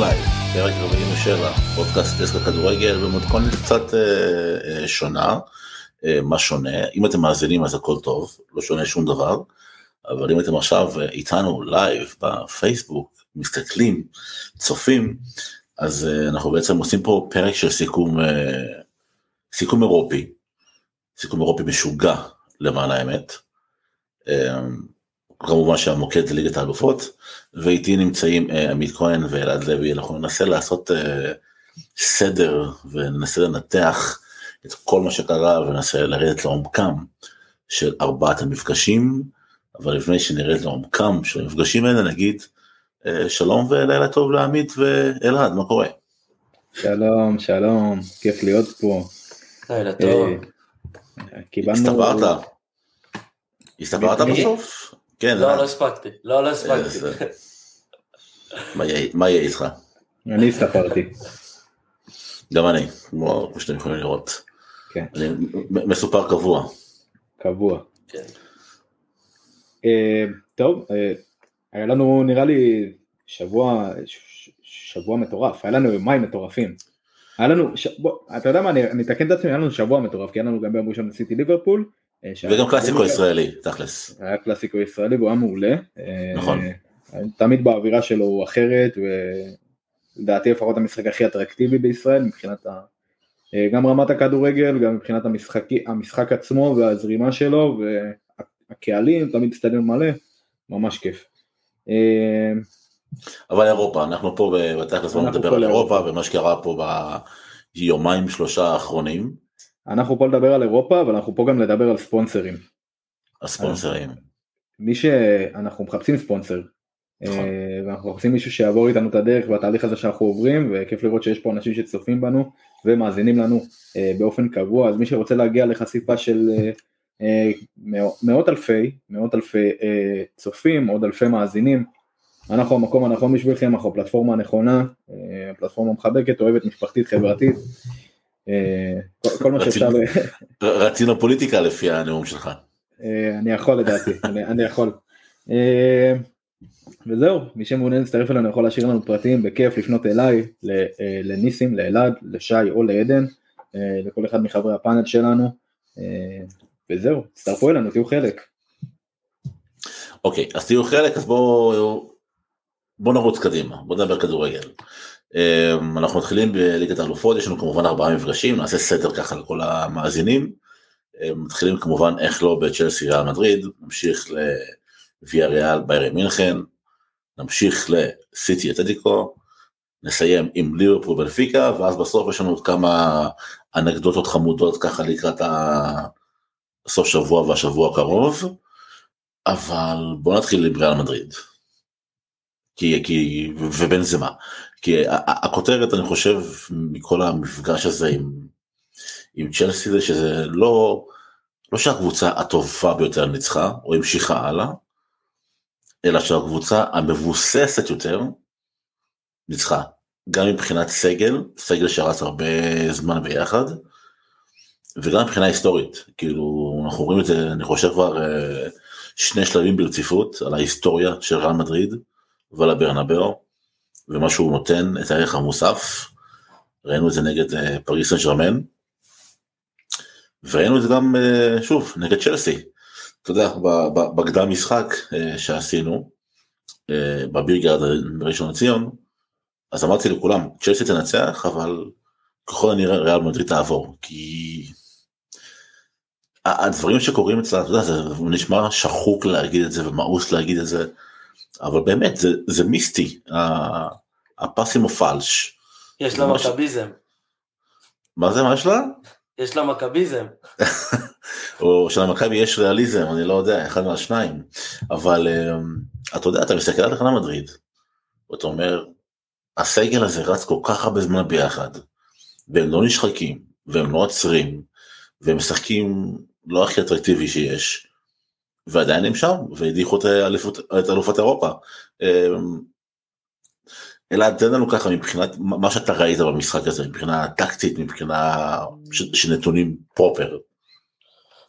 live, פרק 47, פודקאסט דסק הכדורגל במתכונת קצת אה, אה, שונה. אה, מה שונה? אם אתם מאזינים אז הכל טוב, לא שונה שום דבר, אבל אם אתם עכשיו אה, איתנו live בפייסבוק, מסתכלים, צופים, אז אה, אנחנו בעצם עושים פה פרק של סיכום, אה, סיכום אירופי, סיכום אירופי משוגע למען האמת. אה, כמובן שהמוקד זה ליגת האלופות, ואיתי נמצאים אה, עמית כהן ואלעד לוי, אנחנו ננסה לעשות אה, סדר וננסה לנתח את כל מה שקרה וננסה לרדת לעומקם של ארבעת המפגשים, אבל לפני שנרד לעומקם של המפגשים האלה נגיד אה, שלום ולילה טוב לעמית ואלעד, מה קורה? שלום, שלום, כיף להיות פה. לילה טוב. אה, קיבלנו... הסתברת? הסתברת? בסוף? כן, לא, אלעד. לא הספקתי. לא, לא הספקתי. איזה- מה יהיה- איתך? אני הסתפרתי. גם אני, כמו שאתם יכולים לראות. כן. אני מסופר קבוע. קבוע. כן. אה, טוב, אה, היה לנו נראה לי שבוע, שבוע מטורף, היה לנו יומיים מטורפים. היה לנו, ש... בוא, אתה יודע מה, אני אני אתקן את עצמי, היה לנו שבוע מטורף, כי היה לנו גם ביום ראשון סיטי ליברפול. אה, וגם קלאסיקו ישראלי, תכלס. היה קלאסיקו ישראלי והוא היה מעולה. אה, נכון. תמיד באווירה שלו הוא אחרת, ולדעתי לפחות המשחק הכי אטרקטיבי בישראל מבחינת ה... אה, גם רמת הכדורגל, גם מבחינת המשחק, המשחק עצמו והזרימה שלו, והקהלים, תמיד סטדיון מלא, ממש כיף. אה, אבל אירופה, אנחנו פה בתכלס בוא אנחנו נדבר על אירופה. ומה שקרה פה ביומיים שלושה האחרונים, אנחנו פה לדבר על אירופה, אבל אנחנו פה גם לדבר על ספונסרים. הספונסרים. מי שאנחנו מחפשים ספונסר, נכון. אה, ואנחנו מחפשים מישהו שיעבור איתנו את הדרך בתהליך הזה שאנחנו עוברים, וכיף לראות שיש פה אנשים שצופים בנו ומאזינים לנו אה, באופן קבוע, אז מי שרוצה להגיע לחשיפה של אה, מאו- מאות אלפי, מאות אלפי צופים, עוד אלפי מאזינים, אנחנו המקום הנכון בשבילכם, אנחנו הפלטפורמה הנכונה, אה, פלטפורמה מחבקת, אוהבת, משפחתית, חברתית, כל, מה שאפשר, רצינו פוליטיקה לפי הנאום שלך. אה, אני יכול לדעתי, אני, יכול. אה, וזהו, מי שמעוניין להצטרף אלינו יכול להשאיר לנו פרטים, בכיף לפנות אליי, אה, לניסים, לאלעד, לשי או לעדן, לכל אחד מחברי הפאנל שלנו, וזהו, תצטרפו אלינו, תהיו חלק. אוקיי, אז תהיו חלק, אז בואו בוא נרוץ קדימה, בואו נדבר כדורגל. אמ, אנחנו מתחילים בליגת האלופות, יש לנו כמובן ארבעה מפגשים, נעשה סדר ככה לכל המאזינים. אמ, מתחילים כמובן, איך לא, בצ'לסי ריאל מדריד, נמשיך לוויה ריאל ביירי מינכן, נמשיך לסיטי אתלטיקו, נסיים עם ליברפול בנפיקה, ואז בסוף יש לנו עוד כמה אנקדוטות חמודות ככה לקראת הסוף שבוע והשבוע הקרוב. אבל בוא נתחיל עם ריאל מדריד. כי, כי, ובין זה מה. כי הכותרת אני חושב מכל המפגש הזה עם, עם צ'לסי זה שזה לא, לא שהקבוצה הטובה ביותר ניצחה או המשיכה הלאה, אלא שהקבוצה המבוססת יותר ניצחה. גם מבחינת סגל, סגל שרץ הרבה זמן ביחד, וגם מבחינה היסטורית. כאילו, אנחנו רואים את זה, אני חושב כבר אה, שני שלבים ברציפות על ההיסטוריה של ריאל מדריד ועל הברנבאו, ומה שהוא נותן את הערך המוסף. ראינו את זה נגד אה, פריס סן וראינו את זה גם, אה, שוב, נגד צ'לסי. אתה יודע, בקדם משחק אה, שעשינו, בבירגרד בראשון לציון, אז אמרתי לכולם, צ'לסי תנצח, אבל ככל הנראה ריאל מדריד תעבור, כי הדברים שקורים אצלה, אתה יודע, זה נשמע שחוק להגיד את זה ומאוס להגיד את זה, באמת, זה, זה מיסטי, הפסים הפלש. יש לה מכביזם. מה זה, מה יש לה? יש לה מכביזם. או שלמכבי יש ריאליזם, אני לא יודע, אחד מהשניים. אבל אמ, אתה יודע, אתה מסתכל על ריאל מדריד, ואתה אומר, הסגל הזה רץ כל כך הרבה זמן ביחד, והם לא נשחקים, והם לא עוצרים, והם משחקים לא הכי אטרקטיבי שיש, ועדיין הם שם, והדיחו את האליפות- את אלופת אירופה. אמ, אלעד, תן לנו ככה מבחינת מה שאתה ראית במשחק הזה, מבחינה טקטית, מבחינה של נתונים פרופר.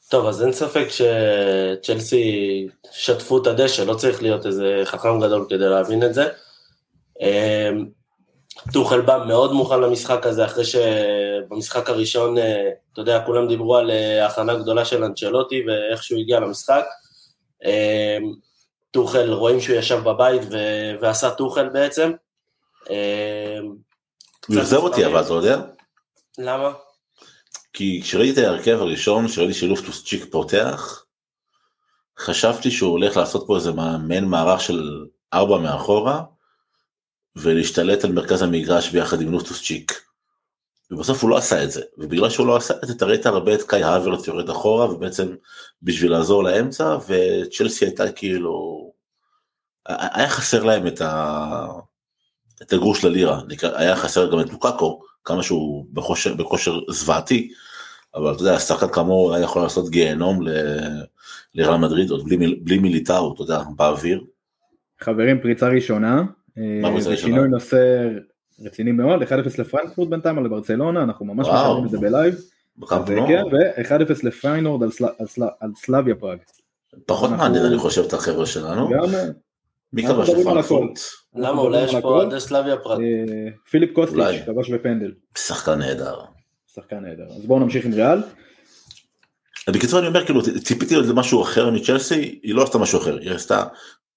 טוב, אז אין ספק שצ'לסי שטפו את הדשא, לא צריך להיות איזה חכם גדול כדי להבין את זה. אמ, טוחל בא מאוד מוכן למשחק הזה, אחרי שבמשחק הראשון, אה, אתה יודע, כולם דיברו על אה, הכנה גדולה של אנצ'לוטי ואיך שהוא הגיע למשחק. אה, טוחל, רואים שהוא ישב בבית ו- ועשה טוחל בעצם. הוא אכזב אותי אבל, אתה יודע? למה? כי כשראיתי את ההרכב הראשון, כשראיתי שילוב טוסצ'יק פותח, חשבתי שהוא הולך לעשות פה איזה מעין מערך של ארבע מאחורה, ולהשתלט על מרכז המגרש ביחד עם לוטוס צ'יק. ובסוף הוא לא עשה את זה, ובגלל שהוא לא עשה את זה, אתה ראית הרבה את קאי האברט יורד אחורה, ובעצם בשביל לעזור לאמצע, וצ'לסי הייתה כאילו, היה חסר להם את, ה... את הגרוש ללירה, היה חסר גם את לוקאקו, כמה שהוא בכושר, בכושר זוועתי, אבל אתה יודע, שחקן כאמור היה יכול לעשות גיהנום ל... לריאל מדריד, עוד בלי, בלי מיליטאו, אתה יודע, באוויר. חברים, פריצה ראשונה, זה שינוי נושא רציני מאוד, 1-0 לפרנקפורט בינתיים על ברצלונה, אנחנו ממש משלמים את זה ב live. כן, ו-1-0 לפיינורד על סלאביה פראג. פחות מעניין אני חושב את החבר'ה שלנו. גם... מי כבש לפרנקפורט? למה אולי יש פה עד סלאביה פראג? אה, פיליפ קוסטיץ' כבש בפנדל. שחקן נהדר. שחקן נהדר. אז בואו נמשיך עם ריאל. בקיצור אני אומר כאילו ציפיתי למשהו אחר מצ'לסי, היא לא עשתה משהו אחר, היא עשתה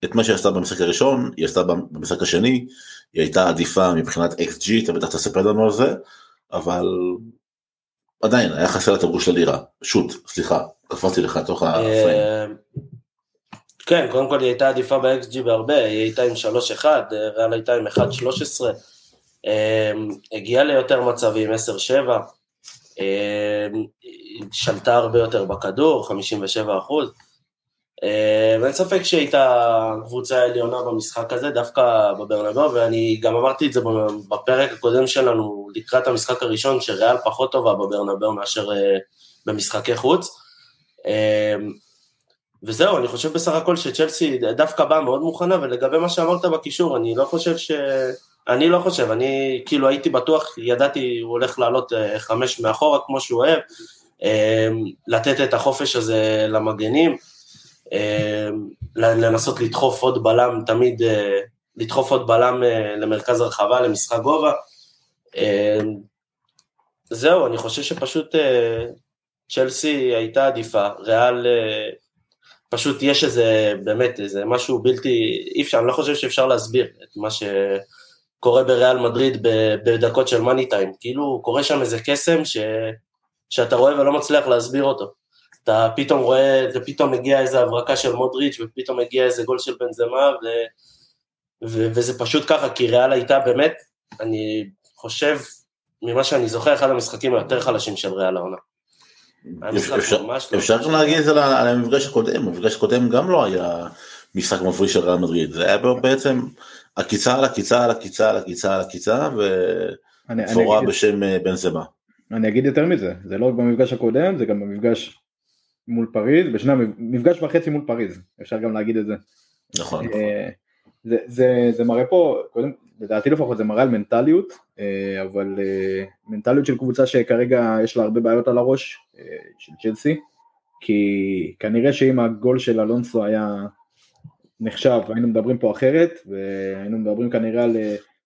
את מה שהיא עשתה במשחק הראשון, היא עשתה במשחק השני, היא הייתה עדיפה מבחינת XG, אתה בטח תספר לנו על זה, אבל עדיין היה חסר את הגוש ללירה, שוט, סליחה, קפצתי לך לתוך הפריים. אה, כן, קודם כל היא הייתה עדיפה ב-XG בהרבה, היא הייתה עם 3-1, ריאל הייתה עם 1-13, אה, הגיעה ליותר מצבים, 10-7, אה, שלטה הרבה יותר בכדור, 57 אחוז. אה, ואין ספק שהייתה קבוצה עליונה במשחק הזה, דווקא בברנבאו, ואני גם אמרתי את זה בפרק הקודם שלנו, לקראת המשחק הראשון, שריאל פחות טובה בברנבאו מאשר אה, במשחקי חוץ. אה, וזהו, אני חושב בסך הכל שצ'לסי דווקא באה מאוד מוכנה, ולגבי מה שאמרת בקישור, אני לא חושב ש... אני לא חושב, אני כאילו הייתי בטוח, ידעתי, הוא הולך לעלות חמש מאחורה כמו שהוא אוהב, לתת את החופש הזה למגנים. אמ, לנסות לדחוף עוד בלם, תמיד אה, לדחוף עוד בלם אה, למרכז הרחבה, למשחק גובה. אמ, זהו, אני חושב שפשוט אה, צ'לסי הייתה עדיפה, ריאל פשוט יש איזה, באמת, איזה משהו בלתי, אי אפשר, אני לא חושב שאפשר להסביר את מה שקורה בריאל מדריד בדקות של מאני טיים, כאילו קורה שם איזה קסם ש, שאתה רואה ולא מצליח להסביר אותו. אתה פתאום רואה, ופתאום מגיע איזה הברקה של מודריץ', ופתאום מגיע איזה גול של בנזמה, ו, ו, וזה פשוט ככה, כי ריאל הייתה באמת, אני חושב, ממה שאני זוכר, אחד המשחקים היותר חלשים של ריאל העונה. אפשר לא גם להגיד את זה על המפגש הקודם, המפגש הקודם גם לא היה משחק מפריע של ריאל מדריד, זה היה בעצם עקיצה על עקיצה על עקיצה על עקיצה על עקיצה, ופורה בשם אה, בנזמה. אני אגיד יותר מזה, זה לא רק במפגש הקודם, זה גם במפגש מול פריז, בשני מפגש וחצי מול פריז, אפשר גם להגיד את זה. נכון. אה, זה, זה, זה מראה פה, קודם, לדעתי לפחות זה מראה על מנטליות, אה, אבל אה, מנטליות של קבוצה שכרגע יש לה הרבה בעיות על הראש, של צ'לסי, כי כנראה שאם הגול של אלונסו היה נחשב, היינו מדברים פה אחרת, והיינו מדברים כנראה על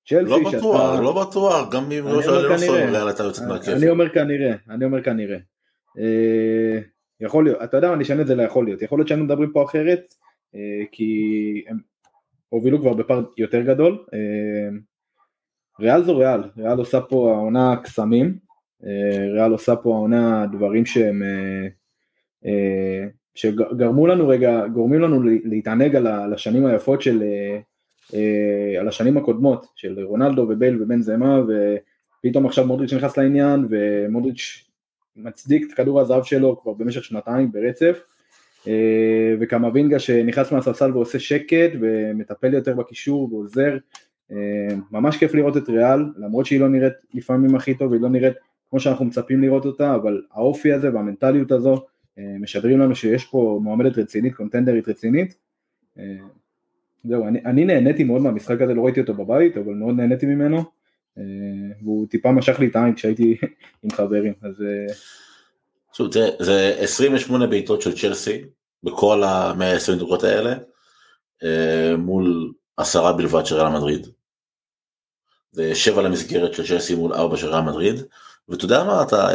צ'לסי. לא בטוח, לא בטוח, גם אם לא של אלונסו, אני אומר כנראה, אני אומר כנראה. יכול להיות, אתה יודע מה, נשנה את זה ליכול להיות, יכול להיות שהיינו מדברים פה אחרת, אה, כי הם הובילו כבר בפער יותר גדול, אה, ריאל זו ריאל, ריאל עושה פה העונה קסמים, אה, ריאל עושה פה העונה דברים שהם, שגרמו לנו רגע, גורמים לנו להתענג על השנים היפות של, על השנים הקודמות של רונלדו ובייל ובן זמה ופתאום עכשיו מודריץ' נכנס לעניין ומודריץ' מצדיק את כדור הזהב שלו כבר במשך שנתיים ברצף, אה, וקמבינגה שנכנס מהספסל ועושה שקט ומטפל יותר בקישור ועוזר, אה, ממש כיף לראות את ריאל, למרות שהיא לא נראית לפעמים הכי טוב, היא לא נראית כמו שאנחנו מצפים לראות אותה, אבל האופי הזה והמנטליות הזו אה, משדרים לנו שיש פה מועמדת רצינית, קונטנדרית רצינית. זהו, אני, אני נהניתי מאוד מהמשחק הזה, לא ראיתי אותו בבית, אבל מאוד נהניתי ממנו. אה, והוא טיפה משך לי את העין כשהייתי עם חברים, אז... שוב, זה, זה 28 בעיטות של צ'לסי בכל ה-120 דקות האלה, אה, מול עשרה בלבד של ריאל מדריד. שבע למסגרת של צ'לסי מול ארבע של רעל מדריד, ואתה יודע מה, אתה,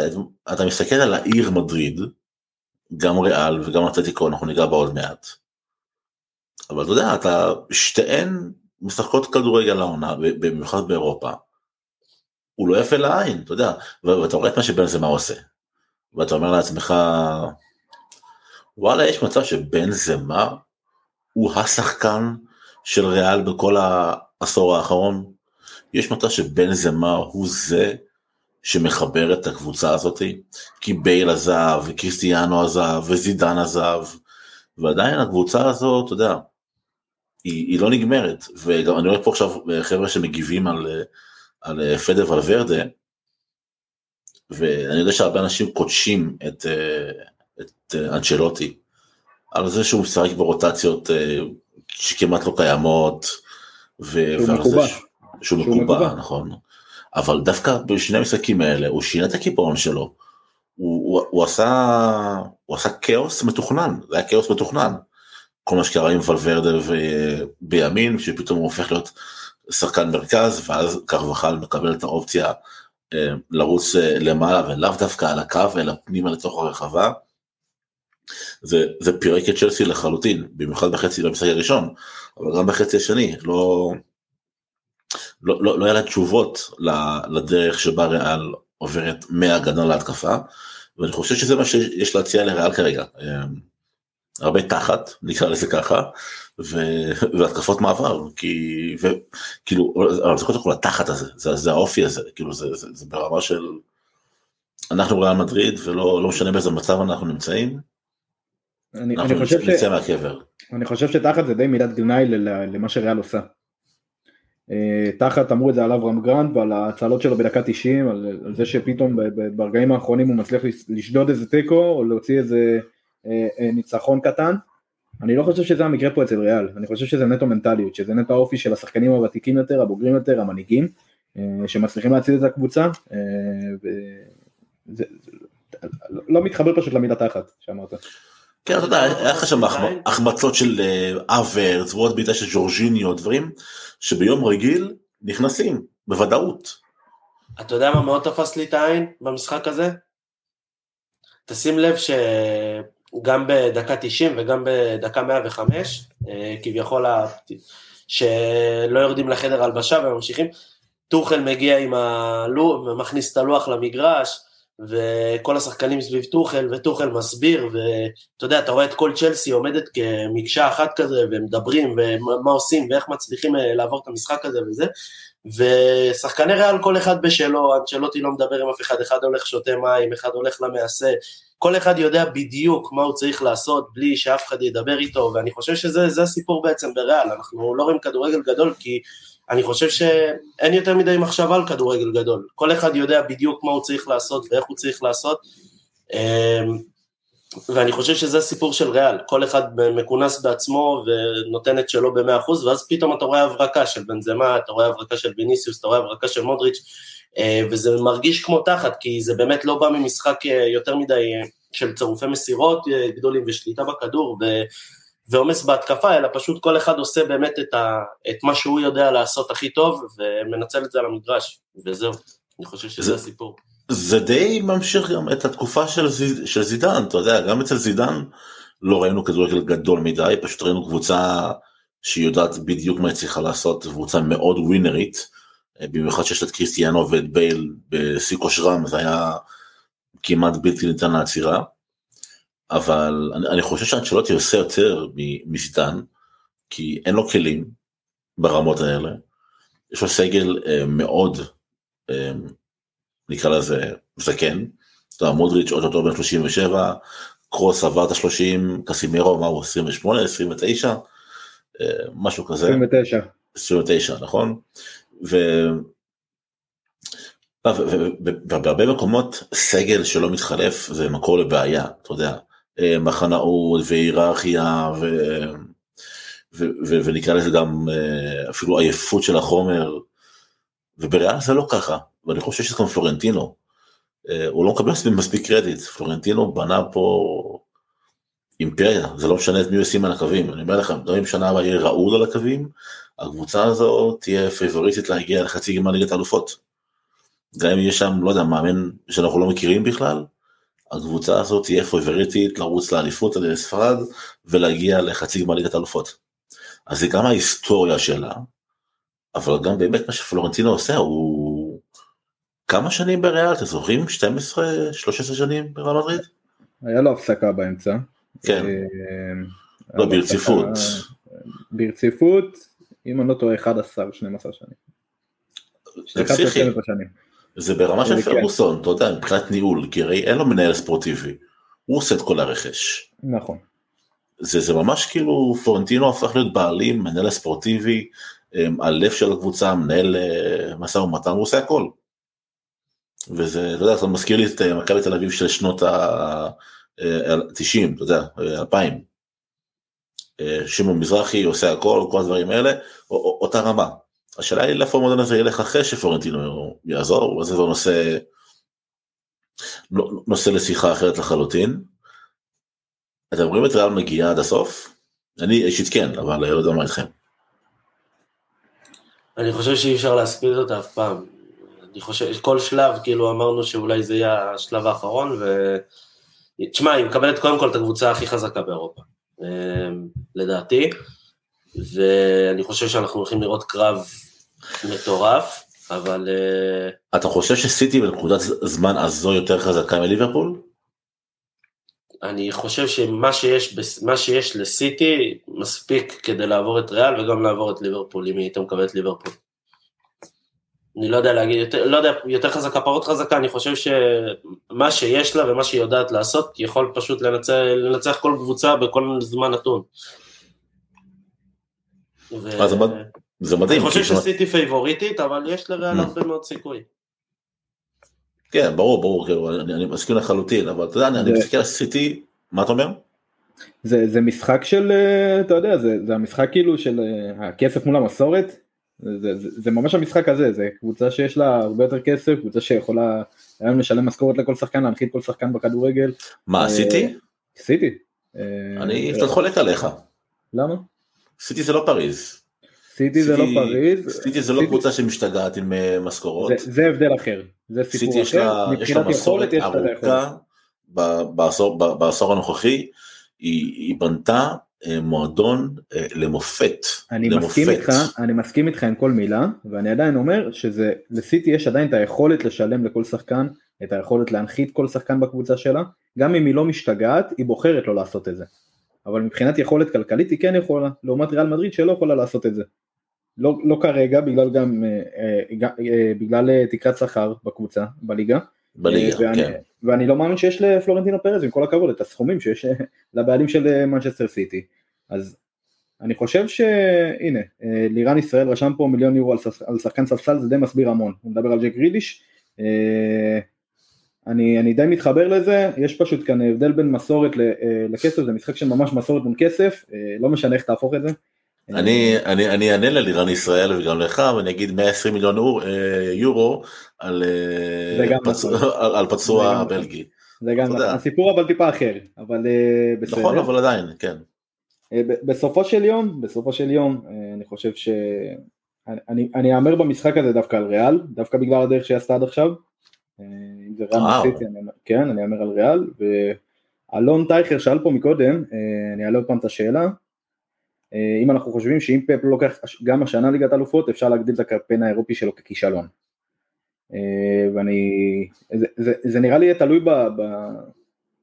אתה מסתכל על העיר מדריד, גם ריאל וגם אתלטיקו, אנחנו ניגע בה עוד מעט. אבל אתה יודע, אתה, שתיהן משחקות כדורגל לעונה, במיוחד באירופה. הוא לא יפה לעין, אתה יודע, ואתה רואה את מה שבן זה מה עושה. ואתה אומר לעצמך, וואלה, יש מצב שבן זמה הוא השחקן של ריאל בכל העשור האחרון? יש מצב שבן זמה הוא זה שמחבר את הקבוצה הזאת? כי בייל עזב, וקריסטיאנו עזב, וזידן עזב, ועדיין הקבוצה הזאת, אתה יודע, היא, היא לא נגמרת, וגם אני רואה פה עכשיו חבר'ה שמגיבים על, על פדר ולוורדה, ואני יודע שהרבה אנשים קודשים את, את אנצ'לוטי, על זה שהוא משחק ברוטציות אה, שכמעט לא קיימות, ו... שהוא מקובע, שהוא מקובע, נכון, אבל דווקא בשני המשחקים האלה הוא שינה את הקיפאון שלו, הוא, הוא, הוא עשה, הוא עשה כאוס מתוכנן, זה היה כאוס מתוכנן, כל מה שקרה עם ולוורדה בימין, שפתאום הוא הופך להיות שחקן מרכז, ואז קרבחל מקבל את האופציה אה, לרוץ אה, למעלה ולאו דווקא על הקו אלא פנימה לתוך הרחבה. זה, זה פירק את צ'לסי לחלוטין, במיוחד בחצי במשחק הראשון, אבל גם בחצי השני, לא, לא, לא, לא היה לה תשובות לדרך שבה ריאל עוברת מהגנה להתקפה, ואני חושב שזה מה שיש להציע לריאל כרגע. אה, הרבה תחת, נקרא לזה ככה, ו... והתקפות מעבר, כי, וכאילו, אבל זה קודם כל התחת הזה, זה, זה האופי הזה, כאילו זה, זה, זה ברמה של, אנחנו ריאל מדריד ולא לא משנה באיזה מצב אנחנו נמצאים, אני, אנחנו אני חושב נצא ש... מהקבר. אני חושב שתחת זה די מילת גנאי למה שריאל עושה. אה, תחת אמרו את זה על אברהם גרנד ועל ההצלות שלו בדקה 90, על, על זה שפתאום ברגעים האחרונים הוא מצליח לשדוד איזה תיקו או להוציא איזה אה, אה, ניצחון קטן. אני לא חושב שזה המקרה פה אצל ריאל, אני חושב שזה נטו מנטליות, שזה נטו האופי של השחקנים הוותיקים יותר, הבוגרים יותר, המנהיגים, שמצליחים להציל את הקבוצה, וזה, לא מתחבר פשוט למילה תחת שאמרת. כן, אתה יודע, היה לך שם החמצות של אברץ ועוד בעיטה של ג'ורג'יניו, דברים שביום רגיל נכנסים, בוודאות. אתה יודע מה מאוד תפס לי את העין במשחק הזה? תשים לב שגם בדקה 90 וגם בדקה 105, אה, כביכול שלא יורדים לחדר הלבשה וממשיכים, טוחל מגיע עם הלוח, מכניס את הלוח למגרש, וכל השחקנים סביב טוחל, וטוחל מסביר, ואתה יודע, אתה רואה את כל צ'לסי עומדת כמקשה אחת כזה, ומדברים, ומה עושים, ואיך מצליחים אה, לעבור את המשחק הזה וזה, ושחקני ריאל כל אחד בשלו, אנצ'לוטי לא מדבר עם אף אחד, אחד הולך שותה מים, אחד הולך למעשה, כל אחד יודע בדיוק מה הוא צריך לעשות בלי שאף אחד ידבר איתו, ואני חושב שזה הסיפור בעצם בריאל, אנחנו לא רואים כדורגל גדול כי אני חושב שאין יותר מדי מחשבה על כדורגל גדול, כל אחד יודע בדיוק מה הוא צריך לעשות ואיך הוא צריך לעשות, אמ, ואני חושב שזה הסיפור של ריאל, כל אחד מכונס בעצמו ונותן את שלו במאה אחוז, ואז פתאום אתה רואה הברקה של בנזמה, אתה רואה הברקה של ביניסיוס, אתה רואה הברקה של מודריץ', אה, וזה מרגיש כמו תחת, כי זה באמת לא בא ממשחק אה, יותר מדי אה, של צירופי מסירות גדולים ושליטה בכדור ועומס בהתקפה, אלא פשוט כל אחד עושה באמת את, ה, את מה שהוא יודע לעשות הכי טוב ומנצל את זה על המגרש, וזהו, אני חושב שזה זה... הסיפור. זה די ממשיך גם את התקופה של, זיד, של זידן, אתה יודע, גם אצל זידן לא ראינו כדורגל גדול מדי, פשוט ראינו קבוצה שהיא יודעת בדיוק מה היא צריכה לעשות, קבוצה מאוד ווינרית, במיוחד שיש את קריסטיאנו ואת בייל בשיא כושרם, זה היה כמעט בלתי ניתן לעצירה, אבל אני, אני חושב שאנצ'לוטי עושה יותר מזידן, כי אין לו כלים ברמות האלה, יש לו סגל אה, מאוד אה, נקרא לזה זקן, אתה יודע, מודריץ' אוטוטו בן 37, קרוס עבר את ה-30, קסימירו מה הוא 28, 29, אה, משהו כזה. 29. 29 נכון? ו... ובהרבה מקומות סגל שלא מתחלף זה מקור לבעיה, אתה יודע, אה, מחנאות והיררכיה ו... ו... ו... ונקרא לזה גם אה, אפילו עייפות של החומר, ובריאל זה לא ככה, ואני חושב שזה גם פלורנטינו, אה, הוא לא מקבל מספיק קרדיט, פלורנטינו בנה פה אימפריה, זה לא משנה את מי הוא ישים על הקווים, אני אומר לכם, גם אם שנה הבאה יהיה רעול על הקווים, הקבוצה הזו תהיה פייבוריטית להגיע לחצי גמר ליגת האלופות. גם אם יש שם, לא יודע, מאמן שאנחנו לא מכירים בכלל, הקבוצה הזאת תהיה פייבוריטית לרוץ לאליפות על ספרד ולהגיע לחצי גמר ליגת האלופות. אז זה גם ההיסטוריה שלה, אבל גם באמת מה שפלורנטינו עושה הוא כמה שנים בריאל, אתם זוכרים? 12-13 שנים בריאל מדריד? היה לו הפסקה באמצע. כן. אה, לא, ברציפות. ברציפות, אם אני לא טועה, 11-12 שנים. זה פסיכי. 11-12 שנים. זה ברמה של כן. פרגוסון, אתה יודע, מבחינת ניהול, כי הרי אין לו מנהל ספורטיבי, הוא עושה את כל הרכש. נכון. זה, זה ממש כאילו פלורנטינו הפך להיות בעלים, מנהל הספורטיבי, הלב של הקבוצה, מנהל אה, משא ומתן, הוא עושה הכל. וזה, אתה יודע, זה מזכיר לי את אה, מכבי תל אביב של שנות ה-90, אתה יודע, 2000. אה, שמעון מזרחי עושה הכל, כל הדברים האלה, אותה רמה. השאלה היא לאיפה המודל הזה ילך אחרי שפלורנטינו יעזור, זה כבר נושא, נושא לשיחה אחרת לחלוטין. אתם רואים את ריאל מגיעה עד הסוף? אני אישית כן, אבל לא יודע מה איתכם. אני חושב שאי אפשר להספיד אותה אף פעם. אני חושב, כל שלב, כאילו אמרנו שאולי זה יהיה השלב האחרון, ו... תשמע, היא מקבלת קודם כל את הקבוצה הכי חזקה באירופה, אה, לדעתי, ואני חושב שאנחנו הולכים לראות קרב מטורף, אבל אה, אתה חושב שסיטי בנקודת זמן הזו יותר חזקה מליברפול? אני חושב שמה שיש, מה שיש לסיטי מספיק כדי לעבור את ריאל וגם לעבור את ליברפול, אם היא הייתה מקבלת ליברפול. אני לא יודע להגיד, יותר, לא יודע, יותר חזקה, פחות חזקה, אני חושב שמה שיש לה ומה שהיא יודעת לעשות, יכול פשוט לנצח, לנצח כל קבוצה בכל זמן נתון. ו... זה מד- זה מדהים. אני חושב שסיטי פייבוריטית, אבל יש לריאל Mm. הרבה מאוד סיכוי. כן, ברור, ברור, כאילו, אני, אני מסכים לחלוטין, אבל אתה יודע, אני, אני זה- מסתכל על סיטי, מה אתה אומר? זה, זה משחק של, אה, אתה יודע, זה, זה המשחק כאילו של אה, הכסף מול המסורת. זה, זה, זה ממש המשחק הזה, זה קבוצה שיש לה הרבה יותר כסף, קבוצה שיכולה היום לשלם משכורת לכל שחקן, להנחית כל שחקן בכדורגל. מה, אה, סיטי? סיטי. אני קצת חולק עליך. למה? סיטי זה לא פריז. סיטי זה לא פריז. סיטי זה לא קבוצה שמשתגעת עם אה, משכורות. זה, הבדל אחר, זה סיטי סיפור יש לה, אחר, יש לה מסורת. ארוכה בעשור, הנוכחי, היא, בנתה אה, מועדון אה, למופת. אני למופת. מסכים איתך, אני מסכים איתך עם כל מילה, ואני עדיין אומר שזה, לסיטי יש עדיין את היכולת לשלם לכל שחקן, את היכולת להנחית כל שחקן בקבוצה שלה, גם אם היא לא משתגעת, היא בוחרת לא לעשות את זה. אבל מבחינת יכולת כלכלית היא כן יכולה, לעומת ריאל מדריד שלא יכולה לעשות את זה. לא, לא כרגע, בגלל גם, אה, אה, אה, בגלל אה, תקרת שכר בקבוצה, בליגה. בליגה, אה, ואני, כן. ואני לא מאמין שיש לפלורנטינו פרז, עם כל הכבוד, את הסכומים שיש אה, לבעלים של אה, מנצ'סטר סיטי. אז אני חושב שהנה, אה, לירן ישראל רשם פה מיליון יורו על, שח- על שחקן ספסל, זה די מסביר המון. הוא מדבר על ג'ק רידיש. אני, אני די מתחבר לזה, יש פשוט כאן הבדל בין מסורת אה, לכסף, זה משחק של ממש מסורת מול כסף, אה, לא משנה איך תהפוך את זה. אה, אני, אני, אני אענה ללירן ישראל וגם לך ואני אגיד 120 מיליון אור, אה, יורו על, גם פצוע, נכון. על, על פצוע נכון. בלגי. זה גם יודע. הסיפור אבל טיפה אחר, אבל אה, בסדר. נכון, אבל עדיין, כן. אה, ב- בסופו של יום, בסופו של יום, אה, אני חושב ש... אני- אני אני אאמר במשחק הזה דווקא על ריאל, דווקא בגלל הדרך שהיא עשתה עד עכשיו. אה, אם זה ריאל אומר- כן, אני אאמר על ריאל, ואלון טייכר שאל פה מקודם, אה, אני אעלה עוד פעם את השאלה, אה, אם אנחנו חושבים שאם פפ לא לוקח גם השנה ליגת אלופות, אפשר להגדיל את הקמפיין האירופי שלו ככישלון. ואני, זה, זה, זה נראה לי יהיה תלוי ב, ב,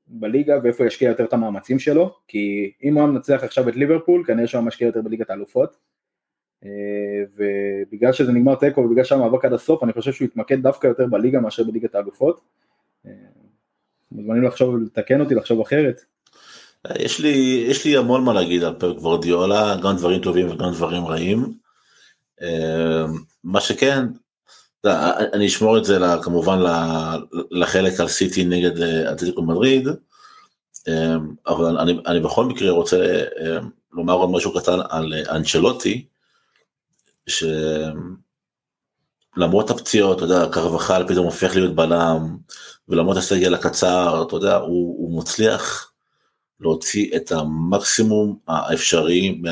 בליגה ואיפה ישקיע יותר את המאמצים שלו, כי אם הוא היה מנצח עכשיו את ליברפול, כנראה שהוא היה משקיע יותר בליגת האלופות. אה, ובגלל שזה נגמר תיקו ובגלל שהמאבק עד הסוף, אני חושב שהוא יתמקד דווקא יותר בליגה מאשר בליגת האלופות. אה, מוזמנים לחשוב, לתקן אותי, לחשוב אחרת. יש לי, יש לי המון מה להגיד על פרק גוורדיולה, גם דברים טובים וגם דברים רעים. אה, מה שכן, אני אשמור את זה כמובן לחלק על סיטי נגד אה, אתלטיקו מדריד, אה, אבל אני, אני בכל מקרה רוצה אה, לומר עוד משהו קטן על אה, אנצ'לוטי, שלמרות הפציעות, אתה יודע, קרבחל פתאום הופך להיות בלם, ולמרות הסגל הקצר, אתה יודע, הוא, הוא מצליח להוציא את המקסימום האפשרי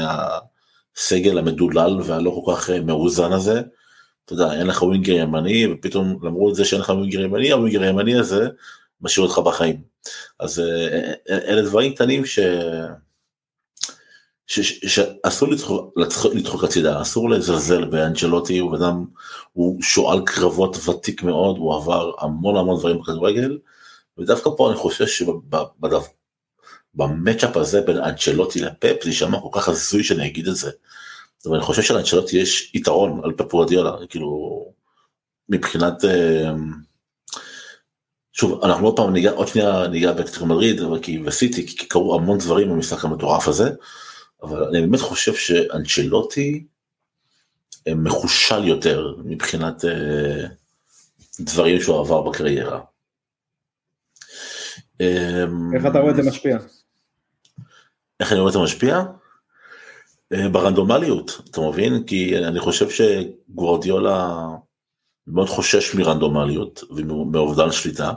הסגל המדולל והלא כל כך מאוזן הזה. אתה יודע, אין לך ווינגר ימני, ופתאום למרות זה שאין לך ווינגר ימני, הווינגר הימני הזה משאיר אותך בחיים. אז אלה דברים קטנים ש... שאסור לדחוק הצידה, אסור לזלזל באנצ'לוטי, הוא אדם, הוא שועל קרבות ותיק מאוד, הוא עבר המון המון דברים בכדורגל, ודווקא פה אני חושב שבמצ'אפ הזה בין אנג'לוטי לפפ זה יישמע כל כך הזוי שאני אגיד את זה. אבל אני חושב שלאנג'לוטי יש יתרון על פפ וורדיולה, כאילו מבחינת, אה, שוב אנחנו עוד פעם ניגע, עוד שנייה ניגע באקטר מדריד וסיטי, כי קרו המון דברים במשחק המטורף הזה. אבל אני באמת חושב שאנצ'לוטי מחושל יותר מבחינת אה, דברים שהוא עבר בקריירה. אמ, איך אתה רואה את זה משפיע? איך אני רואה את זה משפיע? אה, ברנדומליות, אתה מבין? כי אני חושב שגוורדיולה מאוד חושש מרנדומליות ומאובדן שליטה.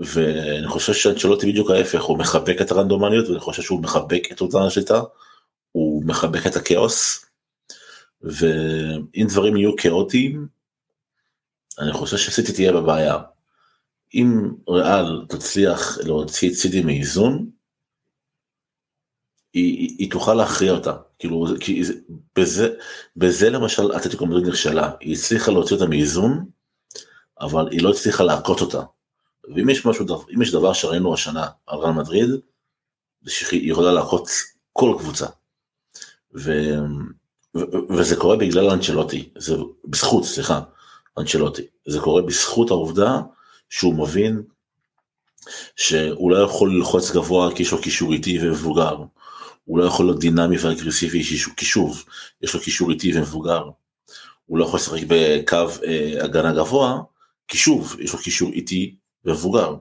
ואני חושב שאנצ'לוטי בדיוק ההפך, הוא מחבק את הרנדומליות ואני חושב שהוא מחבק את אותה השליטה, הוא מחבק את הכאוס, ואם דברים יהיו כאוטיים, אני חושב שסיטי תהיה בבעיה. אם ריאל תצליח להוציא את סיטי מאיזון, היא, היא, תוכל להכריע אותה, כאילו, כי זה, בזה, בזה למשל אתלטיקו מדריד נכשלה, היא הצליחה להוציא אותה מאיזון, אבל היא לא הצליחה להכות אותה. ואם יש משהו, אם יש דבר שראינו השנה על רן מדריד, זה שהיא יכולה לעקוץ כל קבוצה. ו, ו, וזה קורה בגלל אנצ'לוטי, זה בזכות, סליחה, אנצ'לוטי. זה קורה בזכות העובדה שהוא מבין שהוא לא יכול ללחוץ גבוה כי יש לו קישור איטי ומבוגר. הוא לא יכול להיות דינמי ואגרסיבי כי שוב, יש לו קישור איטי ומבוגר. הוא לא יכול לשחק בקו אה, הגנה גבוה, כי שוב, יש לו קישור איטי ומבוגר.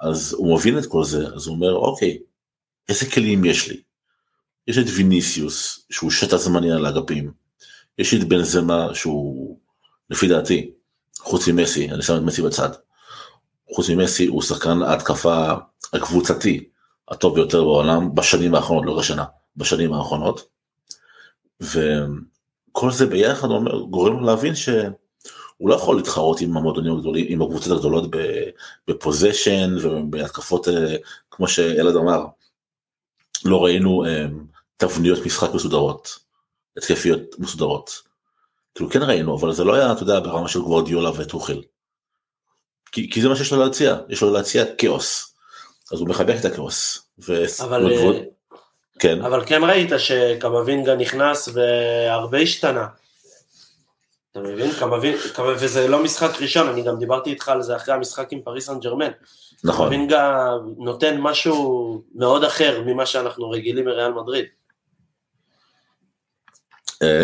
אז הוא מבין את כל זה, אז הוא אומר, אוקיי, איזה כלים יש לי? יש את ויניסיוס, שהוא שטע זמני על האגפים. יש את בן זמה, שהוא, לפי דעתי, חוץ ממסי, אני שם את מסי בצד. חוץ ממסי, הוא שחקן ההתקפה הקבוצתי הטוב ביותר בעולם בשנים האחרונות, לא בשנה, בשנים האחרונות. וכל זה ביחד אומר, גורם להבין ש... הוא לא יכול להתחרות עם המועדונים הגדולים, עם הקבוצות הגדולות בפוזיישן ובהתקפות, אה, כמו שאלעד אמר, לא ראינו אה, תבניות משחק מסודרות, התקפיות מסודרות. כאילו כן ראינו, אבל זה לא היה, אתה יודע, ברמה של גוורדיולה וטוחל. כי, כי זה מה שיש לו להציע, יש לו להציע כאוס. אז הוא מחבק את הכאוס. ו... אבל, וגבוד... כן. אבל כן ראית שקמבינגה נכנס והרבה השתנה. אתה מבין? קמבין, וזה לא משחק ראשון, אני גם דיברתי איתך על זה אחרי המשחק עם פריס סן ג'רמן. נכון. קמבינגה נותן משהו מאוד אחר ממה שאנחנו רגילים מריאל מדריד. אה,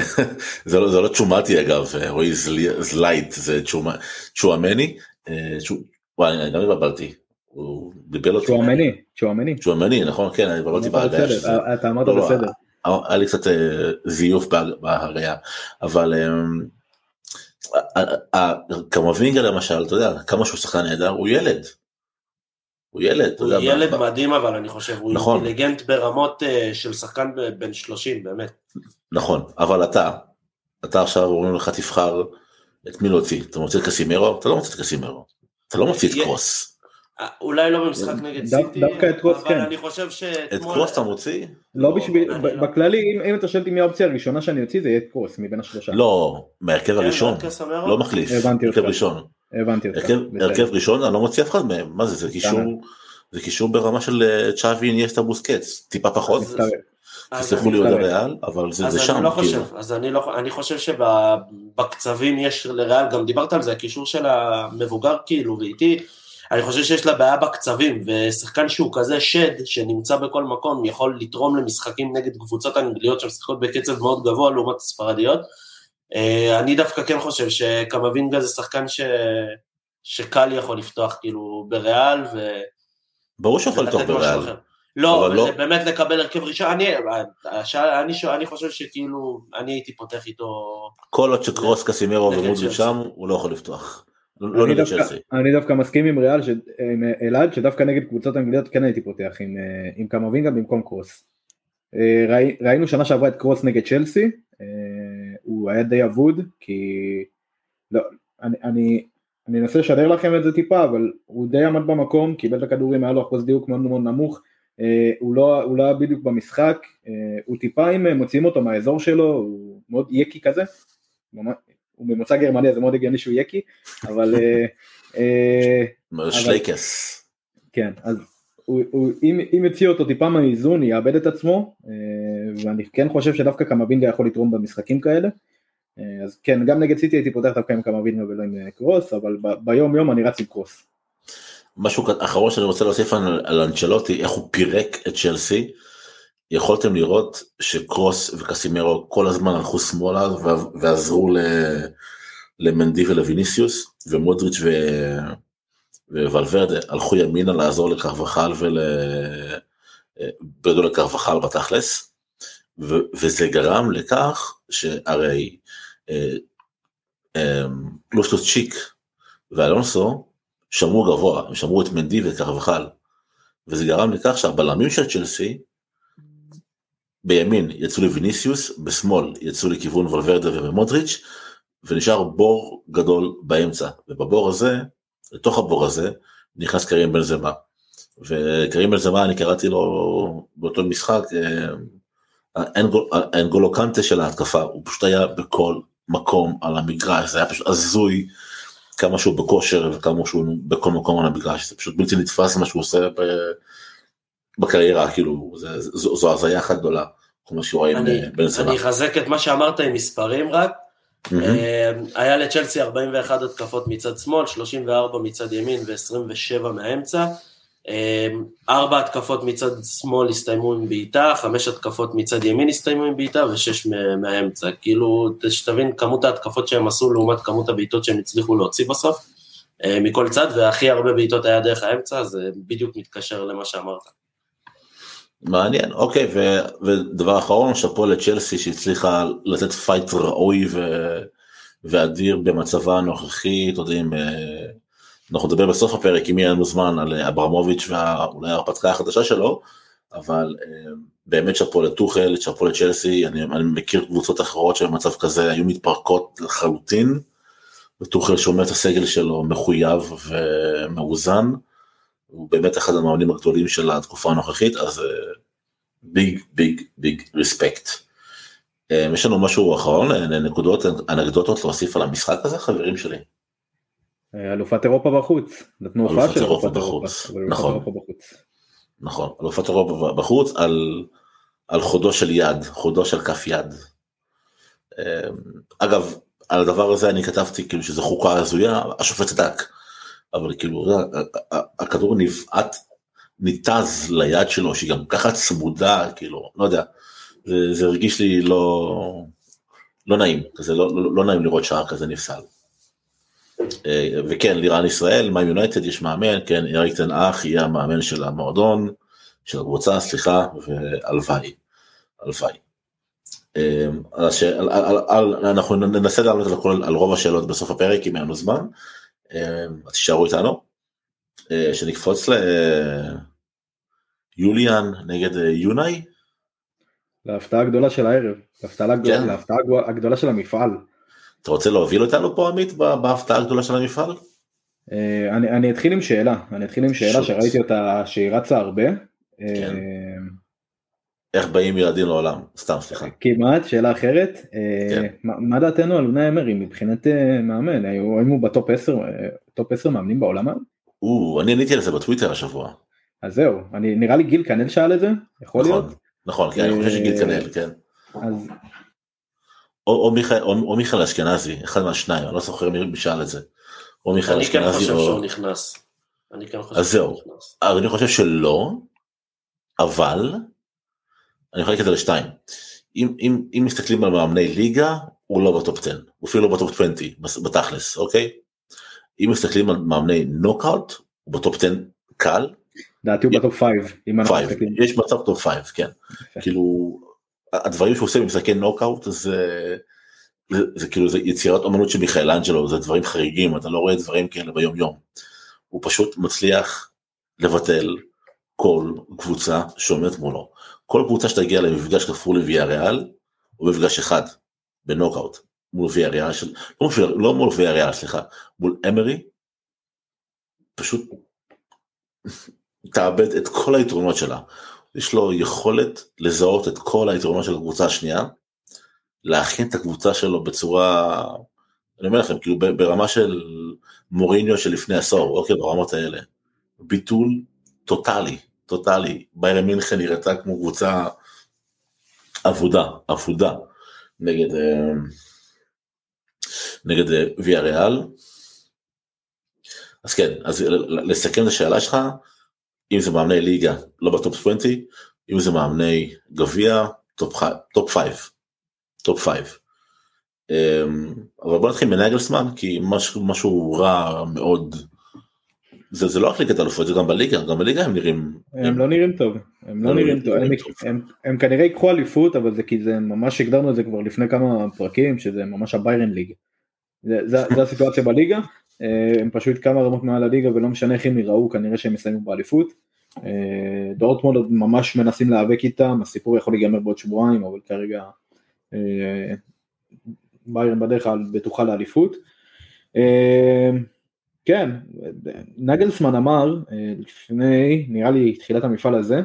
זה לא, זה לא צ'ומטי אגב, רועי זלייט, זה צ'ואמני, אה, וואי, אני גם התבלבלתי, הוא דיבר אותי. צ'ואמני, צ'ואמני. צ'ואמני, נכון, כן, אני התבלבלתי בהגייה. אתה אמרת לא, לא, בסדר. היה לי קצת אה, זיוף בהראייה, אבל קמבינגה למשל, אתה יודע, כמה שהוא שחקן נהדר, הוא ילד. הוא ילד, הוא יודע, ילד מה... מדהים אבל אני חושב, הוא נכון. אינטליגנט ברמות uh, של שחקן בן 30 באמת. נכון, אבל אתה, אתה עכשיו אומרים לך תבחר את מי להוציא, אתה מוציא את קסימרו? אתה לא מוציא את קסימרו, אתה לא מוציא את קרוס. אה, אולי לא במשחק נגד סיטי, דווקא את קרוס כן. אבל אני חושב ש... את קרוס אתה מוציא? לא בשביל, לא- בכללי אם אתה שואל אותי מי האופציה הראשונה שאני אוציא זה יהיה את קרוס מבין השלושה. לא, מהרכב כן, הראשון, לא מחליף, הבנתי אותך, ראשון. הבנתי אותך. הרכב ראשון אני לא מוציא אף אחד מהם, מה זה, זה קישור, זה קישור ברמה של אה, צ'אבי איניאסטה בוסקץ, טיפה פחות. תסלחו לי עוד הריאל, אבל זה שם. אני לא כאילו. חושב, אז אני לא, אני חושב שבקצבים יש לריאל, גם דיברת על זה, הקישור של המבוגר כאילו, ואיתי, אני חושב שיש לה בעיה בקצבים, ושחקן שהוא כזה שד, שנמצא בכל מקום, יכול לתרום למשחקים נגד קבוצות אנגליות שמשחקות בקצב מאוד גבוה לעומת הספרדיות. אה, אני דווקא כן חושב שקמבינגה זה שחקן ש... שקל יכול לפתוח כאילו בריאל, ו... ברור שיכול לפתוח בריאל. לא, לא, באמת לקבל הרכב ראשון, אני, אני, אני חושב שכאילו, אני הייתי פותח איתו... כל עוד שקרוס קסימרו ומודריק שם, הוא לא יכול לפתוח. לא אני, דווקא, אני דווקא מסכים עם ריאל, עם אלעד, שדווקא נגד קבוצות אנגליות כן הייתי פותח עם, אה, עם קמבינגה במקום קרוס. אה, ראי, ראינו שנה שעברה את קרוס נגד צ'לסי, אה, הוא היה די אבוד, כי לא, אני, אני, אני אנסה לשדר לכם את זה טיפה, אבל הוא די עמד במקום, קיבל את הכדורים, היה לו אחוז דיוק מאוד מאוד נמוך, הוא לא, הוא לא היה בדיוק במשחק, הוא טיפה אם מוציאים אותו מהאזור שלו, הוא מאוד יקי כזה, הוא ממוצא גרמני אז זה מאוד הגיוני שהוא יקי, אבל... שלייקס. כן, אז הוא, הוא, אם, אם יוציא אותו טיפה מהאיזון יאבד את עצמו אה, ואני כן חושב שדווקא קמבינגה יכול לתרום במשחקים כאלה אה, אז כן גם נגד סיטי הייתי פותח דווקא עם קמבינגה ולא עם אה, קרוס אבל ביום יום אני רץ עם קרוס. משהו אחרון שאני רוצה להוסיף על, על אנצ'לוטי איך הוא פירק את צ'לסי יכולתם לראות שקרוס וקסימרו כל הזמן הלכו שמאלה ועזרו למנדי ולוויניסיוס ומודריץ' ו... וולברדה הלכו ימינה לעזור לקרבחל ול... בגדול לקרבחל בתכלס, ו... וזה גרם לכך שהרי אה, אה, צ'יק ואלונסו שמרו גבוה, הם שמרו את מנדי וקרבחל, וזה גרם לכך שהבלמים של צ'לסי בימין יצאו לוויניסיוס, בשמאל יצאו לכיוון וולברדה ומודריץ', ונשאר בור גדול באמצע, ובבור הזה לתוך הבור הזה נכנס קרים בן זמה. וקרים בן זמה אני קראתי לו באותו משחק אה, האנגולו קנטה של ההתקפה הוא פשוט היה בכל מקום על המגרש זה היה פשוט הזוי כמה שהוא בכושר וכמה שהוא בכל מקום על המגרש זה פשוט בלתי נתפס מה שהוא עושה בקריירה כאילו זה, זו, זו הזיה אחת גדולה. אני, אני אחזק את מה שאמרת עם מספרים רק Mm-hmm. היה לצ'לסי 41 התקפות מצד שמאל, 34 מצד ימין ו-27 מהאמצע. אמ, ארבע התקפות מצד שמאל הסתיימו עם בעיטה, חמש התקפות מצד ימין הסתיימו עם בעיטה ושש מהאמצע. כאילו, שתבין כמות ההתקפות שהם עשו לעומת כמות הבעיטות שהם הצליחו להוציא בסוף, אה, מכל צד, והכי הרבה בעיטות היה דרך האמצע, זה בדיוק מתקשר למה שאמרת. מעניין, אוקיי, ו, ודבר אחרון, שאפו לצ'לסי שהצליחה לתת fight ראוי ו, ואדיר במצבה הנוכחי, אתה יודעים, אה, אנחנו נדבר בסוף הפרק אם יהיה לנו זמן על אברמוביץ' ואולי ההרפתקה החדשה שלו, אבל אה, באמת שאפו לטוחל, שאפו לצ'לסי, אני, אני מכיר קבוצות אחרות שבמצב כזה היו מתפרקות לחלוטין, וטוחל שומע את הסגל שלו מחויב ומאוזן. הוא באמת אחד המאמנים הגדולים של התקופה הנוכחית, אז ביג ביג ביג רספקט. יש לנו משהו אחרון, אה, נקודות, אנקדוטות להוסיף על המשחק הזה, חברים שלי. אה, אלופת אירופה בחוץ, נתנו הופעה של אלופת אירופה נכון, נכון, אלופת אירופה בחוץ על, על חודו של יד, חודו של כף יד. אה, אגב, על הדבר הזה אני כתבתי כאילו שזה חוקה הזויה, השופט צדק. אבל כאילו הכדור נבעט, ניתז ליד שלו שהיא גם ככה צמודה כאילו לא יודע זה, זה הרגיש לי לא לא נעים כזה לא, לא, לא נעים לראות שער כזה נפסל. אה, וכן לירן ישראל מה יונייטד יש מאמן כן אריק תן אח יהיה המאמן של המועדון של הקבוצה סליחה והלוואי הלוואי. אה, אנחנו ננסה לענות על רוב השאלות בסוף הפרק אם אין לנו זמן. אז תישארו איתנו. אה, שנקפוץ ליוליאן נגד אה, יונאי. להפתעה הגדולה של הערב, להפתעה כן. להפתעה הגדולה של המפעל. אתה רוצה להוביל אותנו פה עמית בהפתעה הגדולה של המפעל? אה, אני, אני אתחיל עם שאלה, אני אתחיל עם שאלה שראיתי אותה שהיא רצה הרבה. כן. איך באים ילדים לעולם? סתם סליחה. כמעט, שאלה אחרת. כן. מה דעתנו על אונאי אמרי מבחינת מאמן? האם הוא ב top 10, top 10 מאמנים בעולם היום? אני עניתי על זה בטוויטר השבוע. אז זהו, אני, נראה לי גיל כנל שאל את זה, יכול נכון, להיות? נכון, כן, אני חושב שגיל כנל, כן. אז... או, או, מיכאל, או, או מיכאל אשכנזי, אחד מהשניים, אני לא זוכר מי שאל את זה. או מיכאל אשכנזי או... אני כן חושב שהוא נכנס. אני כן חושב שהוא נכנס. אז זהו, אני חושב שלא, אבל אני אחלק את זה לשתיים. אם, אם, אם מסתכלים על מאמני ליגה, הוא לא ב top 10, הוא אפילו לא ב top 20, בתכלס, אוקיי? אם מסתכלים על מאמני נוקאוט, הוא ב top 10 קל. דעתי הוא ב top 5, אם אנחנו מסתכלים. יש מצב top 5, כן. כאילו, הדברים שהוא עושה במשחקי נוקאוט זה, זה, זה כאילו זה יצירת אומנות של מיכאל אנג'לו, זה דברים חריגים, אתה לא רואה דברים כאלה ביום יום. הוא פשוט מצליח לבטל כל קבוצה שעומדת מולו. כל קבוצה שתגיע למפגש כפול לוויה ריאל, הוא מפגש אחד, בנוקאוט, מול ויה ריאל, של... לא, לא מול ויה ריאל, סליחה, מול אמרי, פשוט תאבד את כל היתרונות שלה. יש לו יכולת לזהות את כל היתרונות של הקבוצה השנייה, להכין את הקבוצה שלו בצורה, אני אומר לכם, כאילו ברמה של מוריניו של לפני עשור, אוקיי, ברמות האלה. ביטול טוטאלי, טוטאלי. ביירן מינכן נראתה כמו קבוצה אבודה, אבודה, נגד, אה, נגד אה, ויה ריאל. אז כן, אז לסכם את השאלה שלך, אם זה מאמני ליגה, לא בטופ 20, אם זה מאמני גביע, top 5, top 5. אבל בוא נתחיל מנגלסמן, כי משהו, משהו רע מאוד, זה, זה לא רק ליגת אלופות, זה גם בליגה, גם בליגה הם נראים... הם, הם לא נראים טוב, הם לא, נראים טוב, הם, הם, הם כנראה ייקחו אליפות, אבל זה כי זה ממש הגדרנו את זה כבר לפני כמה פרקים, שזה ממש הביירן league. זה, זה, זה הסיטואציה בליגה, אה, הם פשוט כמה רמות מעל הליגה ולא משנה איך הם יראו, כנראה שהם יסיימו באליפות. אה, דורטמונד עוד ממש מנסים להיאבק איתם, הסיפור יכול להיגמר בעוד שבועיים, אבל כרגע אה, ביירן בדרך כלל בטוחה לאליפות. כן, נגלסמן אמר לפני, נראה לי תחילת המפעל הזה,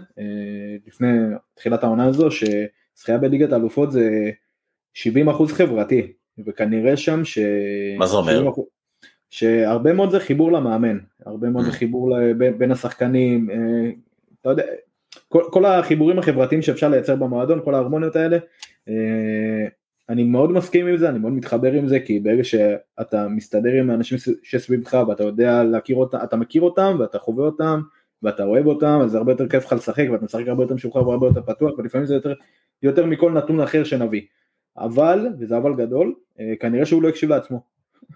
לפני תחילת העונה הזו, שזכייה בליגת האלופות זה 70% חברתי, וכנראה שם ש... מה זה אומר? שהרבה מאוד זה חיבור למאמן, הרבה מאוד זה mm. חיבור בין השחקנים, אה, אתה יודע, כל, כל החיבורים החברתיים שאפשר לייצר במועדון, כל ההרמוניות האלה, אה, אני מאוד מסכים עם זה, אני מאוד מתחבר עם זה, כי ברגע שאתה מסתדר עם האנשים שסביבך ואתה יודע להכיר אותם, אתה מכיר אותם ואתה חווה אותם ואתה אוהב אותם, אז זה הרבה יותר כיף לך לשחק ואתה משחק הרבה יותר משוחרר והרבה יותר פתוח ולפעמים זה יותר, יותר מכל נתון אחר שנביא. אבל, וזה אבל גדול, אה, כנראה שהוא לא הקשיב לעצמו.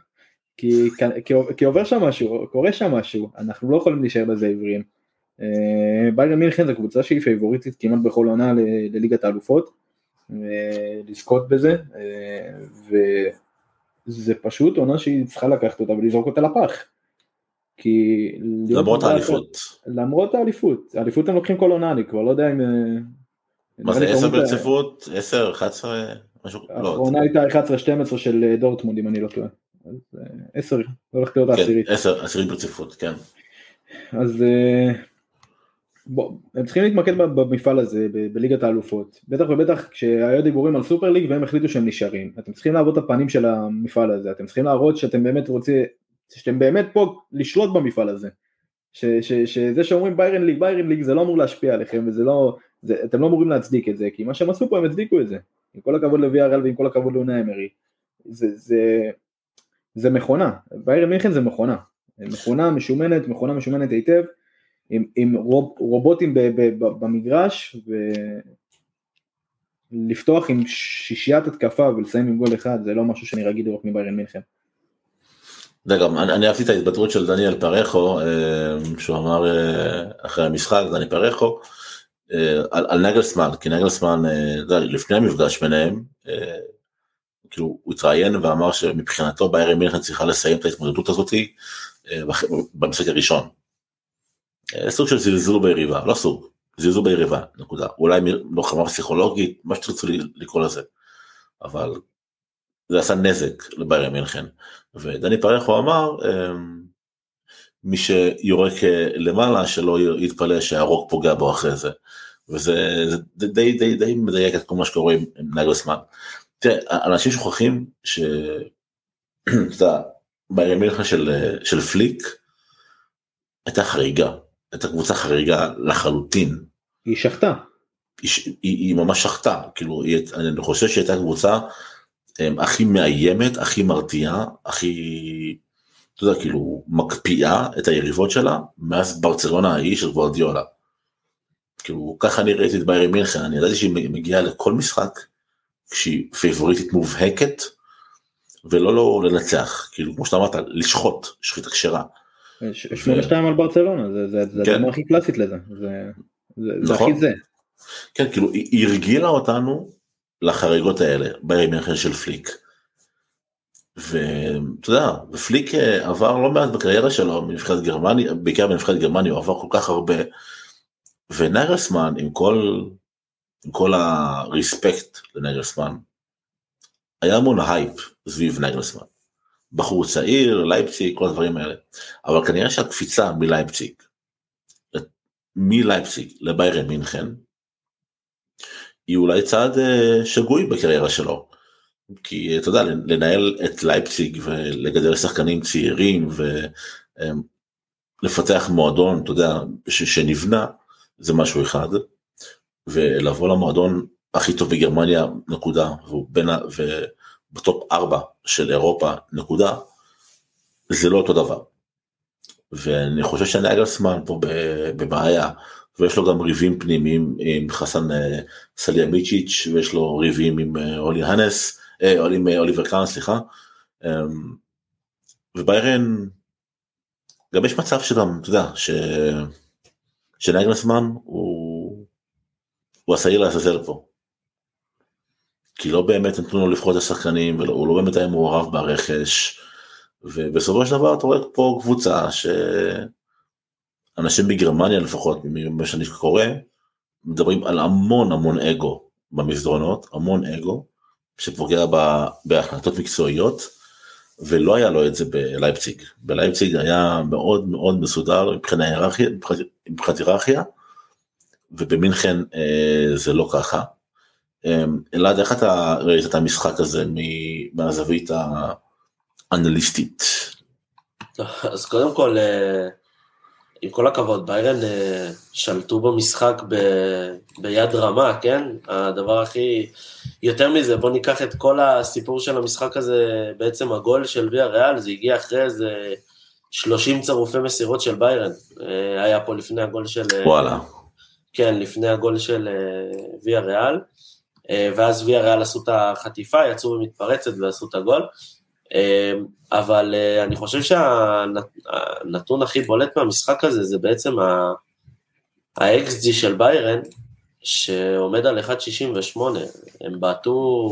כי, כי, כי עובר שם משהו, קורה שם משהו, אנחנו לא יכולים להישאר בזה עיוורים. אה, ביירן מינכן זו קבוצה שהיא פייבוריטית כמעט בכל עונה לליגת האלופות, לזכות בזה, אה, וזה פשוט עונה שהיא צריכה לקחת אותה ולזרוק אותה לפח. כי... למרות האליפות. למרות האליפות, האליפות הם לוקחים כל עונה, אני כבר לא יודע אם... מה זה 10 ברציפות? 10, 11? משהו? לא. האחרונה הייתה 11-12 של דורטמונד אם אני לא טועה. אז אה, עשר, הולכת להיות כן, העשירית. עשר, עשירית ברציפות, כן. אז אה, בוא, הם צריכים להתמקד במפעל הזה, בליגת האלופות. בטח ובטח כשהיו דיבורים על סופר ליג והם החליטו שהם נשארים. אתם צריכים לעבוד את הפנים של המפעל הזה, אתם צריכים להראות שאתם באמת רוצים, שאתם באמת פה לשלוט במפעל הזה. ש, ש, שזה שאומרים ביירן ליג, ביירן ליג זה לא אמור להשפיע עליכם וזה לא, זה, אתם לא אמורים להצדיק את זה, כי מה שהם עשו פה הם הצדיקו את זה. עם כל הכבוד לוי הראל ועם כל הכבוד לאונה אמרי. זה, זה, זה מכונה, ביירן מינכן זה מכונה, מכונה משומנת, מכונה משומנת היטב, עם, עם רוב, רובוטים ב, ב, ב, במגרש, ולפתוח עם שישיית התקפה ולסיים עם גול אחד, זה לא משהו שאני רגיל לראות מביירן מינכן. זה גם, אני, אני אהבתי את ההתבטאות של דניאל פרחו, אה, שהוא אמר אה, אחרי המשחק, דני פרחו, אה, על, על נגלסמן, כי נגלסמן, לפני המפגש ביניהם, כאילו הוא התראיין ואמר שמבחינתו ביירן מינכן צריכה לסיים את ההתמודדות הזאתי במשחק הראשון. אה, סוג של זלזול ביריבה, לא סוג, זלזול ביריבה, נקודה. אולי לוחמה פסיכולוגית, מה שתרצו לקרוא לזה. אבל זה עשה נזק לביירן מינכן. ודני פרחו אמר, אמ, מי שיורק למעלה שלא יתפלא שהרוק פוגע בו אחרי זה. וזה די, די, די מדייק את כל מה שקורה עם נגלסמן. תראה, אנשים שוכחים ש... אתה יודע, בימין של, של פליק הייתה חריגה, הייתה קבוצה חריגה לחלוטין. היא שחטה. היא, היא, היא ממש שחטה, כאילו, היא, אני חושב שהיא הייתה קבוצה הם, הכי מאיימת, הכי מרתיעה, הכי, אתה יודע, כאילו, מקפיאה את היריבות שלה, מאז ברצלונה ההיא של גוורדיולה. כאילו, ככה אני ראיתי את ביירי מינכן, אני ידעתי שהיא מגיעה לכל משחק, שהיא פייבוריטית מובהקת, ולא לא לנצח, כאילו כמו שאתה אמרת, לשחוט, שחיטה כשרה. 8-2 על ברצלונה, זה כן. הכי קלאסית לזה, זה נכון. הכי זה. כן, כאילו היא הרגילה אותנו לחריגות האלה, בימין של פליק. ואתה יודע, ופליק אה, עבר לא מעט בקריירה שלו מנבחרת גרמניה, בעיקר בנבחרת גרמניה, הוא עבר כל כך הרבה ונגלסמן עם כל, עם כל ה respect לנגלסמן, היה המון הייפ סביב נגלסמן. בחור צעיר, לייפציג, כל הדברים האלה. אבל כנראה שהקפיצה מלייפציג, מלייפציג לביירן מינכן, היא אולי צעד אה, שגוי בקריירה שלו. כי אתה יודע, לנהל את לייפציג ולגדל שחקנים צעירים ולפתח אמ, מועדון, אתה יודע, שנבנה, זה משהו אחד. ולבוא למועדון הכי טוב בגרמניה, נקודה, והוא בין, וב top 4 של אירופה, נקודה, זה לא אותו דבר. ואני חושב שנגלסמן פה בבעיה, ויש לו גם ריבים פנימיים עם חסן אה, סליחמידז'יץ', ויש לו ריבים עם אה, אולי הנס, אה, עם אוליבר קאן, סליחה. אמ, וביירן, גם יש מצב שגם, אתה יודע, ש... שנגלסמן הוא, הוא השעיר לעזאזל פה. כי לא באמת נתנו לו לבחור את השחקנים, והוא לא באמת היה מעורב ברכש, ובסופו של דבר אתה רואה פה קבוצה שאנשים בגרמניה לפחות, ממה שאני קורא, מדברים על המון המון אגו במסדרונות, המון אגו, שפוגע בהחלטות מקצועיות, ולא היה לו את זה בלייפציג. בלייפציג היה מאוד מאוד מסודר מבחינת היררכיה, מבחינת היררכיה, ובמינכן אה, זה לא ככה. אה, אלעד, איך אתה ראית את המשחק הזה מהזווית האנליסטית? אז קודם כל, אה, עם כל הכבוד, ביירן אה, שלטו במשחק ב, ביד רמה, כן? הדבר הכי... יותר מזה, בואו ניקח את כל הסיפור של המשחק הזה, בעצם הגול של ויה ריאל, זה הגיע אחרי איזה 30 צירופי מסירות של ביירן. אה, היה פה לפני הגול של... וואלה. כן, לפני הגול של ויה ריאל, ואז ויה ריאל עשו את החטיפה, יצאו במתפרצת ועשו את הגול. אמ, אבל אה, אני חושב שהנתון הכי בולט מהמשחק הזה זה בעצם ה-XG של ביירן, שעומד על 1.68, הם בעטו,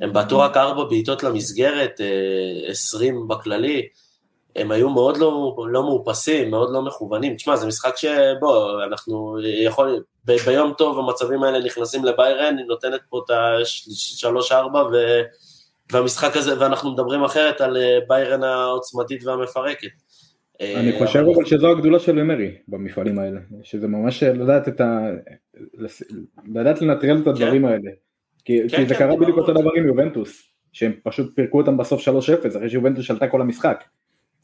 הם בעטו רק 4 בעיטות למסגרת, 20 אה, בכללי, הם היו מאוד לא, לא מאופסים, מאוד לא מכוונים. תשמע, זה משחק שבו, אנחנו יכול, ב, ביום טוב המצבים האלה נכנסים לביירן, היא נותנת פה את ה-3-4 ו... והמשחק הזה, ואנחנו מדברים אחרת על אה, ביירן העוצמתית והמפרקת. אני אה, חושב אבל שזו הגדולה של אמרי במפעלים האלה, שזה ממש אה, לדעת את ה... לדעת לנטרל את הדברים כן. האלה. כי, כן, כי זה כן, קרה בדיוק אותו דבר עם יובנטוס, שהם פשוט פירקו אותם בסוף 3-0, אחרי שיובנטוס שלטה כל המשחק.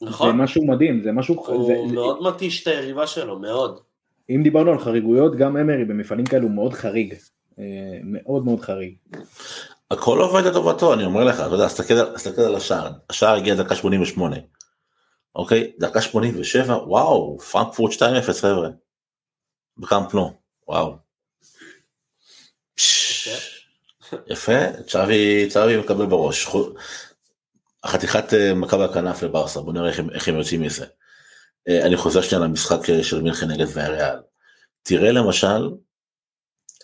נכון. זה משהו מדהים, זה משהו... הוא זה, מאוד זה... מתיש את היריבה שלו, מאוד. אם דיברנו על חריגויות, גם אמרי במפעלים כאלו מאוד חריג. מאוד מאוד חריג. הכל עובד לטובתו, אני אומר לך, אתה יודע, תסתכל על השער, השער הגיע דקה 88, אוקיי? דקה 87, וואו, פרנקפורט 2-0 חבר'ה, בקאמפ נו, וואו. יפה, צ'אבי, צ'אבי מקבל בראש. החתיכת אה, מכה בכנף לברסה, בוא נראה איך הם יוצאים מזה. אה, אני חוזר שנייה למשחק אה, של מינכן נגד ויאריאל. תראה למשל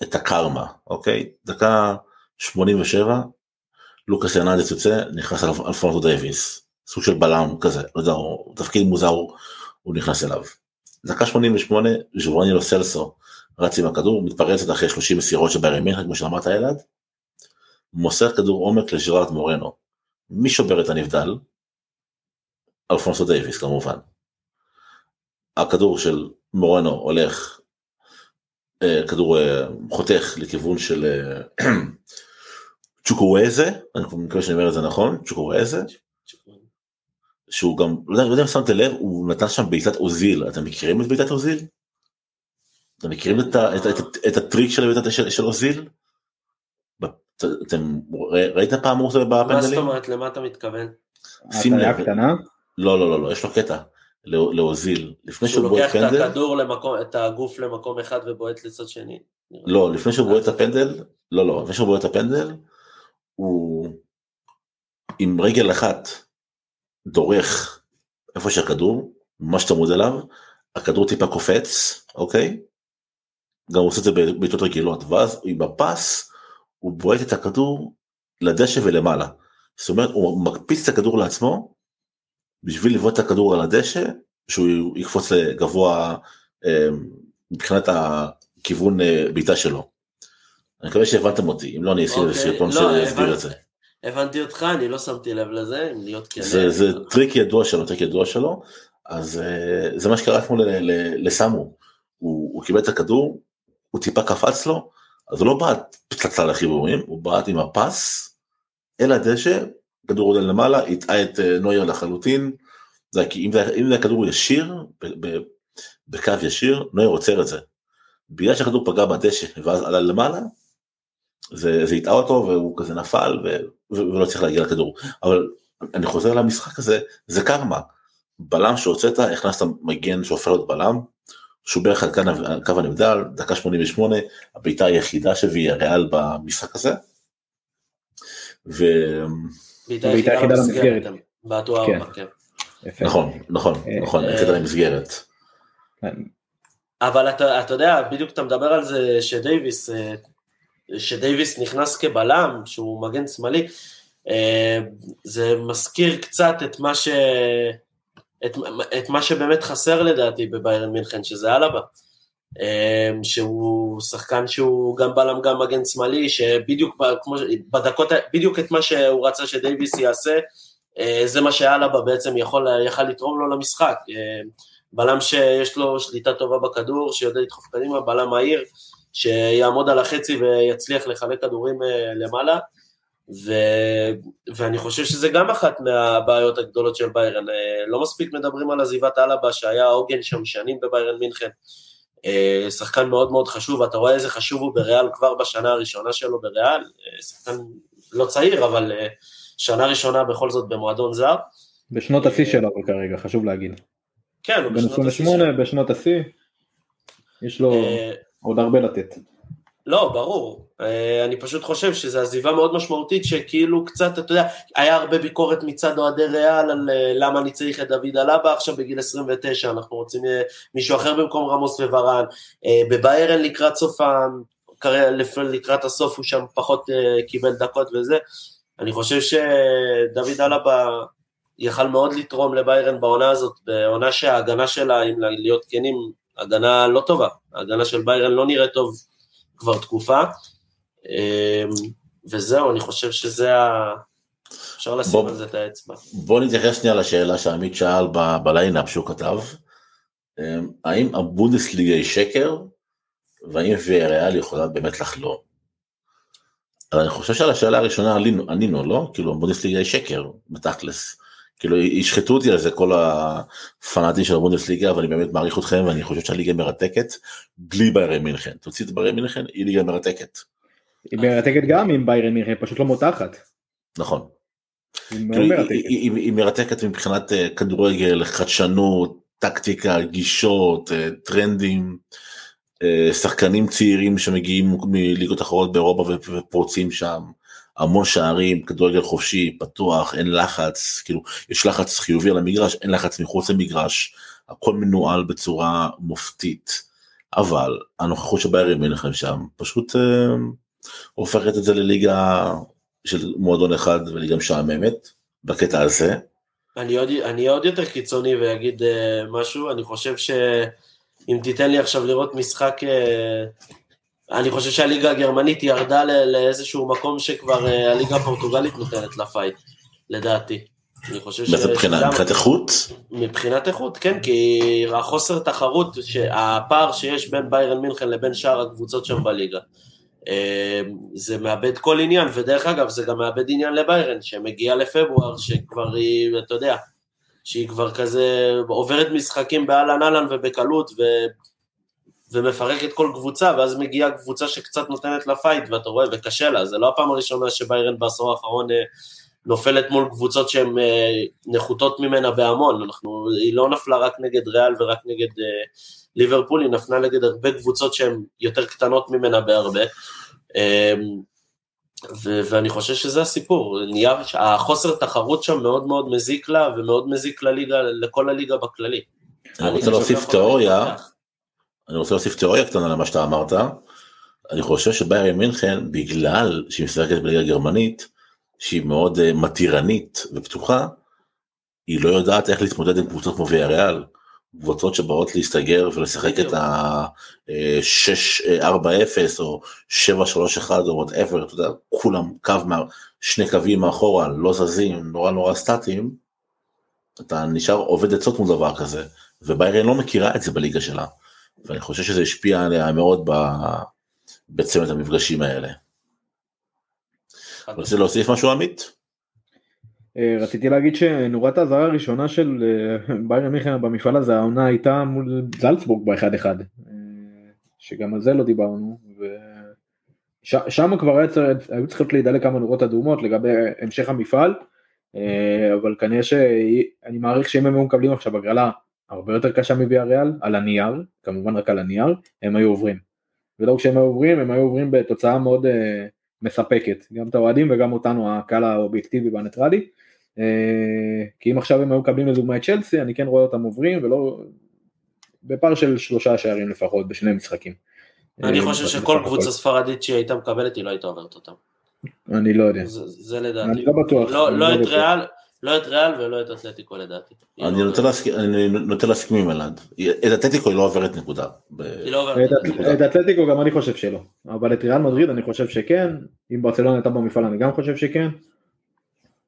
את הקרמה, אוקיי? דקה 87, לוקאס הרננדס יוצא, נכנס אליו אלפונסו דייוויס, סוג של בלם כזה, לא יודע, תפקיד מוזר, הוא נכנס אליו. דקה 88, ז'וברוני לו סלסו רץ עם הכדור, מתפרצת אחרי 30 מסירות של ביירי מינכן, כמו שאמרת ילד, מוסר כדור עומק לז'רארד מורנו. מי שובר את הנבדל? אלפונסו דייוויס כמובן. הכדור של מורנו הולך, אה, כדור אה, חותך לכיוון של אה, צ'וקוויזה, אני מקווה שאני אומר את זה נכון, צ'וקוויזה, שהוא גם, לא יודע, אם שמת לב, הוא נתן שם בעיטת אוזיל, אתם מכירים את בעיטת אוזיל? אתם מכירים את, הטריק של בעיטת של אוזיל? אתם ראית פעם הוא עושה בפנדלים? מה זאת אומרת, למה אתה מתכוון? שים לב. קטנה? לא, לא, לא, לא, יש לו קטע. להוזיל, לפני שהוא בועט פנדל. שהוא לוקח את הכדור למקום, את הגוף למקום אחד ובועט לצד שני. לא, לפני שהוא בועט את הפנדל, לא, לא, לפני שהוא בועט את הפנדל, הוא עם רגל אחת דורך איפה שהכדור, ממש צמוד אליו, הכדור טיפה קופץ, אוקיי? גם הוא עושה את זה בעיטות רגילות, ואז עם הפס הוא בועט את הכדור לדשא ולמעלה. זאת אומרת, הוא מקפיץ את הכדור לעצמו, בשביל לבעוט את הכדור על הדשא, שהוא יקפוץ לגבוה, אמ, מבחינת הכיוון אה, בעיטה שלו. אני מקווה שהבנתם אותי, אם לא אני אשים אוקיי, סרטון לא, שיסביר את זה. הבנתי אותך, אני לא שמתי לב לזה, אם להיות כן. זה, זה טריק ידוע שלו, טריק ידוע שלו, אז אה, זה מה שקרה אתמול לסמו, הוא, הוא קיבל את הכדור, הוא טיפה קפץ לו, אז הוא לא בעט פצצה לחיבורים, הוא בעט עם הפס אל הדשא, כדור עולה למעלה, הטעה את אה, נויר לחלוטין, זה, כי אם זה, אם זה הכדור ישיר, ב, ב, בקו ישיר, נויר עוצר את זה. בגלל שהכדור פגע בדשא ואז עלה למעלה, זה, זה הטעה אותו והוא כזה נפל ו, ו, ולא צריך להגיע לכדור. אבל אני חוזר למשחק הזה, זה קרמה. בלם שהוצאת, הכנסת מגן שהופך להיות בלם, שובר לך את קו- הנבדל, דקה 88, הבעיטה היחידה שהביאה ריאל במשחק הזה. ונכון, בעיטה בעיטה יחידה יחידה למסגרת. בעטו כן. ארבע, כן. נכון, נכון, אה, נכון, אה, היחידה למסגרת. אבל אתה, אתה יודע, בדיוק אתה מדבר על זה שדייוויס, אה, שדייוויס נכנס כבלם, שהוא מגן שמאלי, אה, זה מזכיר קצת את מה, ש... את, את מה שבאמת חסר לדעתי בביירן מינכן, שזה אלבה. אה, שהוא שחקן שהוא גם בלם גם מגן שמאלי, שבדיוק כמו, בדקות, בדיוק את מה שהוא רצה שדייוויס יעשה, אה, זה מה שאלבה בעצם יכול, יכל לתרום לו למשחק. אה, בלם שיש לו שליטה טובה בכדור, שיודע לדחוף קדימה, בלם מהיר, שיעמוד על החצי ויצליח לחלק כדורים אה, למעלה, ו... ואני חושב שזה גם אחת מהבעיות הגדולות של ביירן. אה, לא מספיק מדברים על עזיבת אלבה, שהיה עוגן שם שנים בביירן מינכן. אה, שחקן מאוד מאוד חשוב, אתה רואה איזה חשוב הוא בריאל כבר בשנה הראשונה שלו בריאל, אה, שחקן לא צעיר, אבל שנה ראשונה בכל זאת במועדון זר. בשנות השיא שלו אבל כרגע, חשוב להגיד. כן, הוא בן בשנות השיא 28, שלו. בשנות השיא, יש לו עוד הרבה לתת. לא, ברור. אה, אני פשוט חושב שזו עזיבה מאוד משמעותית, שכאילו קצת, אתה יודע, היה הרבה ביקורת מצד אוהדי ריאל על אה, למה אני צריך את דוד אלבה עכשיו בגיל 29, אנחנו רוצים אה, מישהו אחר במקום רמוס וברן. בביירן לקראת סוף לקראת הסוף הוא שם פחות קיבל דקות וזה. אני חושב שדוד אלבה יכל מאוד לתרום לביירן בעונה הזאת, בעונה שההגנה שלה, אם להיות כנים, הגנה לא טובה. ההגנה של ביירן לא נראית טוב כבר תקופה. אמ, וזהו, אני חושב שזה ה... אפשר לשים בוא- על זה את האצבע. בוא נתייחס שנייה לשאלה שעמית שאל ב- בליינאפ שהוא כתב. אמ, האם הבונדסליגה היא שקר, והאם ויאריאל יכולה באמת לחלום? אז אני חושב שעל השאלה הראשונה ענינו, לא? כאילו הבונדסליגה היא שקר, בתכלס. כאילו ישחטו אותי על זה כל הפנאטים של הבונדסליגה, אבל אני באמת מעריך אתכם ואני חושב שהליגה מרתקת, בלי ביירן מינכן. תוציא את ביירן מינכן, היא ליגה מרתקת. היא מרתקת גם עם ביירן מינכן, פשוט לא מותחת. נכון. היא כאילו, היא, מרתקת. היא, היא, היא מרתקת מבחינת אה, כדורגל, חדשנות, טקטיקה, גישות, אה, טרנדים, אה, שחקנים צעירים שמגיעים מליגות אחרות באירופה ופורצים שם, המון שערים, כדורגל חופשי, פתוח, אין לחץ, כאילו יש לחץ חיובי על המגרש, אין לחץ מחוץ למגרש, הכל מנוהל בצורה מופתית, אבל הנוכחות של ביירן מינכן שם פשוט אה, הופכת את זה לליגה של מועדון אחד וליגה משעממת בקטע הזה. אני עוד, אני עוד יותר קיצוני ואגיד uh, משהו, אני חושב שאם תיתן לי עכשיו לראות משחק, uh, אני חושב שהליגה הגרמנית ירדה לאיזשהו מקום שכבר uh, הליגה הפורטוגלית נותנת לה fight, לדעתי. אני חושב ש... באיזה מבחינת איכות? מבחינת איכות, כן, כי החוסר תחרות, הפער שיש בין ביירן מינכן לבין שאר הקבוצות שם בליגה, אה, זה מאבד כל עניין, ודרך אגב, זה גם מאבד עניין לביירן, שמגיעה לפברואר, שכבר היא, אתה יודע, שהיא כבר כזה עוברת משחקים באהלן אהלן ובקלות, ו... ומפרקת כל קבוצה, ואז מגיעה קבוצה שקצת נותנת לה fight, ואתה רואה, וקשה לה, זה לא הפעם הראשונה שביירן בעשור האחרון אה, נופלת מול קבוצות שהן אה, נחותות ממנה בהמון, אנחנו, היא לא נפלה רק נגד ריאל ורק נגד אה, ליברפול, היא נפלה נגד הרבה קבוצות שהן יותר קטנות ממנה בהרבה, אה, ו- ואני חושב שזה הסיפור, נהיה, החוסר תחרות שם מאוד מאוד מזיק לה, ומאוד מזיק לליגה, לכל הליגה בכללי. אני רוצה להוסיף תיאוריה. אני רוצה להוסיף תיאוריה קטנה למה שאתה אמרת. אני חושב שביירן מינכן, בגלל שהיא משחקת בליגה הגרמנית, שהיא מאוד אה, מתירנית ופתוחה, היא לא יודעת איך להתמודד עם קבוצות כמו ויאריאל, קבוצות שבאות להסתגר ולשחק את ה-6-4-0 או 7-3-1 או וואטאבר, אתה יודע, כולם קו, מה, שני קווים מאחורה, לא זזים, נורא נורא סטטיים, אתה נשאר עובד עצות מול דבר כזה, וביירן לא מכירה את זה בליגה שלה, ואני חושב שזה השפיע עליה מאוד בצמד המפגשים האלה. רוצה להוסיף משהו עמית? אה, רציתי להגיד שנורת האזהרה הראשונה של אה, ביירן מיכן במפעל הזה העונה הייתה מול זלצבורג באחד אחד אה, שגם על זה לא דיברנו ושם כבר היו צריכות להידלק כמה נורות אדומות לגבי המשך המפעל אבל כנראה שאני מעריך שאם הם היו מקבלים עכשיו הגרלה הרבה יותר קשה מוויה ריאל על הנייר כמובן רק על הנייר הם היו עוברים ולא כשהם היו עוברים הם היו עוברים בתוצאה מאוד מספקת גם את האוהדים וגם אותנו הקהל האובייקטיבי והניטרלי אה, כי אם עכשיו הם היו מקבלים לדוגמה את צ'לסי, אני כן רואה אותם עוברים ולא... בפער של שלושה שערים לפחות בשני משחקים. אני אה, חושב שכל קבוצה ספרדית שהיא הייתה מקבלת היא לא הייתה עוברת אותם. אני לא יודע. זה לדעתי. אני לא בטוח. לא, לא את ריאל, לא את ריאל ולא את אתלטיקו לדעתי. אני נוטה להסכים עם אלעד. את אתלטיקו היא לא עוברת נקודה. היא לא עוברת נקודה. את אתלטיקו גם אני חושב שלא. אבל את ריאל מדריד אני חושב שכן. אם ברצלונה הייתה במפעל אני גם חושב שכן.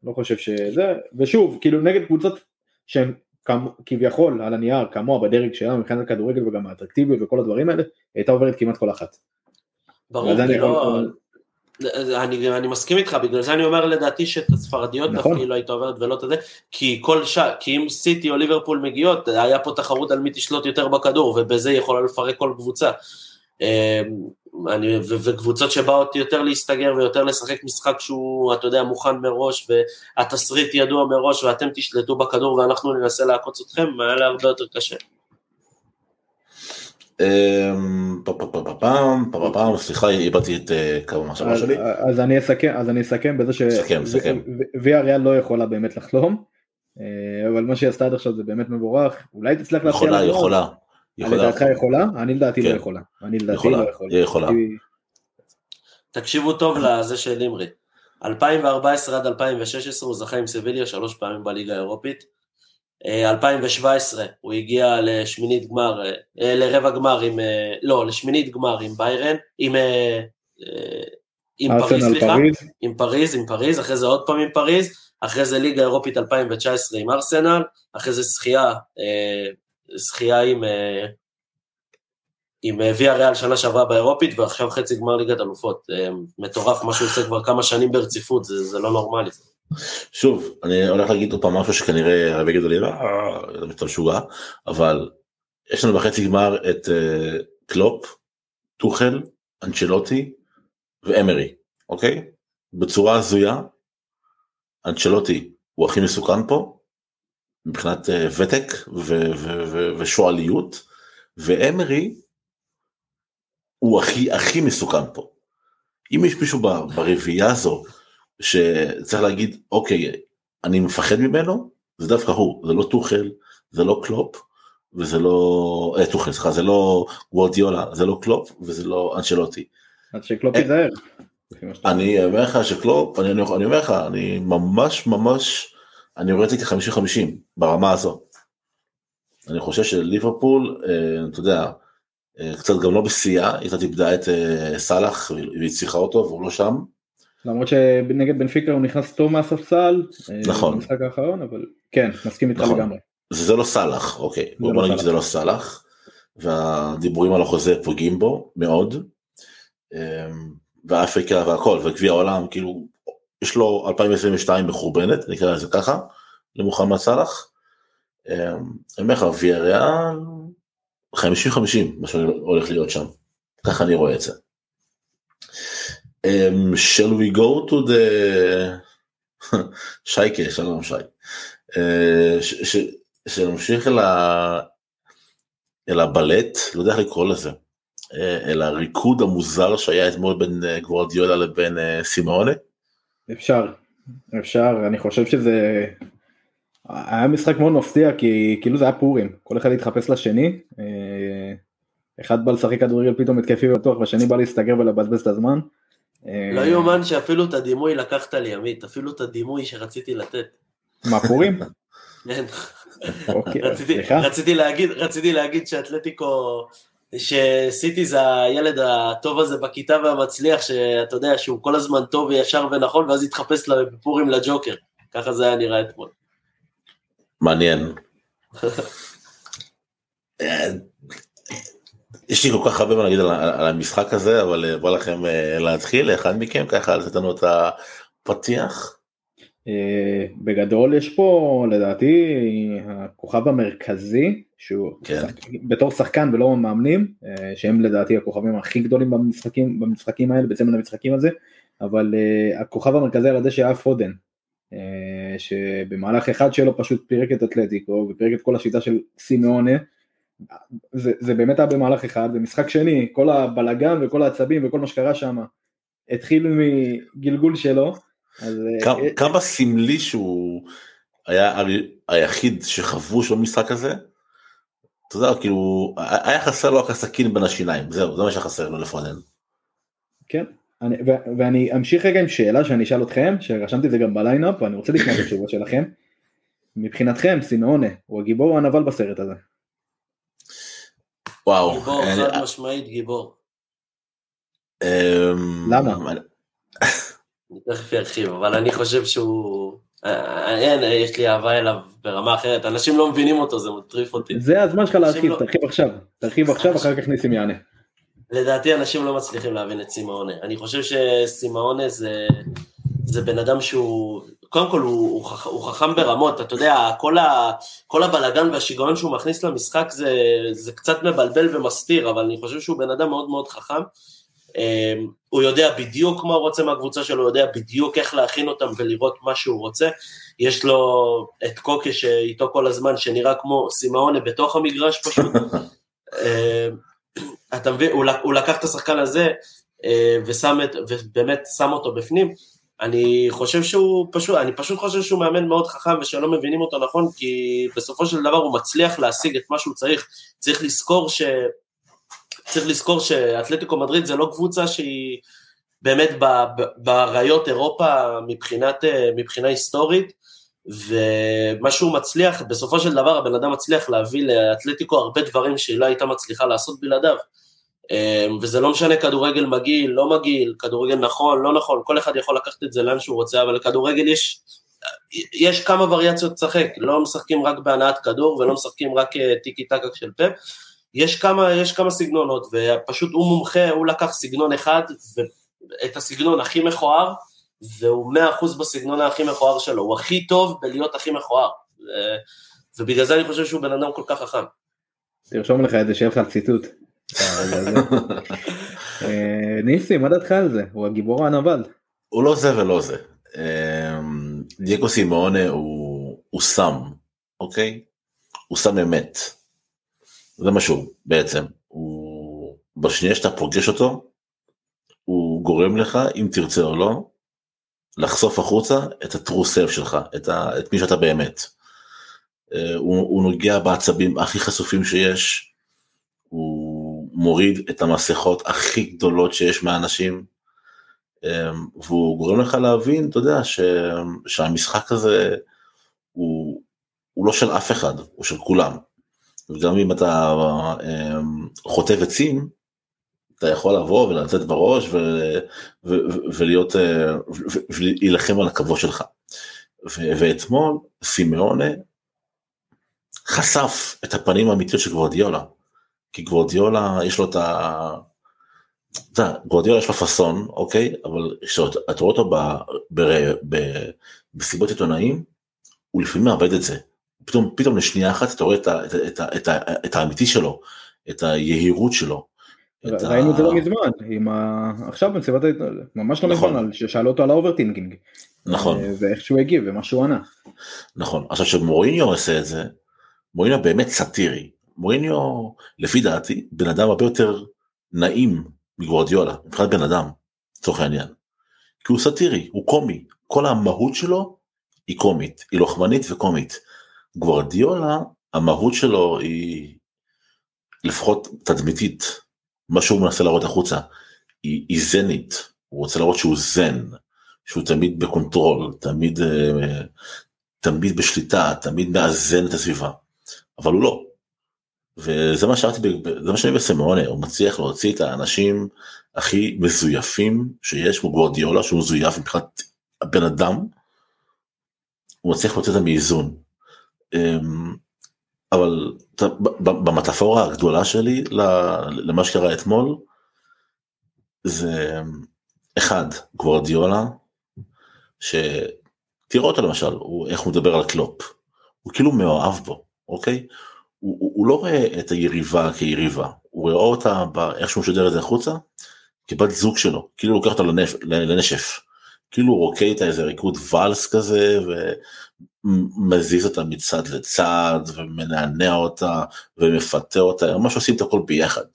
לא חושב שזה, ושוב, כאילו נגד קבוצות שהן כביכול על הנייר כמוה בדרג שלה מבחינת הכדורגל וגם האטרקטיביות וכל הדברים האלה, הייתה עוברת כמעט כל אחת. ברור, אני. אני, מסכים איתך, בגלל זה אני אומר לדעתי שאת הספרדיות נכון. דווקא לא הייתה עוברת ולא את זה, כי כל שעה, כי אם סיטי או ליברפול מגיעות, היה פה תחרות על מי תשלוט יותר בכדור, ובזה היא יכולה לפרק כל קבוצה. אמ, אני, ו, וקבוצות שבאות יותר להסתגר ויותר לשחק משחק שהוא, אתה יודע, מוכן מראש, והתסריט ידוע מראש, ואתם תשלטו בכדור ואנחנו ננסה לעקוץ אתכם, היה לה הרבה יותר קשה. אמ, פעם, סליחה, איבדתי את אה, קו המחשבה שלי. אז אני אסכם, אז אני אסכם בזה שוויה ריאל לא יכולה באמת לחלום, אה, אבל מה שהיא עשתה עד עכשיו זה באמת מבורך, אולי תצליח להציע יכולה, יכולה. לדעתך יכולה? אני לדעתי לא כן. יכולה. אני לדעתי לא יכולה. תקשיבו טוב לזה של אימרי. 2014 עד 2016 הוא זכה עם סביליה שלוש פעמים בליגה האירופית. 2017 אה, הוא הגיע לשמינית גמר, אה, לרבע גמר עם, אה, לא, לשמינית גמר עם ביירן, עם, עם פריז, סליחה, עם פריז, עם פריז, אחרי זה עוד פעם עם פריז, אחרי זה ליגה אירופית 2019 עם ארסנל, אחרי זה זכייה זכייה עם, אה, עם אה, ויה ריאל שנה שעברה באירופית, ועכשיו חצי גמר ליגת אלופות. אה, מטורף, מה שהוא עושה כבר כמה שנים ברציפות, זה, זה לא נורמלי. שוב, אני הולך להגיד עוד פעם משהו שכנראה הרבה יגידו לי, אתה משוגע, אבל יש לנו בחצי גמר את קלופ, טוחל, אנצ'לוטי ואמרי, אוקיי? בצורה הזויה, אנצ'לוטי הוא הכי מסוכן פה, מבחינת אה, ותק ושועליות, ואמרי הוא הכי הכי מסוכן פה. אם יש מישהו ברביעייה הזו שצריך להגיד אוקיי אני מפחד ממנו זה דווקא הוא זה לא טוחל זה לא קלופ וזה לא אה, טוחל סליחה זה לא גוורדיולה זה לא קלופ וזה לא אנצ'לוטי. אז שקלופ ייזהר. אני אומר לך שקלופ אני, אני אומר לך אני ממש ממש אני רואה את זה כ-50-50 ברמה הזו. אני חושב שליברפול, אה, אתה יודע, אה, קצת גם לא בשיאה, היא קצת איבדה את אה, סאלח והיא צריכה אותו והוא לא שם. למרות שנגד בנפיקה הוא נכנס טוב מהספסל, נכון, במשחק האחרון, אבל כן, מסכים איתך נכון. לגמרי. זה לא סאלח, אוקיי, בוא, בוא לא נגיד שזה לא סאלח, והדיבורים על החוזה פוגעים בו מאוד, ואפריקה והכל, וגביע העולם, כאילו יש לו 2022 מחורבנת, נקרא לזה ככה, למוחמד סאלח. אמ, אני אומר לך, ויאריאל 50-50 מה שהולך להיות שם, ככה אני רואה את זה. Um, shall we go to the שייקה, שלום שי. Uh, שנמשיך אל, ה... אל הבלט, לא יודע איך לקרוא לזה, אה, אל הריקוד המוזר שהיה אתמול בין אה, גוורדיולה לבין סימאונה. אפשר, אפשר, אני חושב שזה היה משחק מאוד מפתיע כי כאילו זה היה פורים, כל אחד התחפש לשני, אה, אחד בא לשחק כדורגל פתאום התקפי ובטוח והשני בא להסתגר ולבזבז את הזמן. אה, לא יאומן שאפילו את הדימוי לקחת לי עמית, אפילו את הדימוי שרציתי לתת. מה פורים? כן. אוקיי, רציתי- להגיד שאתלטיקו, שסיטי זה הילד הטוב הזה בכיתה והמצליח, שאתה יודע שהוא כל הזמן טוב וישר ונכון, ואז התחפש בפורים לג'וקר. ככה זה היה נראה אתמול. מעניין. יש לי כל כך הרבה מה להגיד על על המשחק הזה, אבל אה, בא לכם אה, להתחיל, אחד מכם ככה לתת לנו את הפתיח. אה, בגדול יש פה לדעתי הכוכב המרכזי שהוא כן. שחק- בתור שחקן ולא מאמנים שהם לדעתי הכוכבים הכי גדולים במשחקים במשחקים האלה בצמד המשחקים הזה אבל הכוכב המרכזי על הדשא היה פודן שבמהלך אחד שלו פשוט פירק את אתלטיקו ופירק את כל השיטה של סימאונה זה, זה באמת היה במהלך אחד ומשחק שני כל הבלגן וכל העצבים וכל מה שקרה שם התחיל מגלגול שלו אז אה, כמה- אה, כמה סמלי שהוא היה היחיד שחבוש במשחק הזה. אתה יודע, כאילו, היה חסר לו רק הסכין בין השיניים, זהו, זה מה שחסר לו לפונן. כן, אני, ו- ואני אמשיך רגע עם שאלה שאני אשאל אתכם, שרשמתי את זה גם בליינאפ, ואני רוצה לשמוע את התשובות שלכם. מבחינתכם, סימאונה הוא הגיבור או הנבל בסרט הזה? וואו. גיבור, אני- חד משמעית גיבור. אמ, למה? אני- אני תכף ארחיב, אבל אני חושב שהוא... אה, אין, יש לי אהבה אליו ברמה אחרת, אנשים לא מבינים אותו, זה מטריף אותי. זה הזמן שלך להרחיב, לא- תרחיב עכשיו. תרחיב עכשיו, אחר כך ניסים יענה. לדעתי אנשים לא מצליחים להבין את סימאונה. אני חושב שסימאונה זה, זה בן אדם שהוא, קודם כל הוא, הוא, חכ, הוא חכם ברמות, אתה יודע, כל, ה, כל הבלגן והשיגעון שהוא מכניס למשחק זה, זה קצת מבלבל ומסתיר, אבל אני חושב שהוא בן אדם מאוד מאוד חכם. אמ, הוא יודע בדיוק מה הוא רוצה מהקבוצה שלו, הוא יודע בדיוק איך להכין אותם ולראות מה שהוא רוצה. יש לו את קוקה שאיתו כל הזמן, שנראה כמו סימאונה בתוך המגרש פשוט. אמ, אתה מבין, הוא, לק- הוא לקח את השחקן הזה אה, ושם את, ובאמת שם אותו בפנים. אני חושב שהוא פשוט, אני פשוט חושב שהוא מאמן מאוד חכם ושלא מבינים אותו נכון, כי בסופו של דבר הוא מצליח להשיג את מה שהוא צריך. צריך לזכור ש... צריך לזכור שאתלטיקו מדריד זה לא קבוצה שהיא באמת באריות אירופה מבחינת, אה, מבחינה היסטורית, ומה שהוא מצליח, בסופו של דבר הבן אדם מצליח להביא לאתלטיקו הרבה דברים שהיא לא הייתה מצליחה לעשות בלעדיו. אה, וזה לא משנה כדורגל מגעיל, לא מגעיל, כדורגל נכון, לא נכון, כל אחד יכול לקחת את זה לאן שהוא רוצה, אבל לכדורגל יש, יש כמה וריאציות לשחק, לא משחקים רק בהנעת כדור ולא משחקים רק אה, טיקי טקה של פאפ, יש כמה, יש כמה סגנונות, ופשוט הוא מומחה, הוא לקח סגנון אחד, ואת הסגנון הכי מכוער, והוא מאה אחוז בסגנון הכי מכוער שלו, הוא הכי טוב בלהיות הכי מכוער, ו- ובגלל זה אני חושב שהוא בן אדם כל כך חכם. תרשום לך את זה, שיהיה לך ציטוט. אה, ניסים, מה דעתך על זה? הוא הגיבור הנבל? הוא לא זה ולא זה. אמ, דייגו סימאונה הוא, סם, אוקיי? הוא סם אמת. זה מה שהוא בעצם. הוא, בשנייה שאתה פוגש אותו, הוא גורם לך, אם תרצה או לא, לחשוף החוצה את ה-true self שלך, את, ה, את מי שאתה באמת. אה, הוא, הוא נוגע בעצבים הכי חשופים שיש, מוריד את המסכות הכי גדולות שיש מהאנשים, אמ, והוא גורם לך להבין, אתה יודע, ש, שהמשחק הזה הוא, הוא לא של אף אחד, הוא של כולם. וגם אם אתה אמ, חוטב עצים, אתה יכול לבוא ולצאת בראש ו, ו, ולהיות, אה, ולהילחם על הכבוד שלך. ו, ואתמול סימאונה חשף את הפנים האמיתיות של גוורדיולה. כי גוורדיולה יש לו את ה... אתה יודע, גוורדיולה יש לו פאסון, אוקיי? אבל כשאתה רואה אותו ב, ב, ב, בסיבות עיתונאים, הוא לפעמים מאבד את זה. פתאום, פתאום לשנייה אחת אתה רואה את, ה, את, ה- את, ה- את, ה- את האמיתי שלו, את היהירות שלו. את ה- ראינו את זה לא מזמן, עם ה... עכשיו במסיבת העיתונאים, ממש לא נכון. מזמן, ששאלו אותו על ה overthinking. נכון, אה, ואיך שהוא הגיב ומה שהוא ענה. נכון. עכשיו כשמוריניו עושה את זה, מוריניו באמת סאטירי. מוריניו, לפי דעתי, בן אדם הרבה יותר נעים מגוורדיולה, מבחינת בן אדם, לצורך העניין. כי הוא סאטירי, הוא קומי. כל המהות שלו היא קומית, היא לוחמנית וקומית. גוורדיולה, המהות שלו היא לפחות תדמיתית, מה שהוא מנסה להראות החוצה, היא, היא זנית, הוא רוצה להראות שהוא זן, שהוא תמיד ב control, תמיד, אה, תמיד בשליטה, תמיד מאזן את הסביבה, אבל הוא לא. וזה מה שאמרתי, זה מה שאני בסמואנה, הוא מצליח להוציא את האנשים הכי מזויפים שיש, כמו גוורדיולה, שהוא מזויף מבחינת הבן אדם, הוא מצליח להוציא אותם מאיזון. אמ, אבל במטאפורה הגדולה שלי למה שקרה אתמול, זה אחד, גוורדיולה, שתראו אותו למשל, הוא, איך הוא מדבר על קלופ, הוא כאילו מאוהב בו, אוקיי? הוא, הוא, הוא לא רואה את היריבה כיריבה, הוא רואה אותה באיך שהוא משדר את זה החוצה, כבת זוג שלו, כאילו הוא לוקח אותה לנפ, לנשף, כאילו הוא רוקד איתה איזה ריקוד ואלס כזה, ומזיז אותה מצד לצד, ומנענע אותה, ומפתה אותה, ממש עושים את הכל ביחד.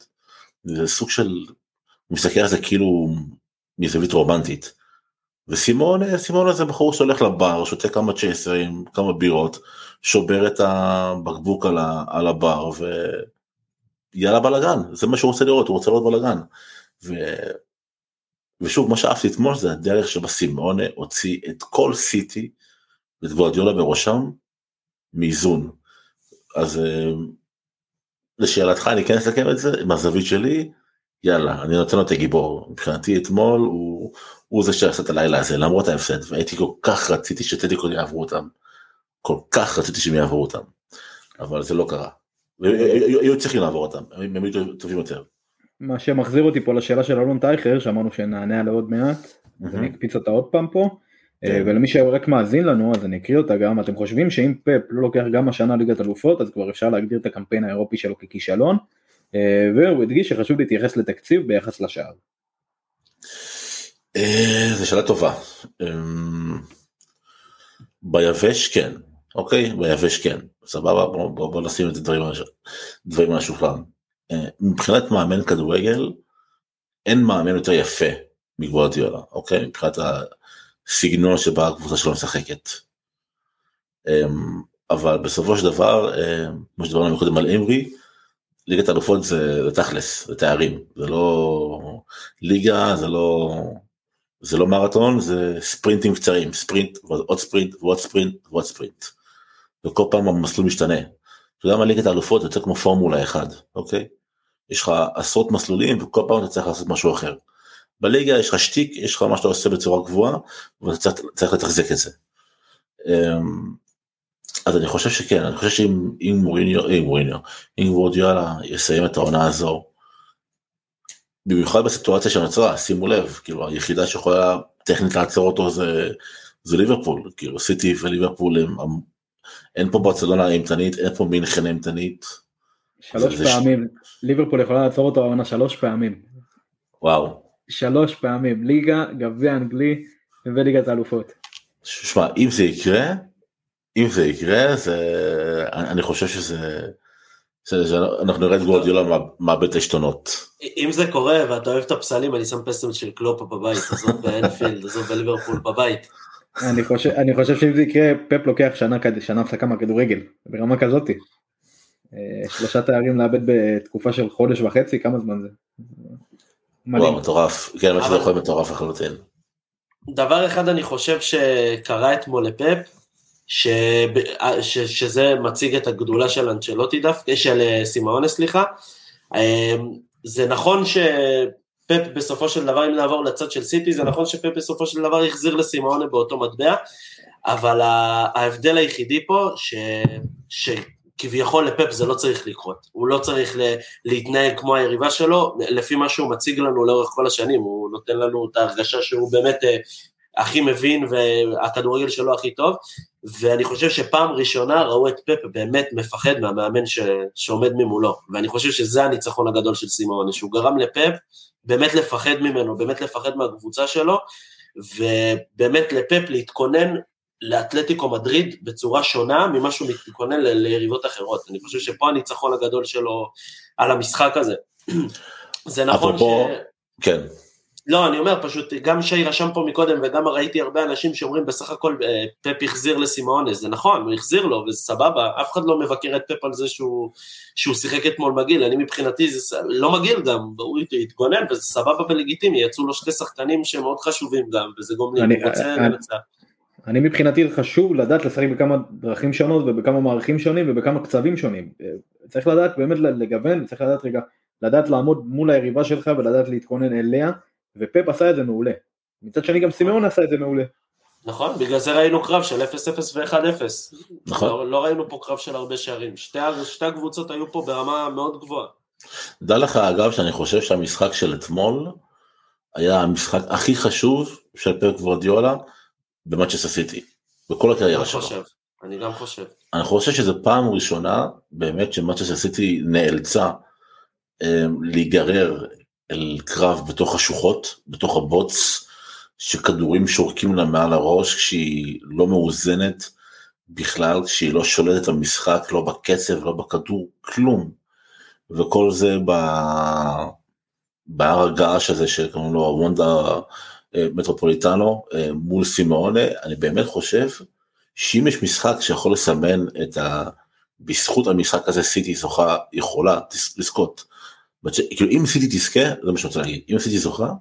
זה סוג של, הוא מסתכל על זה כאילו מזווית רומנטית. וסימון, סימון זה בחור שהולך לבר, שותה כמה צ'ייסרים, כמה בירות, שובר את הבקבוק על, ה, על הבר, ויאללה בלאגן, זה מה שהוא רוצה לראות, הוא רוצה לראות בלאגן. ו... ושוב, מה שאהבתי אתמול זה הדרך שבה הוציא את כל סיטי, ואת גוורדיולה בראשם, מאיזון. אז אה, לשאלתך, אני כן אסכם את זה, מהזווית שלי, יאללה, אני נותן לו את הגיבור. מבחינתי אתמול הוא, הוא זה שעשה את הלילה הזה, למרות ההפסד, והייתי כל כך רציתי שטדיקות יעברו אותם. כל כך רציתי שהם יעברו אותם. אבל זה לא קרה. היו צריכים לעבור אותם, הם היו טובים יותר. מה שמחזיר אותי פה לשאלה של אלון טייכר, שאמרנו שנענה עליה עוד מעט, אז אני אקפיץ אותה עוד פעם פה. אה, כן. ולמי שרק מאזין לנו אז אני אקריא אותה גם אתם חושבים שאם פפ לא לוקח גם השנה ליגת אלופות אז כבר אפשר להגדיר את הקמפיין האירופי שלו ככישלון אה, והוא הדגיש שחשוב להתייחס לתקציב ביחס לשער. אה, זו שאלה טובה. ביבש כן, אוקיי? ביבש כן. סבבה, בוא, בוא, בוא נשים את הדברים על השולחן. מבחינת מאמן כדורגל, אין מאמן יותר יפה מגוורדיולה, אוקיי? מבחינת הסגנון שבה הקבוצה שלו משחקת. אבל בסופו של דבר, כמו שדיברנו קודם על אמרי, ליגת אלופות זה, זה תכלס, זה תארים, זה לא ליגה, זה לא, זה לא מרתון, זה ספרינטים קצרים, ספרינט ועוד ספרינט ועוד ספרינט ועוד ספרינט. וכל פעם המסלול משתנה. אתה יודע מה ליגת האלופות זה יותר כמו פורמולה 1, אוקיי? יש לך עשרות מסלולים וכל פעם אתה צריך לעשות משהו אחר. בליגה יש לך שטיק, יש לך מה שאתה עושה בצורה גבוהה ואתה צריך, צריך לתחזק את זה. אמ, אז אני חושב שכן, אני חושב שאם מוריניו, אם מוריניו, אם וורדיאלה יסיים את העונה הזו, במיוחד בסיטואציה שנוצרה, שימו לב, כאילו היחידה שיכולה טכנית לעצור אותו זה, זה ליברפול, כאילו סיטי וליברפול הם, אין פה ברצלונה אימתנית, אין פה מינכן אימתנית. שלוש פעמים, ש... ליברפול יכולה לעצור אותו העונה שלוש פעמים. וואו. שלוש פעמים, ליגה, גביע אנגלי וליגת האלופות. שמע, אם זה יקרה, אם זה יקרה, זה, אני חושב שזה, אנחנו נראה את גורדיולה מאבד את העשתונות. אם זה קורה ואתה אוהב את הפסלים, אני שם פסטים של קלופה בבית, עזוב באנפילד, עזוב בליברפול בבית. אני חושב, אני חושב שאם זה יקרה, פפ לוקח שנה, שנה הפסקה מהכדורגל, ברמה כזאתי. אה, שלושה תארים לאבד בתקופה של חודש וחצי, כמה זמן זה? וואו, מטורף, כן, מה שזה יכול להיות מטורף לחלוטין. דבר אחד אני חושב שקרה אתמול לפפ, ש... ש... שזה מציג את הגדולה של אנצ'לוטי דווקא, של אה, סימאונה סליחה. אה, זה נכון שפפ בסופו של דבר, אם נעבור לצד של סיטי, זה נכון שפפ בסופו של דבר החזיר לסימאונה באותו מטבע, אבל ההבדל היחידי פה, ש... ש... כביכול לפפ זה לא צריך לקרות, הוא לא צריך להתנהג כמו היריבה שלו, לפי מה שהוא מציג לנו לאורך כל השנים, הוא נותן לנו את ההרגשה שהוא באמת אה, הכי מבין והכדורגל שלו הכי טוב, ואני חושב שפעם ראשונה ראו את פפ באמת מפחד מהמאמן ש, שעומד ממולו, ואני חושב שזה הניצחון הגדול של סימון, שהוא גרם לפפ באמת לפחד ממנו, באמת לפחד מהקבוצה שלו, ובאמת לפפ להתכונן לאתלטיקו מדריד בצורה שונה ממה שהוא מתכונן ליריבות אחרות. אני חושב שפה הניצחון הגדול שלו על המשחק הזה. זה נכון ש... כן. לא, אני אומר פשוט, גם שי רשם פה מקודם וגם ראיתי הרבה אנשים שאומרים בסך הכל אה, פפ החזיר לסימאונס, זה נכון, הוא החזיר לו וזה סבבה, אף אחד לא מבקר את פפ על זה שהוא, שהוא שיחק אתמול מגעיל, אני מבחינתי זה לא מגעיל גם, הוא התגונן וזה סבבה ולגיטימי, יצאו לו שתי שחקנים שהם מאוד חשובים גם, וזה גומלין, הוא רוצה לנצח. אני מבחינתי חשוב לדעת לשחק בכמה דרכים שונות ובכמה מערכים שונים ובכמה קצבים שונים. צריך לדעת באמת לגוון, צריך לדעת רגע, לדעת לעמוד מול היריבה שלך ולדעת להתכונן אליה, ופפ עשה את זה מעולה. מצד שני גם סימאון עשה את זה מעולה. נכון, בגלל זה ראינו קרב של 0-0 ו-1-0. נכון. לא, לא ראינו פה קרב של הרבה שערים. שתי, שתי הקבוצות היו פה ברמה מאוד גבוהה. דע לך אגב שאני חושב שהמשחק של אתמול היה המשחק הכי חשוב של פרק וורדיולה במאצ'סטר סיטי, בכל הקריירה אני שלו. חושב, אני גם חושב. אני חושב שזו פעם ראשונה באמת שמאצ'סטר סיטי נאלצה אה, להיגרר אל קרב בתוך השוחות, בתוך הבוץ, שכדורים שורקים לה מעל הראש כשהיא לא מאוזנת בכלל, כשהיא לא שולטת במשחק, לא בקצב, לא בכדור, כלום. וכל זה ב... בהר הגעש הזה שקוראים לו וונדה אה, מטרופוליטנו אה, מול סימאונה, אני באמת חושב שאם יש משחק שיכול לסמן את ה... בזכות המשחק הזה סיטי זוכה, יכולה לזכות. כאילו אם סיטי תזכה, זה מה שאני רוצה להגיד, אם סיטי זוכה,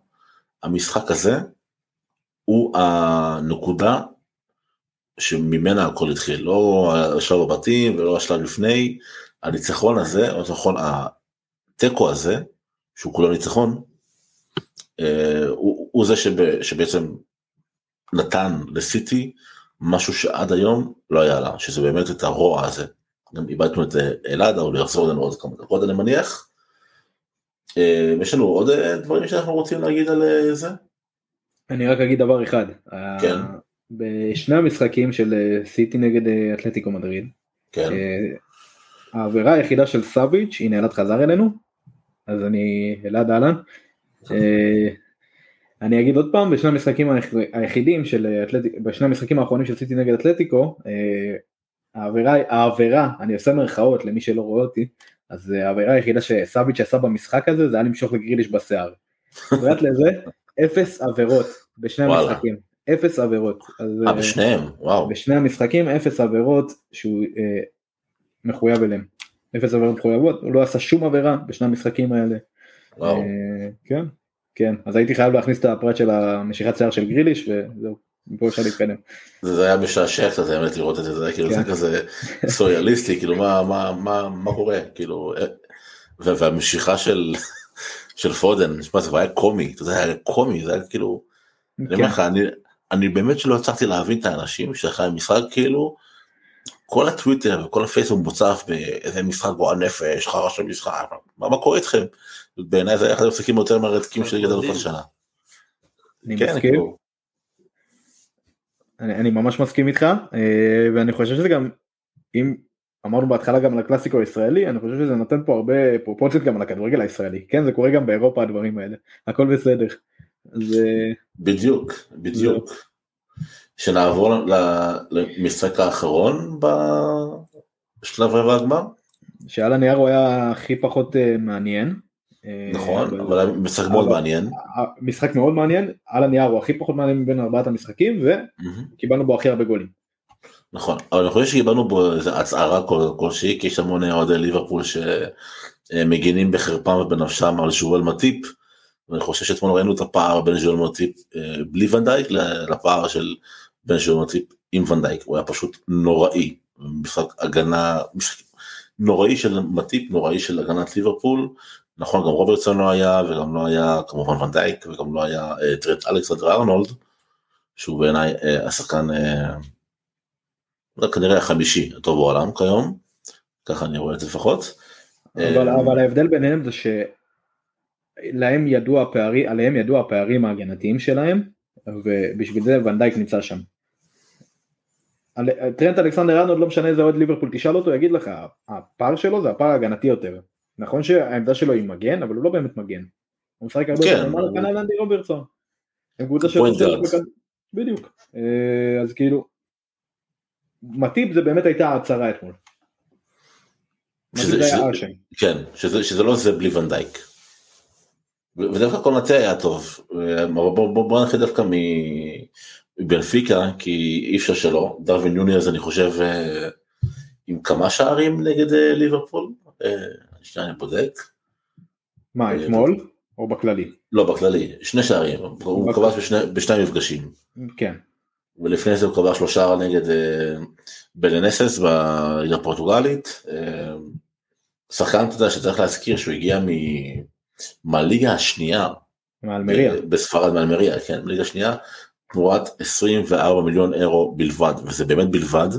המשחק הזה הוא הנקודה שממנה הכל התחיל, לא השלב הבתים ולא השלב לפני, הניצחון הזה, או נכון, התיקו הזה, שהוא כולו ניצחון, אה, הוא, הוא זה שב, שבעצם נתן לסיטי משהו שעד היום לא היה לה, שזה באמת את הרוע הזה. גם איבדנו את אלעד, אבל הוא יחזור אלינו עוד כמה דקות אני מניח. אה, יש לנו עוד אה, דברים שאנחנו רוצים להגיד על זה? אני רק אגיד דבר אחד. כן. בשני המשחקים של סיטי נגד אתלטיקו מדריד, כן. העבירה היחידה של סאביץ', הנה אלעד חזר אלינו, אז אני אלעד אהלן. אני אגיד עוד פעם, בשני המשחקים היחידים של אתלטיקו, בשני המשחקים האחרונים של סיטי נגד אתלטיקו, העבירה, העבירה, אני עושה מרכאות למי שלא רואה אותי, אז העבירה היחידה שסאביץ' עשה במשחק הזה זה היה למשוך לגריליש בשיער. פרט לזה, אפס עבירות בשני. המשחקים, אפס עבירות. אז, אה, בשניהם, וואו. בשני המשחקים אפס עבירות שהוא אה, מחויב אליהם. אפס עבירות מחויבות, הוא לא עשה שום עבירה בשני המשחקים האלה. וואו. אה, כן, כן, אז הייתי חייב להכניס את הפרט של המשיכת שיער של גריליש וזהו, מפה אפשר להתקדם. זה היה משעשע קצת האמת לראות את זה, זה היה כאילו כן. זה כזה סוריאליסטי, כאילו מה, מה, מה, מה קורה, כאילו, אה, והמשיכה של, של פודן, שמע, זה היה קומי, אתה יודע, היה קומי, זה היה כאילו, אני אומר כן. לך, אני, אני באמת שלא הצלחתי להבין את האנשים שאחרי המשחק כאילו, כל הטוויטר וכל הפייסבוק מוצף באיזה משחק גועל נפש, חרא של משחק, מה, מה קורה איתכם? בעיניי זה היה אחד המשחקים היותר מרתקים של ליגת השנה. אני כן, מסכים, כאילו, אני, אני ממש מסכים איתך, אה, ואני חושב שזה גם, אם אמרנו בהתחלה גם על הקלאסיקו הישראלי, אני חושב שזה נותן פה הרבה פרופורציות גם על הכדורגל הישראלי, כן זה קורה גם באירופה הדברים האלה, הכל בסדר. אז אה, בדיוק, בדיוק. שנעבור למשחק האחרון בשלב רבע הגמר, שעל הנייר הוא היה הכי פחות אה, מעניין. אה, נכון, אבל היה משחק מאוד אבל- מעניין. משחק מאוד מעניין, על הנייר הוא הכי פחות מעניין מבין ארבעת המשחקים. וקיבלנו בו הכי הרבה גולים. נכון, אבל אני חושב שקיבלנו בו איזה הצהרה כל- כלשהי, כי יש המון אוהדי ליברפול שמגינים בחרפם ובנפשם על ז'ואל מטיפ, ואני חושב שאתמול ראינו את הפער בין ז'ואל מטיפ אה, בלי ונדייק לפער של בין ז'ואל מטיפ עם ונדייק, הוא היה פשוט נוראי, משחק הגנה, משחק נוראי של מטיפ, נוראי של הגנת ליברפול, נכון גם רוברטסון לא היה וגם לא היה כמובן ונדייק וגם לא היה אה, טרט אלכסנדר ארנולד, שהוא בעיניי אה, השחקן אה, זה כנראה החמישי הטוב בעולם כיום, ככה אני רואה את זה לפחות. אבל, אה, אבל ההבדל ביניהם זה שלהם ידוע הפערים, עליהם ידוע הפערים ההגנתיים שלהם, ובשביל זה ונדייק נמצא שם. על- טרנט אלכסנדר ארנולד לא משנה איזה אוהד ליברפול תשאל אותו יגיד לך הפער שלו זה הפער ההגנתי יותר. נכון שהעמדה שלו היא מגן אבל הוא לא באמת מגן. הוא משחק הרבה כן, יותר למעלה הוא- כנ"ל אנדי רוברטסון. הם קבוצה. בכד- בדיוק. אה, אז כאילו מטיפ זה באמת הייתה ההצהרה אתמול. שזה- שזה-. כן, שזה, שזה לא זה בלי ונדייק. ודווקא קונאטה היה טוב, אבל בוא, בוא, בוא נתחיל דווקא מבנפיקה, כי אי אפשר שלא, דרווין יוניאז אני חושב אה, עם כמה שערים נגד אה, ליברפול, אה, שנייה אני בודק, מה אה, אתמול או בכללי? לא בכללי, שני שערים, הוא. כבש בשני, מפגשים. כן. ולפני זה הוא קבע שלושה נגד אה, בלנסס בליגה הפורטוגלית. אה, שחקן, אתה יודע, שצריך להזכיר שהוא הגיע מהליגה השנייה מאלמריה. בספרד, מאלמריה, כן, בליגה השנייה, תמורת 24 מיליון אירו בלבד, וזה באמת בלבד,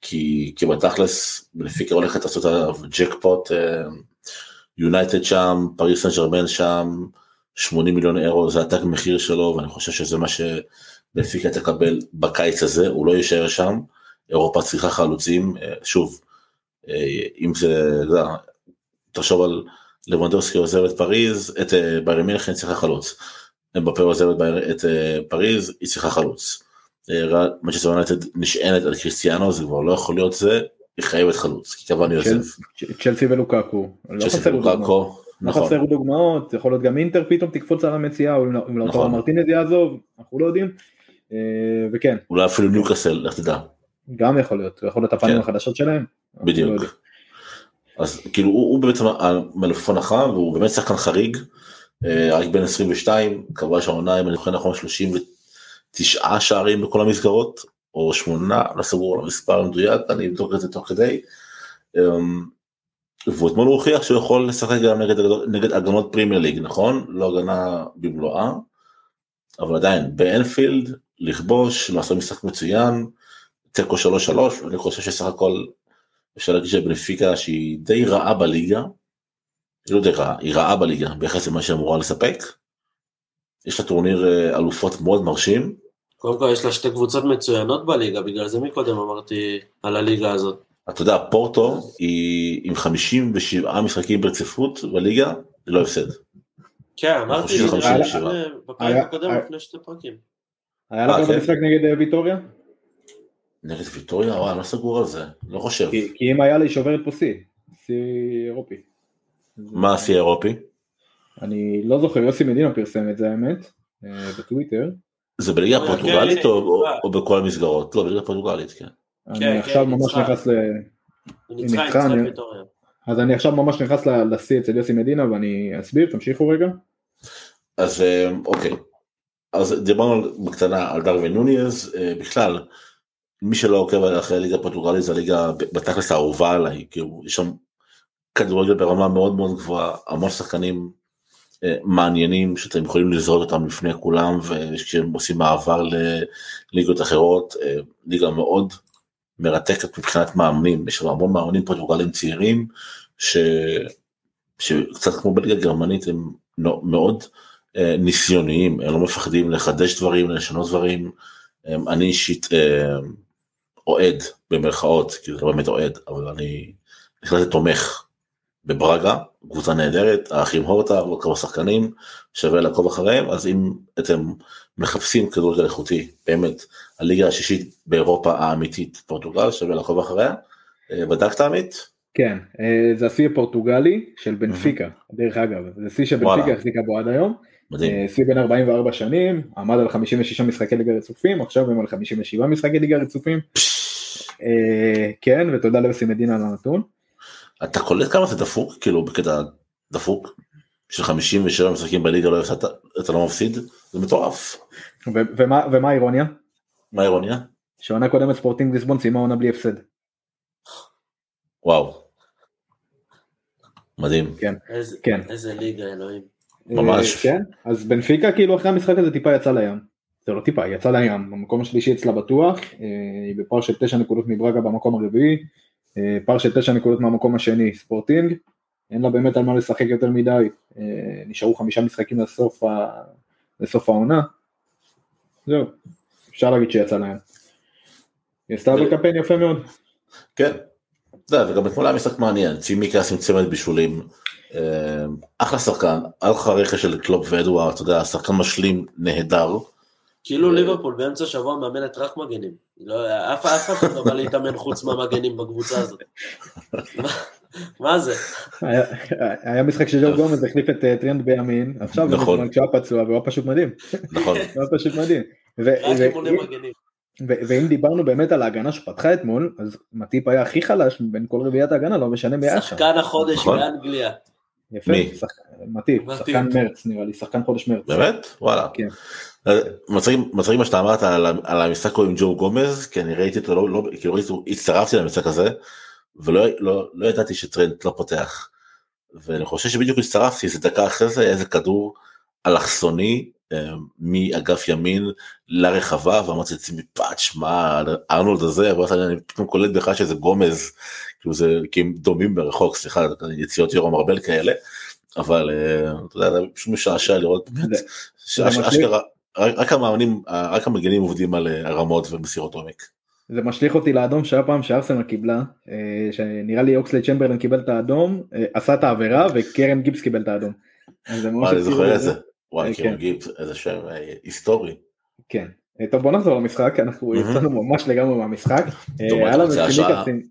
כי, כי בתכלס, לפי כבר הולכת לעשות עליו ג'קפוט, יונייטד שם, פריס סן ג'רמן שם, 80 מיליון אירו זה התג מחיר שלו, ואני חושב שזה מה שבנפיקה תקבל בקיץ הזה, הוא לא יישאר שם, אירופה צריכה חלוצים, אה, שוב, אה, אם זה, יודע, תחשוב על לבנדובסקי עוזב את פריז, את אה, ביירן מינכן צריכה חלוץ. אמבפה עוזב את אה, פריז, היא צריכה חלוץ. אה, מנצ'סטר יונייטד נשענת על קריסטיאנו, זה כבר לא יכול להיות זה, היא חייבת חלוץ, כי קוואני עוזב. צ'לסי ולוקקו. לא צ'לסי. ולוקאקו, לא נכון, חסר דוגמאות, יכול להיות גם אינטר פתאום תקפוץ על המציאה, או אם לא- לאוטרו נכון. מרטינז יעזוב, אנחנו לא יודעים. אה, וכן, אולי אפילו ניוקאסל, לך תדע, גם יכול להיות, יכול להיות הפנים כן. החדשות שלהם. לא בדיוק. אז כאילו הוא, בעצם המלפפון החם והוא באמת שחקן חריג, אה, רק בן 22, כבש העונה אם אני זוכר נכון 39 שערים בכל המסגרות, או שמונה, לא סגור על המספר המדויק, אני אבדוק את זה תוך כדי. אמ, ואתמול הוא הוכיח שהוא יכול לשחק גם נגד, נגד הגנות פרימייר ליג, נכון? לא הגנה במלואה, אבל עדיין באנפילד, לכבוש, לעשות משחק מצוין, תיקו 3-3, אני חושב שסך הכל אפשר להגיד שבנפיקה שהיא די רעה בליגה, היא לא די רעה, היא רעה בליגה ביחס למה שהיא אמורה לספק. יש לה טורניר אה, אלופות מאוד מרשים, קודם כל יש לה שתי קבוצות מצוינות בליגה, בגלל זה מקודם אמרתי על הליגה הזאת. אתה יודע, פורטו היא עם 57 משחקים ברציפות בליגה, ללא הפסד. כן, אמרתי. בפרק הקודם לפני שתי פרקים. היה לך אה, גם כן? משחק נגד אה, ויטוריה? נגד ויטוריה, וואי, לא סגור על זה, לא חושב. כי כי אם היה לי שוברת פה שיא, שיא אירופי. מה השיא האירופי? אני לא זוכר, יוסי מדינה פרסם את זה האמת, אה, בטוויטר. זה בליגה כן, הפורטוגלית כן, או- או- כן. או בכל המסגרות? לא, בליגה הפורטוגלית, כן. אני כן, עכשיו ממש. נכנס ל... אז אני עכשיו ממש נכנס ל- לשיא אצל יוסי מדינה ואני אסביר, תמשיכו רגע. אז אה, אוקיי, אז דיברנו בקטנה על דרווין נוניז, אה, בכלל, מי שלא עוקב אחרי הליגה הפורטוגלית זה הליגה בתכלס האהובה עליי, כאילו יש שם כדורגל ברמה מאוד מאוד גבוהה, המון שחקנים מעניינים שאתם יכולים לזרוק אותם לפני כולם וכשהם עושים מעבר לליגות אחרות, אה, ליגה מאוד מרתקת מבחינת מאמנים, יש שם המון מאמנים פורטוגלים צעירים ש... שקצת כמו בליגה הגרמנית הם מאוד אה, ניסיוניים, הם לא מפחדים לחדש דברים, לשנות דברים. אני אישית אה, אוהד במרכאות, כי זה לא באמת אוהד, אבל אני בהחלט תומך בברגה, קבוצה נהדרת, האחים הורטה, ועוד כמה שחקנים, שווה לעקוב אחריהם, אז אם אתם מחפשים כדורגל איכותי, באמת, הליגה השישית באירופה האמיתית, פורטוגל, שווה לעקוב אחריה. אה, בדקת עמית? כן, אה, זה השיא הפורטוגלי של בנפיקה, דרך אגב, זה שיא שבנפיקה. החזיקה בו עד היום, מדהים. אה, שיא בין 44 שנים, עמד על 56 משחקי ליגה רצופים, עכשיו הם על 57 משחקי ליגה רצופים, כן, ותודה ליוסי מדינה על הנתון. אתה קולט כמה זה דפוק כאילו בקטע דפוק של 57 משחקים בליגה לא הפסדת אתה לא מפסיד זה מטורף ומה ומה האירוניה? מה האירוניה שעונה קודמת ספורטינג ליסבון סיימה עונה בלי הפסד. וואו. מדהים איזה- כן. איזה ליגה, אלוהים. ממש. אה, כן, אז בנפיקה כאילו אחרי המשחק הזה טיפה יצא לים. זה לא טיפה, היא יצא לים, במקום השלישי אצלה בטוח, אה, היא בפער של תשע נקודות מברגה במקום הרביעי, פער של תשע נקודות מהמקום השני, ספורטינג, אין לה באמת על מה לשחק יותר מדי, אה, נשארו חמישה משחקים לסוף, ה... לסוף העונה, זהו, אפשר להגיד שיצא לים. היא עשתה זה- בקמפיין יפה מאוד. כן. אתה יודע, וגם אתמול היה משחק מעניין צימקס עם צמד בישולים אה, אחלה שחקן אחלה רכש של קלופ ואדוארד אתה יודע שחקן משלים נהדר כאילו אה. ליברפול באמצע שבוע מאמנת רק מגנים. לא, אף אחד לא בא להתאמן חוץ מהמגנים בקבוצה הזאת. מה- זה? היה, משחק שג'ו גומז החליף את אה, טרנד בימין, עכשיו נכון. כשהוא היה פצוע והוא היה פשוט מדהים, נכון הוא היה פשוט מדהים. ואם דיברנו באמת על ההגנה שפתחה אתמול, אז מטיפ היה הכי חלש מבין כל רביעיית ההגנה, לא משנה מי היה שם. שחקן החודש נכון. באנגליה. יפה, מטיפ, מטיפ. שחקן מרץ נראה לי, שחקן חודש מרץ. באמת? וואלה. מצחיק מה שאתה אמרת על על המשחק עם ג'ו גומז, כי אני ראיתי אותו, לא- לא- כאילו ראיתי, הצטרפתי למשחק הזה, ולא לא- לא ידעתי שטרנט לא פותח. ואני חושב שבדיוק הצטרפתי, איזה דקה אחרי זה, איזה כדור אלכסוני אה, מאגף ימין לרחבה, ואמרתי לעצמי, פאץ', מה, ארנולד הזה, אני פתאום קולט בכלל שזה גומז, כאילו זה, כי הם דומים ברחוק, סליחה, יציאות יורם ארבל כאלה, אבל אה, אתה יודע, זה פשוט משעשע לראות. אשכרה, רק המאמנים, רק המגנים עובדים על אה, הרמות ומסירות עומק. זה משליך אותי לאדום שהיה פעם שארסנל קיבלה, אה, שנראה לי אוקסלי צ'מברלין קיבל את האדום, אה, עשה את העבירה וקרן גיבס קיבל את האדום. אני זוכר את זה. וואי, אה, קירון כן. גיבס, איזה שם אה, היסטורי. כן. אה, טוב בוא נחזור למשחק, אנחנו. יצאנו ממש לגמרי מהמשחק. אה, השעה- צ'ימיקסים,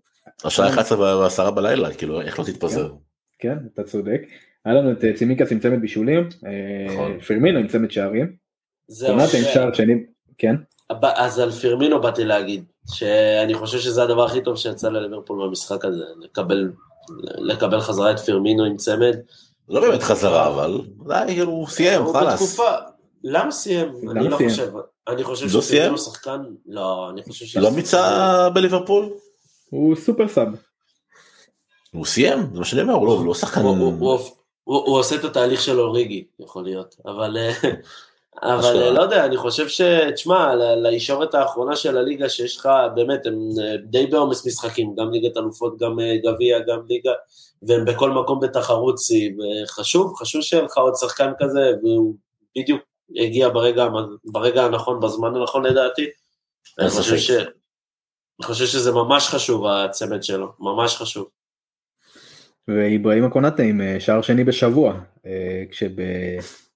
השעה 11 ועשרה בלילה, כאילו, איך לא תתפזר? כן אתה צודק, היה לנו את אה, צימיקס עם צמד בישולים, אה, נכון. פרמינו עם צמד שערים, זהו, קונאטה עם ש- שער שני, כן, אז על פירמינו באתי להגיד, שאני חושב שזה הדבר הכי טוב שיצא לליברפול במשחק הזה, לקבל, לקבל חזרה את פירמינו עם צמד. לא באמת חזרה, אבל די, כאילו, הוא סיים, חלאס. למה סיים? אני לא? חושב, אני חושב לא שפירמינו סיים? שחקן, לא, אני חושב ש... לא מיצה בליברפול? הוא סופר סאב, הוא סיים, זה מה שאני אומר, הוא לא- לא שחקן... הוא עושה את התהליך של אוריגי, יכול להיות, אבל אה, אבל. אה, לא יודע, אני חושב ש... תשמע, לישורת האחרונה של הליגה שיש לך, באמת, הם אה, די בעומס משחקים, גם ליגת אלופות, גם אה, גביע, גם ליגה, והם בכל מקום בתחרות שיא, וחשוב, חשוב שיהיה לך עוד שחקן כזה, והוא בדיוק הגיע ברגע, ברגע הנכון, בזמן הנכון לדעתי. אני חושב. ש... אני חושב שזה ממש חשוב, הצמד שלו, ממש חשוב. ואיברהים קונאטה עם שער שני בשבוע, אה,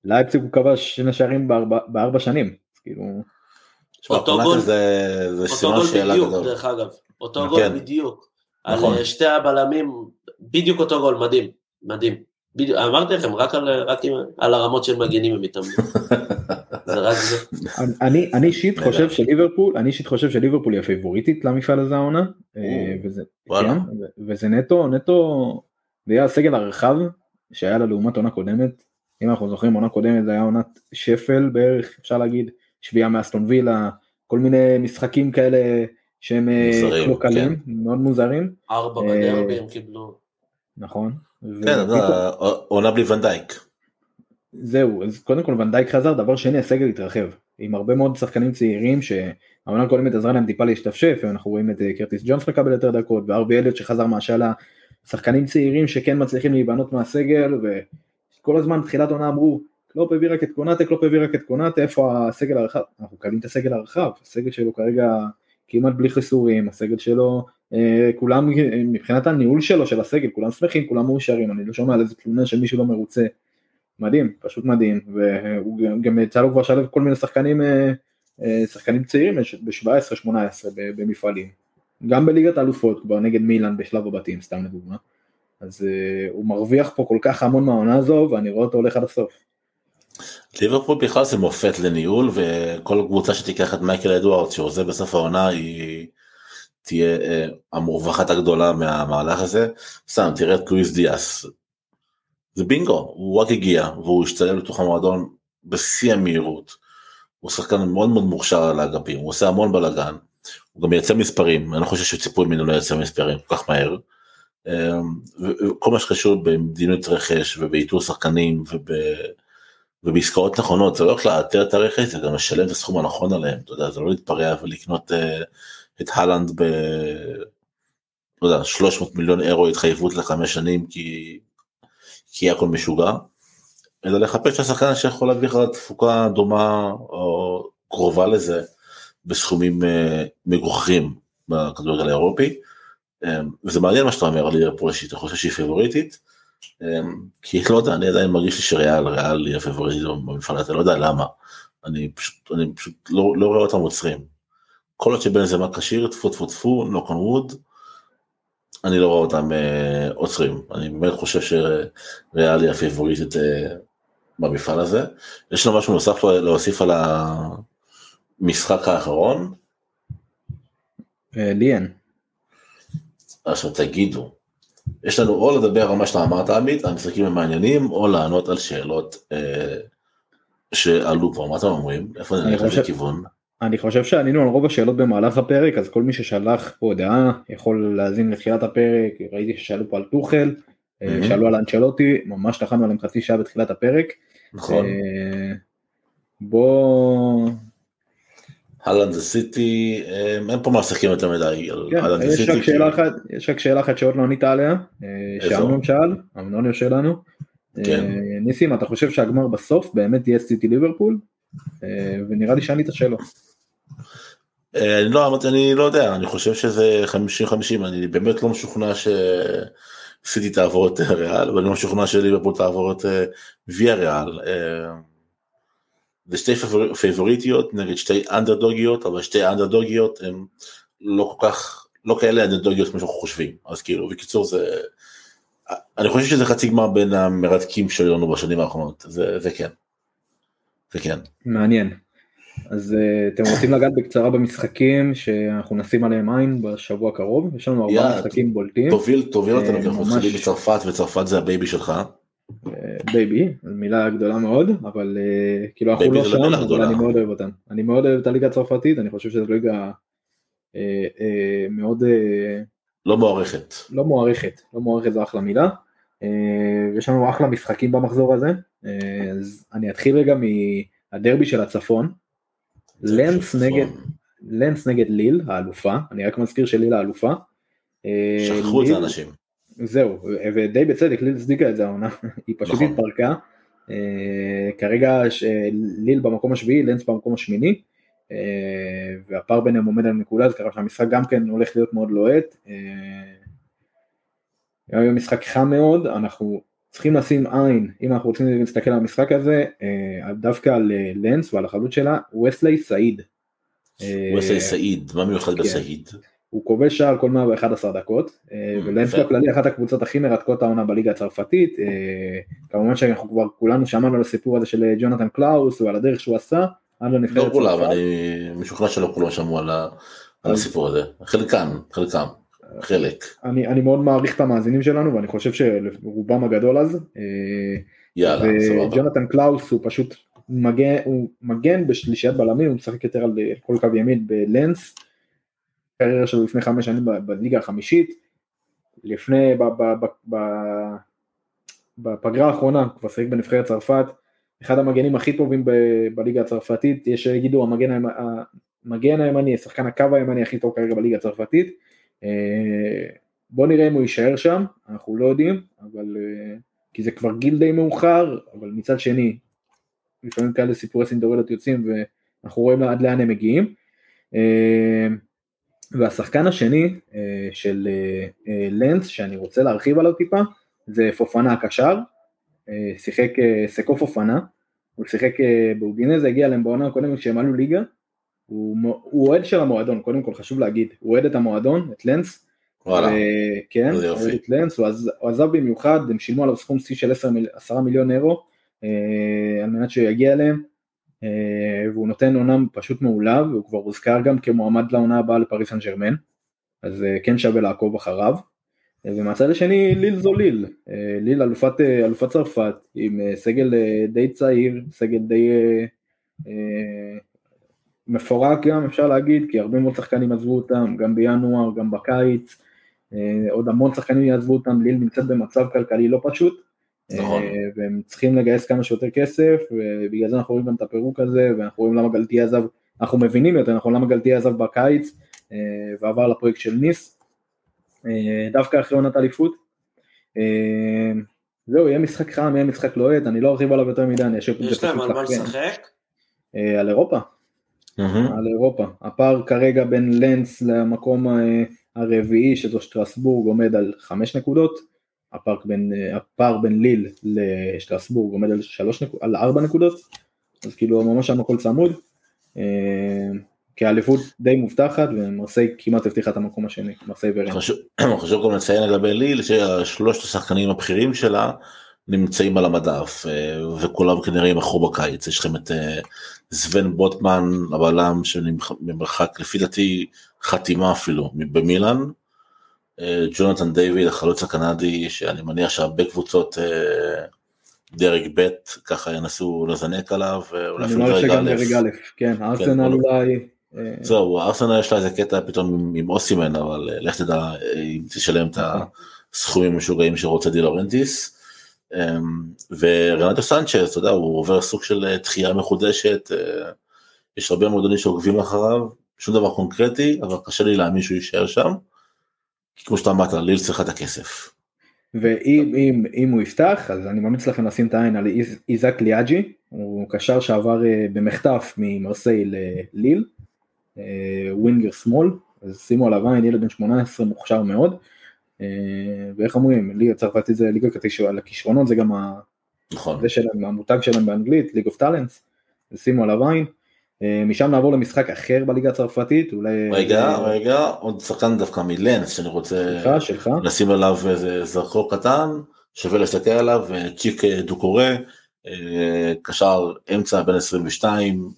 כשבלייפציג הוא כבש שני שערים בארבע- בארבע שנים, אז כאילו, אותו גול- זה זה אותו גול שאלה בדיוק, גדול. דרך אגב. אותו כן. גול בדיוק. נכון. על אה, שתי הבלמים, בדיוק אותו גול, מדהים, מדהים. בדיוק, אמרתי לכם, רק על, רק עם, על הרמות של מגנים הם מתאמנים. זה רק זה. אני אני אישית. חושב שליברפול, אני אישית חושב שליברפול היא הפייבוריטית למפעל הזה העונה, אה, וזה. כן, וזה נטו, נטו, זה היה הסגל הרחב שהיה לה לעומת עונה קודמת, אם אנחנו זוכרים עונה קודמת זה היה עונת שפל בערך, אפשר להגיד, שביעה מאסטון וילה, כל מיני משחקים כאלה שהם אה, מוזרים, קלוקלים, מאוד מוזרים, ארבע אה, בדרבי הם קיבלו. נכון. כן, עונה בלי ונדייק. זהו, אז קודם כל ונדייק חזר, דבר שני הסגל התרחב, עם הרבה מאוד שחקנים צעירים שהעונה הקודמת עזרה להם טיפה להשתפשף, אנחנו רואים את אה, קרטיס ג'ונס מקבל יותר דקות, והארבי אליוט שחזר מהשאלה, שחקנים צעירים שכן מצליחים להיבנות מהסגל, וכל הזמן תחילת עונה אמרו, קלופ הביא רק את קונאטה, קלופ הביא רק את קונאטה, איפה הסגל הרחב? אנחנו מקבלים את הסגל הרחב, הסגל שלו כרגע כמעט בלי חיסורים, הסגל שלו, אה, כולם, מבחינת הניהול שלו, של הסגל, כולם שמחים, כולם מאושרים, אני לא שומע על איזה תלונה שמישהו לא מרוצה. מדהים, פשוט מדהים, והוא גם- יצא לו כבר לשלב כל מיני שחקנים, אה, אה, שחקנים צעירים ב-17-18 במפעלים, גם בליגת האלופות כבר נגד מילאן בשלב הבתים, סתם לדוגמה, אז אה, הוא מרוויח פה כל כך המון מהעונה הזו, ואני רואה אותו הולך עד הסוף. ליברפול בכלל זה מופת לניהול וכל קבוצה שתיקח את מייקל אדוארדס שעוזב בסוף העונה היא תהיה אה, המורווחת הגדולה מהמהלך הזה. סתם תראה את לואיס דיאס. זה בינגו הוא רק הגיע והוא השתלב לתוך המועדון בשיא המהירות. הוא שחקן מאוד מאוד מוכשר על האגפים הוא עושה המון בלאגן. הוא גם מייצר מספרים אני לא חושב שציפו ממנו לייצר מספרים כל כך מהר. אה, וכל מה שקשור במדיניות רכש ובאיתור שחקנים וב... ובעסקאות נכונות זה לא רק לאתר את הרכש זה גם לשלם את הסכום הנכון עליהם אתה יודע זה לא להתפרע ולקנות אה, את הלנד ב... לא יודע 300 מיליון אירו התחייבות לחמש שנים כי כי הכל משוגע אלא לחפש את השחקן שיכול להביא לך תפוקה דומה או קרובה לזה בסכומים אה, מגוחכים בכדורגל האירופי. אה, וזה מעניין מה שאתה אומר על ליברפול שאתה חושב שהיא פיבוריטית. אמ, כי לא יודע, אני עדיין מרגיש לי שריאל, ריאל היא הפבוריטית במפעל הזה, לא יודע למה. אני פשוט, אני פשוט לא, לא רואה אותם עוצרים. כל עוד שבן זמה כשיר, טפו טפו טפו, נוק און ווד, אני לא רואה אותם אה, עוצרים. אני באמת חושב שריאל היא הפבוריטית אה, במפעל הזה. יש לנו משהו נוסף להוסיף על המשחק האחרון? אה, לי אין. עכשיו תגידו, יש לנו או לדבר על מה שאתה אמרת עמית, המשחקים הם מעניינים, או לענות על שאלות אה, שעלו פה, מה אתם אומרים? איפה נלך חושב- לכיוון? אני חושב שענינו על רוב השאלות במהלך הפרק, אז כל מי ששלח פה דעה יכול להאזין לתחילת הפרק, ראיתי ששאלו פה על טוחל, Mhm. שאלו על אנצ'לוטי, ממש טחנו עליהם חצי שעה בתחילת הפרק. נכון. אה, בוא... הלנד זה סיטי, אה, אין פה מה לשחקים יותר מדי על כן, הלנד זה יש סיטי. רק שאלה כי- אחת, יש רק שאלה אחת שעוד לא ענית עליה, אה? שאמנון שאל, אמנוניו שלנו. כן. אה, ניסים, אתה חושב שהגמר בסוף באמת יהיה סיטי ליברפול? אה, ונראה לי שענית שלא. אה, אני לא, אני לא יודע, אני חושב שזה 50-50, אני באמת לא משוכנע שסיטי תעבור את ריאל, ואני לא משוכנע שליברפול תעבור את אה, ויה ריאל. זה שתי פייבור- פייבוריטיות נגד שתי אנדרדוגיות, אבל שתי האנדרדוגיות הן לא כל כך, לא כאלה אנדרדוגיות כמו שאנחנו חושבים, אז כאילו, בקיצור זה, אני חושב שזה חצי גמר בין המרתקים שהיו לנו בשנים האחרונות, זה, זה כן. זה כן. מעניין. אז אה, אתם רוצים לגעת בקצרה במשחקים שאנחנו נשים עליהם עין בשבוע הקרוב? יש לנו ארבעה משחקים בולטים. תוביל, תוביל אותנו, אה, כי אנחנו. מתחילים בצרפת, וצרפת זה ה baby שלך. baby, מילה גדולה מאוד, אבל אה, כאילו אנחנו לא שם, אבל. אני מאוד אוהב אותם. אני מאוד אוהב את הליגה הצרפתית, אני חושב שזו ליגה אה, אה, מאוד לא מוערכת. לא מוערכת, לא מוערכת זו אחלה מילה. יש לנו אחלה משחקים במחזור הזה, אז אני אתחיל רגע מהדרבי של הצפון. לנס נגד, לנס נגד ליל, האלופה, אני רק מזכיר שליל האלופה. שכחו את זה אנשים. זהו, ודי בצדק, ליל הצדיקה את זה העונה, היא פשוט נכון. התפרקה. אה, כרגע ליל במקום השביעי, לנס במקום השמיני, אה, והפער ביניהם עומד על נקודה, אז ככה שהמשחק גם כן הולך להיות מאוד לוהט. אה, היום משחק חם מאוד, אנחנו צריכים לשים עין, אם אנחנו רוצים להסתכל על המשחק הזה, דווקא על לנס ועל החלוץ שלה, וסלי סעיד. עושה סעיד, מה מיוחד כן. בסעיד? הוא כובש שער כל 111 דקות, אה, Mm, ולנס יפה. בכללי אחת הקבוצות הכי מרתקות העונה בליגה הצרפתית, אה, כמובן שאנחנו כבר כולנו שמענו על הסיפור הזה של אה, ג'ונתן קלאוס ועל הדרך שהוא עשה, עד לא לנבחרת כולם, צרפת. אני משוכנע שלא כולם שמעו על הסיפור הזה. חלקם, חלקם, חלק. אני, אני מאוד מעריך את המאזינים שלנו ואני חושב שרובם הגדול אז, אה, יאללה, סבבה. וג'ונתן קלאוס הוא פשוט מגן, הוא מגן בשלישיית בלמים, הוא משחק יותר על אה, כל קו ימין בלנס, קריירה שלו לפני חמש שנים בליגה החמישית, לפני, בפגרה האחרונה, כבר שיחק בנבחרת צרפת, אחד המגנים הכי טובים בליגה הצרפתית, יש שיגידו המגן, המגן הימני, שחקן הקו הימני הכי טוב כרגע בליגה הצרפתית, אה, בוא נראה אם הוא יישאר שם, אנחנו לא יודעים, אבל אה, כי זה כבר גיל די מאוחר, אבל מצד שני, לפעמים כאלה סיפורי סינדורלות יוצאים ואנחנו רואים עד לאן הם מגיעים. והשחקן השני אה, של אה, אה, לנס, שאני רוצה להרחיב עליו טיפה, זה פופנה הקשר, שיחק סקו פופנה, הוא שיחק באוגינזה, הגיע אליהם בעונה הקודמת כשהם עלו ליגה, הוא הוא אוהד של המועדון, קודם כל חשוב להגיד, הוא אוהד את המועדון, את לנס, וואלה, כן, יופי. אוהד את לנס, הוא עז- הוא עזב במיוחד, הם שילמו עליו סכום שיא של 10 מיל- 10 מיליון אירו, על מנת שיגיע אליהם, אה, והוא נותן עונה פשוט מעולה, והוא כבר הוזכר גם כמועמד לעונה הבאה לפריס סן ג'רמן, אז אה, כן שווה לעקוב אחריו. אה, ומהצד השני ליל זו ליל, אה, ליל אלופת, אה, אלופת צרפת, עם אה, סגל אה, די צעיר, סגל די אה, אה, מפורק גם אפשר להגיד, כי הרבה מאוד שחקנים עזבו אותם, גם בינואר, גם בקיץ, אה, עוד המון שחקנים יעזבו אותם, ליל נמצאת במצב כלכלי לא פשוט, נכון. אה, והם צריכים לגייס כמה שיותר כסף, ובגלל זה אנחנו רואים גם את הפירוק הזה, ואנחנו רואים למה גלטי עזב, אנחנו מבינים יותר נכון למה גלטי עזב בקיץ, אה, ועבר לפרויקט של ניס, אה, דווקא אחרי עונת אליפות. זהו, יהיה משחק חם, יהיה משחק לוהט, אני לא ארחיב עליו יותר מדי, אני אשאיר את זה יש להם על מה לשחקן. לשחק? על אירופה. על אירופה. הפער כרגע בין לנס למקום הרביעי שזו שטרסבורג עומד על חמש נקודות, הפער בין, אה, הפער בין ליל לשטרסבורג עומד על, נק... על ארבע נקודות, אז כאילו ממש שם הכל צמוד. אה, כאליפות די מובטחת ומרסיי כמעט הבטיחה את המקום השני, מרסיי ורן. חשוב חשוב גם לציין לגבי ליל ששלושת השחקנים הבכירים שלה נמצאים על המדף אה, וכולם כנראה יימכרו בקיץ יש לכם את סוון בוטמן הבלם שבמרחק לפי דעתי חתימה אפילו במילאן ג'ונתן דיוויד, החלוץ הקנדי, שאני מניח שהרבה קבוצות אה, דרג ב' ככה ינסו לזנק עליו, ואולי אני אפילו דרג א'. א', כן, ארסנל אולי, אה, זהו, ארסנל יש לה איזה קטע פתאום עם- אוסימן, אבל אה, לך תדע אה, אם תשלם את הסכומים המשוגעים שרוצה די לורנטיס. אמ, ורנטו סנצ'ז, אתה יודע, הוא עובר סוג של אה, דחייה מחודשת, אה, יש הרבה מועדונים שעוקבים אחריו, שום דבר קונקרטי, אבל קשה לי להאמין שהוא יישאר שם. כי כמו שאתה אמרת, ליל צריכה את הכסף. ואם אם, אם הוא יפתח, אז אני ממליץ לכם לשים את העין על איז- איזק ליהאדג'י, הוא קשר שעבר אה, במחטף ממרסיי לליל, אה, ווינגר שמאל, אז שימו עליו עין, ילד בן 18 מוכשר מאוד, אה, ואיך אומרים, ליגה צרפתית זה ליגה כתישו על הכישרונות, זה גם ה- נכון. זה שלהם, המותג שלהם באנגלית, League of Talents, שימו עליו עין. אה, משם נעבור למשחק אחר בליגה הצרפתית, אולי... רגע, אה, רגע, עוד שחקן דווקא מלנס שאני רוצה שלך, שלך. לשים עליו איזה זרקור קטן, שווה להסתכל עליו, אה, צ'יק דוקורה, קשר אמצע בין 22,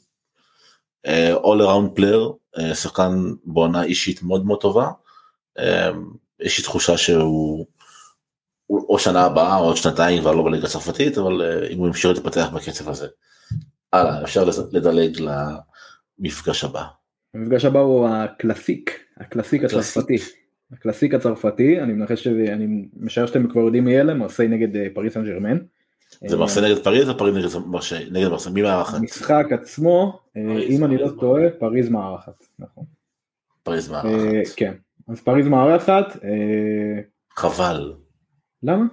אה, all around player, שחקן בעונה אישית מאוד מאוד טובה. יש לי תחושה שהוא הוא או שנה הבאה או עוד שנתיים כבר לא בליגה הצרפתית, אבל אם הוא ימשיך להתפתח בקצב הזה. הלאה, אפשר לדלג למפגש הבא. המפגש הבא הוא הקלאסיק, הקלאסיק. הצרפתי. הקלאסיק הצרפתי, אני מנחש שאני משער שאתם כבר יודעים מי אלה, מרסיי נגד אה, פריס סן ג'רמן. זה אה, מרסיי נגד פריז או פריז נגד מרסיי? מרסיי, מי מארחת? המשחק עצמו, אה, אם אני לא טועה, פריז מארחת. נכון. פריז מארחת. כן, אז פריז מארחת, חבל. למה?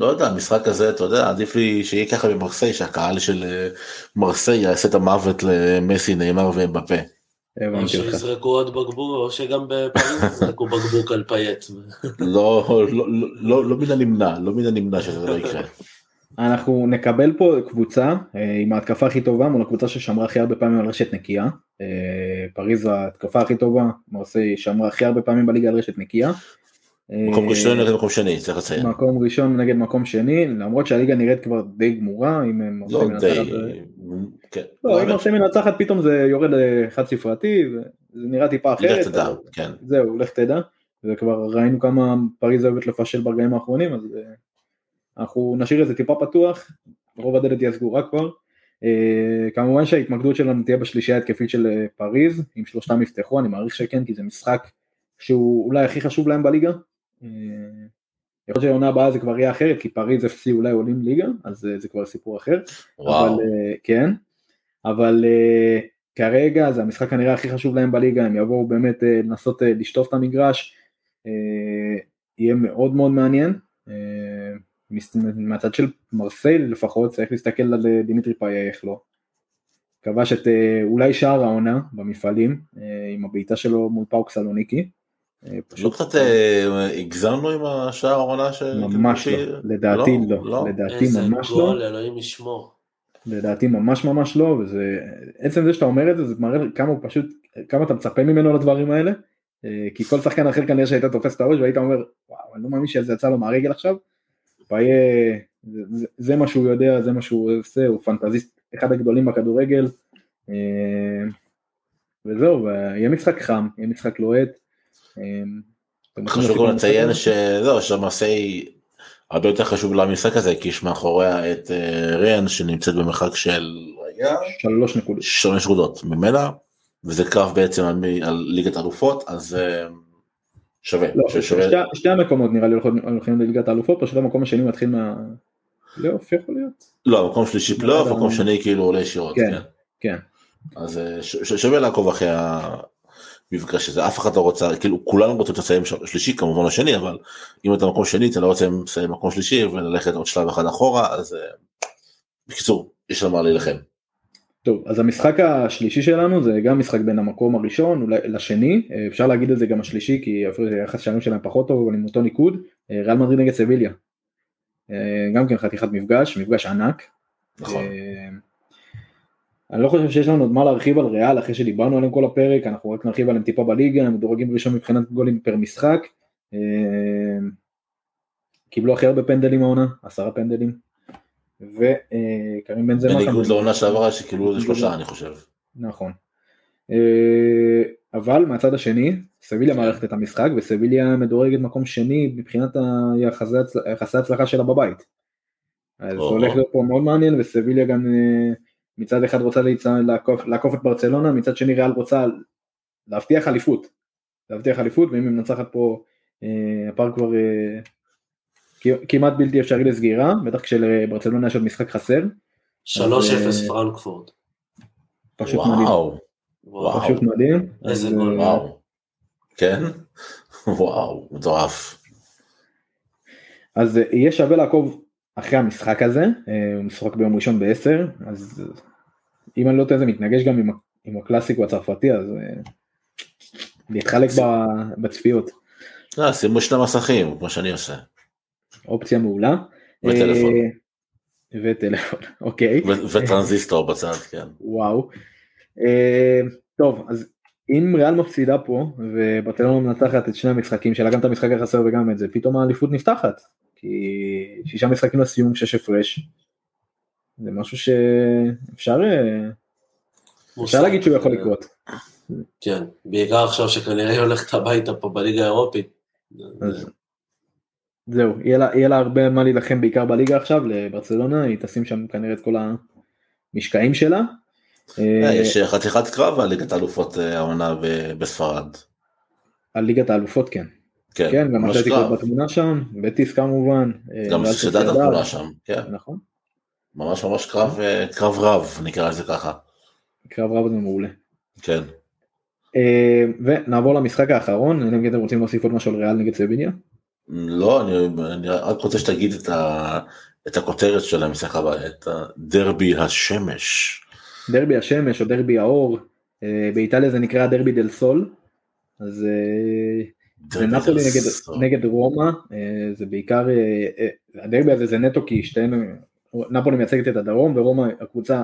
לא יודע, משחק כזה, אתה יודע, עדיף לי שיהיה ככה במרסיי, שהקהל של אה, מרסיי יעשה את המוות למסי, ניימאר ואמבפה. או הבנתי אותך. שיזרקו עוד בקבוק, או שגם בפריז יזרקו בקבוק על פאייט. לא, לא, לא, לא, לא מן הנמנע, לא מן הנמנע שזה לא יקרה. אנחנו נקבל פה קבוצה אה, עם ההתקפה הכי טובה מול הקבוצה ששמרה הכי הרבה פעמים על רשת נקייה. אה, פריז ההתקפה הכי טובה, מרסיי שמרה הכי הרבה פעמים בליגה על רשת נקייה. מקום אה, ראשון נגד מקום שני, צריך לציין. מקום ראשון נגד מקום שני, למרות שהליגה נראית כבר די גמורה, אם הם לא מנצחת- כן. לא, אם מרסיי מנצחת פתאום זה יורד לחד ספרתי, וזה נראה טיפה אחרת. לך תדע, כן. זהו, לך תדע, וכבר ראינו כמה פריז אוהבת לפשל ברגעים האחרונים, אז אה, אנחנו נשאיר את זה טיפה פתוח, רוב הדלת תהיה סגורה כבר. אה, כמובן שההתמקדות שלנו תהיה בשלישייה ההתקפית של פריז, אם שלושתם יפתחו, אני מעריך שכן, כי זה משחק שהוא אולי הכי חשוב להם בליגה. אה, יכול להיות שהעונה הבאה זה כבר יהיה אחרת, כי פריז FC אולי עולים ליגה, אז אה, זה כבר סיפור אחר. וואו. אבל אה, כן, אבל כרגע זה המשחק כנראה הכי חשוב להם בליגה, הם יבואו באמת לנסות לשטוף את המגרש, יהיה מאוד מאוד מעניין. מהצד של מרסיי לפחות צריך להסתכל על דימיטרי פאייט איך לא. כבש את אולי שער העונה במפעלים עם הבעיטה שלו מול פאוק סלוניקי. אה, לא פשוט קצת אה, הגזמנו עם השער העונה ש... ממש לא, לדעתי לא, לא. לדעתי איזה ממש לא. גול, אלוהים ישמור. לדעתי ממש ממש לא, וזה, עצם זה שאתה אומר את זה, זה מראה כמה הוא פשוט, כמה אתה מצפה ממנו לדברים האלה, אה, כי כל שחקן אחר כנראה שהיית תופס את הראש והיית אומר, וואו, אני לא מאמין שזה יצא לו מהרגל עכשיו, פאיה, זה, מה שהוא יודע, זה מה שהוא עושה, הוא פנטזיסט אחד הגדולים בכדורגל, אה, וזהו, ויהיה משחק חם, יהיה משחק לוהט. רוצים חשוב גם לציין? שזהו, שמרסיי הרבה יותר חשוב למשחק הזה, כי יש מאחוריה את אה, ראן שנמצאת במרחק של רגע, שלוש נקודות. שלוש נקודות ממנה, וזה קרב בעצם על, על ליגת אלופות, אז אה, שווה, לא, ששווה, שתי, שתי המקומות נראה לי הולכים, לליגת האלופות, פשוט המקום השני מתחיל מה... פלייאוף יכול להיות? לא, מקום שלישי פלייאוף, לא, מקום לא. שני כאילו עולה ישירות, כן. כן. כן. אז אה, ש- ש- שווה לעקוב אחרי המפגש הזה, אף אחד לא רוצה, כאילו כולנו רוצים לסיים של- שלישי כמובן השני, אבל אם אתה מקום שני אתה לא רוצה לסיים מקום שלישי וללכת עוד שלב אחד אחורה, אז אה, בקיצור, יש על מה להילחם. טוב, אז המשחק השלישי שלנו זה גם משחק בין המקום הראשון לשני, אה, אפשר להגיד את זה גם השלישי כי אפילו היחס שערים שלהם פחות טוב אבל עם אותו ניקוד, אה, ריאל מדריד נגד סביליה. גם כן חתיכת מפגש, מפגש ענק. נכון. אה, אני לא חושב שיש לנו עוד מה להרחיב על ריאל אחרי שדיברנו עליהם כל הפרק, אנחנו רק נרחיב עליהם טיפה בליגה, הם מדורגים ראשון מבחינת גולים פר משחק. אה, קיבלו הכי הרבה פנדלים העונה, עשרה פנדלים. וקרים בן זמה. בניגוד. לעונה שעברה שקיבלו איזה שלושה אני חושב. נכון. אה, אבל מהצד השני, סביליה מערכת את המשחק, וסביליה מדורגת מקום שני מבחינת היחסי הצל- יחסי ההצלחה שלה בבית. אז זה. הולך להיות פה מאוד מעניין, וסביליה גם אה, מצד אחד רוצה לעקוף, לעקוף את ברצלונה, מצד שני ריאל רוצה להבטיח אליפות. להבטיח אליפות, ואם היא מנצחת פה, אה, הפער כבר אה, כמעט בלתי אפשרי לסגירה, בטח כשלברצלונה יש עוד משחק חסר, 3-0 אז, אה, פרנקפורט. פשוט מדהים. וואו, וואו. פשוט מדהים. איזה אז, גול. אה, וואו. כן? וואו, מטורף. אז אה, יהיה שווה לעקוב אחרי המשחק הזה, אה, הוא משחק ביום ראשון ב-10, אז אה, אם אני לא טועה זה מתנגש גם עם, עם הקלאסיקו הצרפתי, אז אה, להתחלק ב- בצפיות, אה, שימו שני מסכים, כמו שאני עושה. אופציה מעולה. וטלפון. אה, וטלפון, אוקיי, וטרנזיסטור בצד, כן. וואו. אה, טוב, אז אם ריאל מפסידה פה, וברצלונה מנצחת את שני המשחקים שלה, גם את המשחק החסר וגם את זה, פתאום האליפות נפתחת. כי שישה משחקים לסיום, שש הפרש. זה משהו שאפשר אה, אפשר להגיד שהוא יכול לקרות. כן, בעיקר עכשיו שכנראה היא הולכת הביתה פה בליגה האירופית. אז זהו, יהיה לה, יהיה לה הרבה מה להילחם בעיקר בליגה עכשיו, לברצלונה, היא תשים שם כנראה את כל המשקעים שלה. אה, אה, יש חתיכת קרב על ליגת האלופות העונה בספרד. על ליגת האלופות כן. כן, כן, גם אתלטיקו. בתמונה שם, בטיס כמובן. גם סוסיידד, התמונה שם, כן. נכון, ממש ממש קרב אה, קרב רב, נקרא לזה ככה. קרב רב זה מעולה. כן. אה, ונעבור למשחק האחרון, אלא אם אתם רוצים להוסיף עוד משהו על ריאל נגד סביניה. לא, אני, אני רק רוצה שתגיד את, ה, את הכותרת של המשחק הבא, את הדרבי השמש. דרבי השמש או דרבי האור, אה, באיטליה זה נקרא דרבי דל סול, אז אה, זה דרבי נפולי נגד. נגד רומא, אה, זה בעיקר, אה, אה, הדרבי הזה זה נטו כי שתיהן, נפולי מייצגת את הדרום ורומא הקבוצה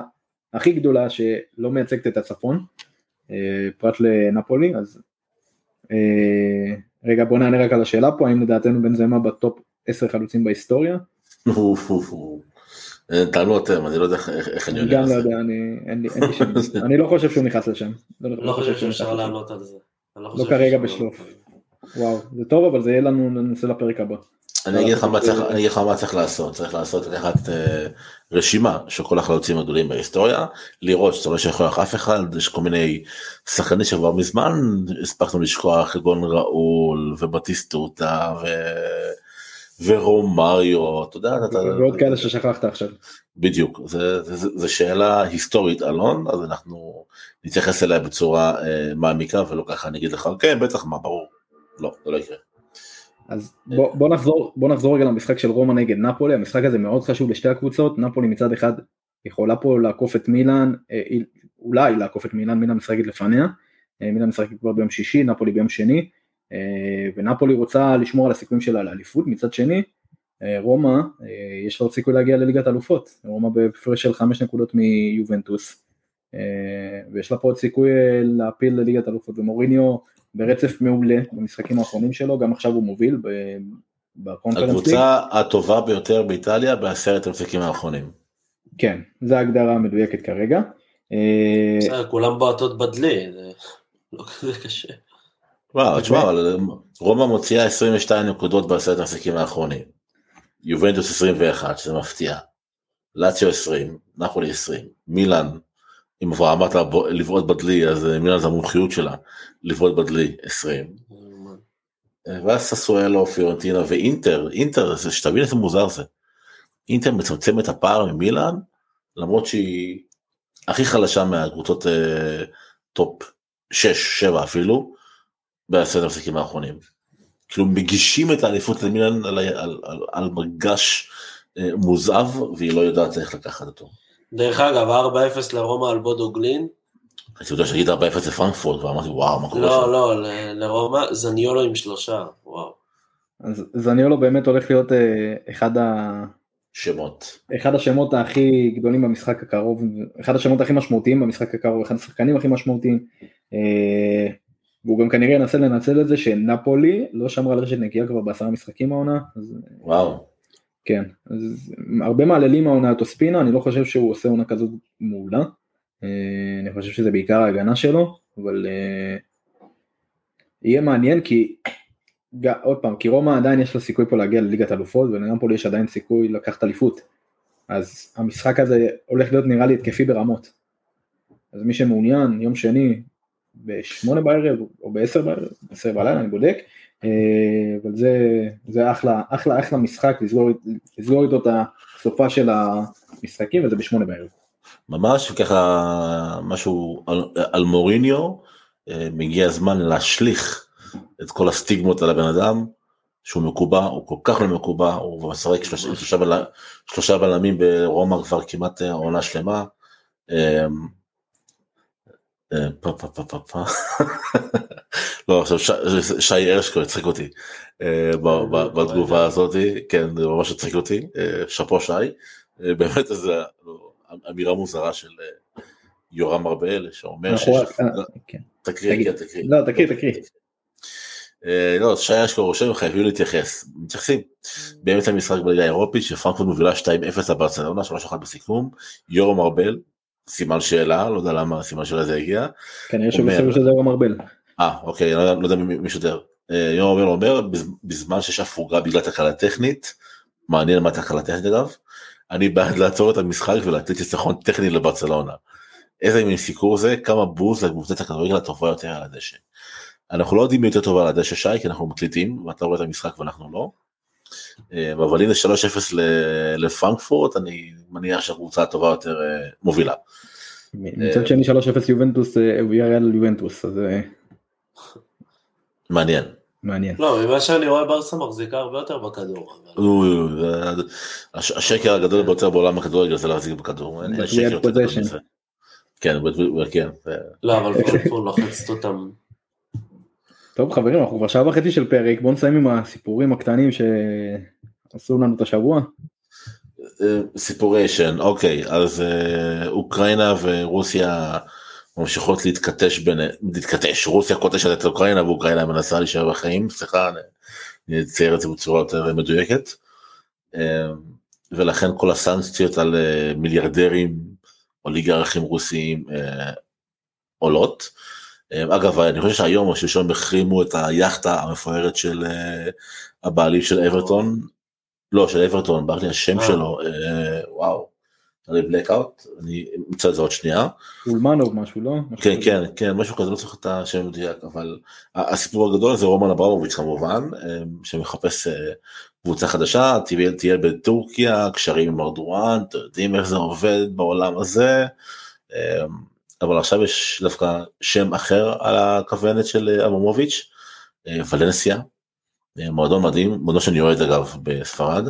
הכי גדולה שלא מייצגת את הצפון, אה, פרט לנפולי, אז אה, רגע בוא נענה רק על השאלה פה, האם לדעתנו בן זמה בטופ 10 חלוצים בהיסטוריה? אה, תענו אתם, אני לא יודע איך- אני עונה גם על לא זה. יודע, אני, לא חושב שהוא נכנס לשם. לא חושב שהוא שאפשר נכנס לשם. לענות על זה. לא חושב כרגע בשלוף. וואו, זה טוב אבל זה יהיה לנו ננסה לפרק הבא. אני אגיד לך מה צריך- אני אגיד לך מה צריך לעשות, צריך לעשות לקחת אה, רשימה של כל החלוצים הגדולים בהיסטוריה, לראות שאתה לא שוכח אף אחד, יש כל מיני שחקנים שכבר מזמן הספקנו לשכוח, כגון ראול ובטיסטוטה ו... ורומריו, אתה יודע, אתה... ועוד כאלה ששכחת עכשיו. בדיוק, זה, זה, זה, זה שאלה היסטורית אלון, אז אנחנו נתייחס אליה בצורה אה, מעמיקה ולא ככה אני אגיד לך, כן בטח מה ברור, לא, זה לא יקרה. אז בוא, בוא נחזור בוא נחזור רגע למשחק של רומא נגד נפולי המשחק הזה מאוד חשוב לשתי הקבוצות נפולי מצד אחד יכולה פה לעקוף את מילאן אה, אולי לעקוף את מילאן מילאן משחקת לפניה אה, מילאן משחקת כבר ביום שישי נפולי ביום שני אה, ונפולי רוצה לשמור על הסיכויים שלה לאליפות מצד שני רומא יש לה סיכוי להגיע לליגת אלופות רומא בהפרש של חמש נקודות מיובנטוס ויש לה פה עוד סיכוי להפיל לליגת אלופות ומוריניו ברצף מעולה במשחקים האחרונים שלו, גם עכשיו הוא מוביל בקונפרנס ליג. הקבוצה הטובה ביותר באיטליה בעשרת המשחקים האחרונים. כן, זו ההגדרה המדויקת כרגע. אה, בסדר, כולם בועטות בדלי, זה לא כזה קשה. וואו, תשמע, אבל רומא מוציאה 22 נקודות בעשרת המשחקים האחרונים. יובנטוס 21, שזה מפתיע. לאציו 20, נפולי 20, מילאן, אם כבר אמרת לבעוט בדלי, אז אה, מילאן זה המומחיות שלה, לבעוט בדלי 20. אה, ואז ססואלו, פיורנטינה ואינטר, אינטר, שתבין איזה מוזר זה. אינטר מצמצם את הפער ממילאן, למרות שהיא הכי חלשה מהקבוצות אה, top 6, 7 אפילו, בעשרת המשחקים האחרונים. כאילו מגישים את האליפות למילאן על, על, על, על מגש אה, מוזהב, והיא לא יודעת איך לקחת אותו. דרך אגב, 4-0 לרומא על בודו גלימט. הייתי יודע שיגיד 4-0 לפרנקפורט, ואמרתי וואו, מה קורה לא, שם? לא, ל- לרומא, זניולו עם שלושה, וואו. אז זניולו באמת הולך להיות אה, אחד, ה... שמות. אחד השמות הכי גדולים במשחק הקרוב, אחד השמות הכי משמעותיים במשחק הקרוב, אחד השחקנים הכי משמעותיים. אה, והוא גם כנראה ינסה לנצל את זה שנפולי לא שמרה על רשת נקייה כבר בעשרה משחקים העונה, אז וואו. כן, אז הרבה מעללים העונה את אוספינה, אני לא חושב שהוא עושה עונה כזאת מעולה, אה, אני חושב שזה בעיקר ההגנה שלו, אבל אה, יהיה מעניין כי, עוד פעם, כי רומא עדיין יש לה סיכוי פה להגיע לליגת אלופות ולנמפולי יש עדיין סיכוי לקחת אליפות. אז המשחק הזה הולך להיות נראה לי התקפי ברמות. אז מי שמעוניין, יום שני, בשמונה בערב או בעשר בערב, בעשר בלילה, אני בודק, אבל זה, זה אחלה, אחלה, אחלה משחק, לסגור, לסגור איתו את הסופה של המשחקים, וזה בשמונה בערב. ממש ככה משהו על, על מוריניו, אה, מגיע הזמן להשליך את כל הסטיגמות על הבן אדם, שהוא מקובע, הוא כל כך לא מקובע, הוא משחק שלושה, שלושה, בל, שלושה בלמים ברומא כבר כמעט עונה שלמה. אה, פה פה פה פה פה. לא עכשיו שי הרשקו הצחיק אותי בתגובה הזאת. כן זה ממש הצחיק אותי. שאפו שי. באמת איזה אמירה מוזרה של יורם ארבל שאומר תקריא תקריא. לא תקריא תקריא. לא, שי אשכו רושם חייבים להתייחס, מתייחסים. באמת המשחק בליגה האירופית שפרנקפורט מובילה 2-0 לברצלונה, 3-1 בסיכום, יורם ארבל, סימן שאלה, לא יודע למה סימן שאלה זה הגיע. כנראה שבסדר שזה יורם ארבל. אה, אוקיי, לא, לא יודע מי שודר. אה, יורם ארבל אומר, בזמן שיש הפוגה בגלל תקלה טכנית, מעניין מה תקלה טכנית אגב, אני בעד לעצור את המשחק ולתת ניצחון טכני לברצלונה. איזה מין סיקור זה, כמה בוז לקבוצת הכדורגל הטובה יותר על הדשא. אנחנו לא יודעים מי יותר טובה על הדשא שי, כי אנחנו מקליטים, ואתה רואה את המשחק ואנחנו לא. אה, אבל הנה 3-0 לפרנקפורט, אני מניח שהקבוצה הטובה יותר אה, מובילה. מצד שני 3-0 יובנטוס, ויאריאל אה, יובנטוס, אז... מעניין. מעניין. לא, ממה שאני רואה ברסה מחזיקה הרבה יותר בכדור. השקר הגדול ביותר בעולם הכדורגל זה להחזיק בכדור. כן, כן. לא, אבל פרנקפורט לוחצת אותם. טוב חברים, אנחנו כבר שעה וחצי של פרק, בואו נסיים עם הסיפורים הקטנים שעשו לנו את השבוע. סיפוריישן, אוקיי, אז אוקראינה ורוסיה ממשיכות להתכתש בין, להתכתש, רוסיה קוטשת את אוקראינה ואוקראינה מנסה להישאר בחיים, סליחה, אני אצייר את זה בצורה יותר מדויקת. ולכן כל הסנקציות על מיליארדרים, אוליגרכים רוסיים עולות. אגב, אני חושב שהיום או שלשום החרימו את היאכטה המפוארת של הבעלים של אברטון, לא, של אברטון, ברח לי השם שלו, וואו, היה לי בלקאוט, אני אמצא את זה עוד שנייה. אולמנוב משהו, לא? כן, כן, כן, משהו כזה, לא צריך את השם המדויק, אבל הסיפור הגדול זה רומן אברמוביץ' כמובן, שמחפש קבוצה חדשה, תהיה בטורקיה, קשרים עם ארדואן, אתם יודעים איך זה עובד בעולם הזה. אבל עכשיו יש דווקא שם אחר על הכוונת של אברמוביץ', ולנסיה, מועדון מדהים, מועדון שאני אוהד אגב בספרד,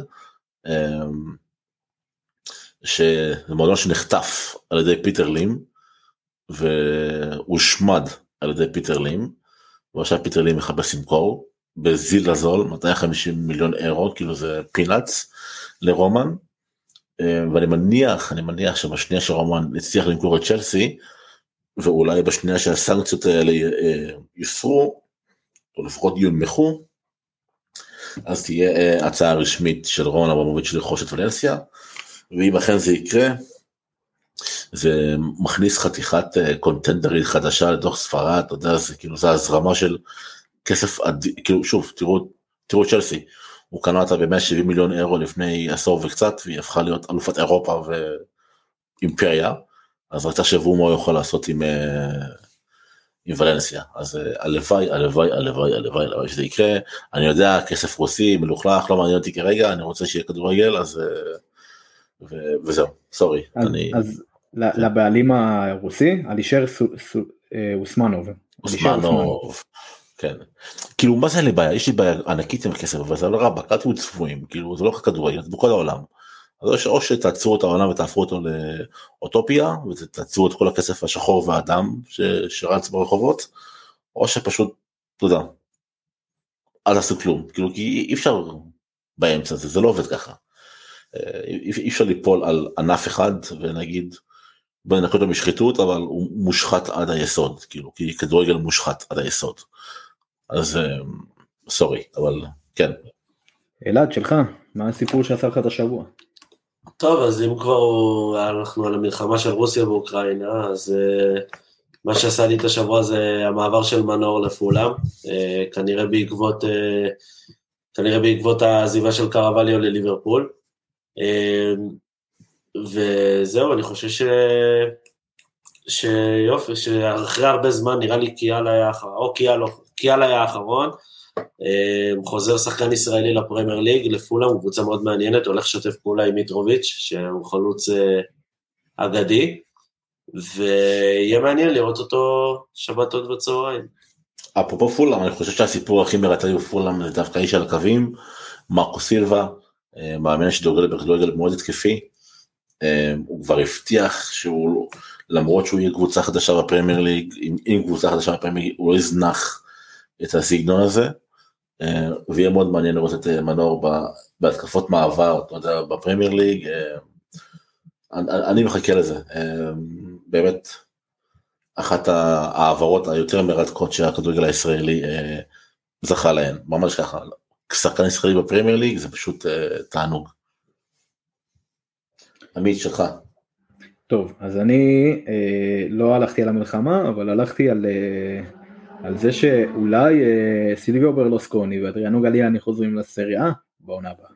שזה מועדון שנחטף על ידי פיטר לים, והושמד על ידי פיטר לים, ועכשיו פיטר לים מחפש למכור, בזיל הזול, 250 מיליון אירו, כאילו זה peanuts לרומן, ואני מניח, אני מניח שבשנייה שרומן הצליח למכור את צ'לסי, ואולי בשנייה שהסנקציות האלה יוסרו, או לפחות יונמכו, אז תהיה הצעה רשמית של רון אברמוביץ' לרכוש את ולנסיה, ואם אכן זה יקרה, זה מכניס חתיכת קונטנדרית חדשה לתוך ספרד, אתה יודע, זה כאילו, זה הזרמה של כסף, כאילו, שוב, תראו, תראו צ'לסי, הוא קנה אותה ב-170 מיליון אירו לפני עשור וקצת, והיא הפכה להיות אלופת אירופה ואימפריה, אז רק תחשבו מה הוא יכול לעשות עם, עם ולנסיה, אז הלוואי, הלוואי, הלוואי, הלוואי, הלוואי שזה יקרה, אני יודע, כסף רוסי, מלוכלך, לא מעניין אותי כרגע, אני רוצה שיהיה כדורגל, אז... ו... וזהו, סורי. אז, אני... אז לבעלים הרוסי, אלישר אוסמנוב. אוסמנוב, כן. כאילו מה זה אין לי בעיה, יש לי בעיה ענקית עם הכסף, אבל זה לא רבאק, אל תהיו צפויים, כאילו זה לא רק כדורגל, זה בכל העולם. אז או שתעצרו את העולם ותהפכו אותו לאוטופיה, ותעצרו את כל הכסף השחור והאדם. שרץ ברחובות, או שפשוט, אתה יודע, אל תעשו כלום, כאילו כי אי אפשר באמצע זה, זה לא עובד ככה. אי אפשר ליפול על ענף אחד ונגיד בוא ננקה משחיתות אבל הוא מושחת עד היסוד כאילו כי כדורגל מושחת עד היסוד. אז סורי אבל כן. אלעד שלך מה הסיפור שעשה לך את השבוע. טוב אז אם כבר אנחנו על המלחמה של רוסיה ואוקראינה אז מה שעשה לי את השבוע זה המעבר של מנור לפולאם, אה, כנראה בעקבות, אה, כנראה בעקבות העזיבה של קרווליו לליברפול. אה, וזהו, אני חושב ש... שיופי, שאחרי הרבה זמן נראה לי קיאל היה אחרון, או קיאל, קיאל היה האחרון, חוזר שחקן ישראלי לפרמייר ליג, לפולאם, קבוצה מאוד מעניינת, הולך לשתף פעולה עם מיטרוביץ', שהוא חלוץ אגדי. ויהיה מעניין לראות אותו שבתות בצהריים. אפרופו פולאם, אני חושב שהסיפור הכי מרתק בפולאם זה דווקא איש על הקווים, מרקו סילבה, אה, מאמן שדורגל בכדורגל מאוד התקפי, אה, הוא כבר הבטיח שהוא, למרות שהוא יהיה קבוצה חדשה בפרמייר ליג, עם קבוצה חדשה בפרמייר ליג, הוא לא יזנח את הסגנון הזה, אה, ויהיה מאוד מעניין לראות את מנור בהתקפות מעבר, אתה יודע, בפרמייר ליג, אני מחכה לזה, באמת אחת ההעברות היותר מרתקות שהכדורגל הישראלי אה, זכה להן, ממש ככה, שחקן ישראלי בפרמייר ליג זה פשוט אה, תענוג. עמית שלך. טוב, אז אני אה, לא הלכתי על המלחמה, אבל הלכתי על, אה, על זה שאולי אה, סילביו ברלוסקוני ואדריאנו גליאני חוזרים לסריה בעונה הבאה.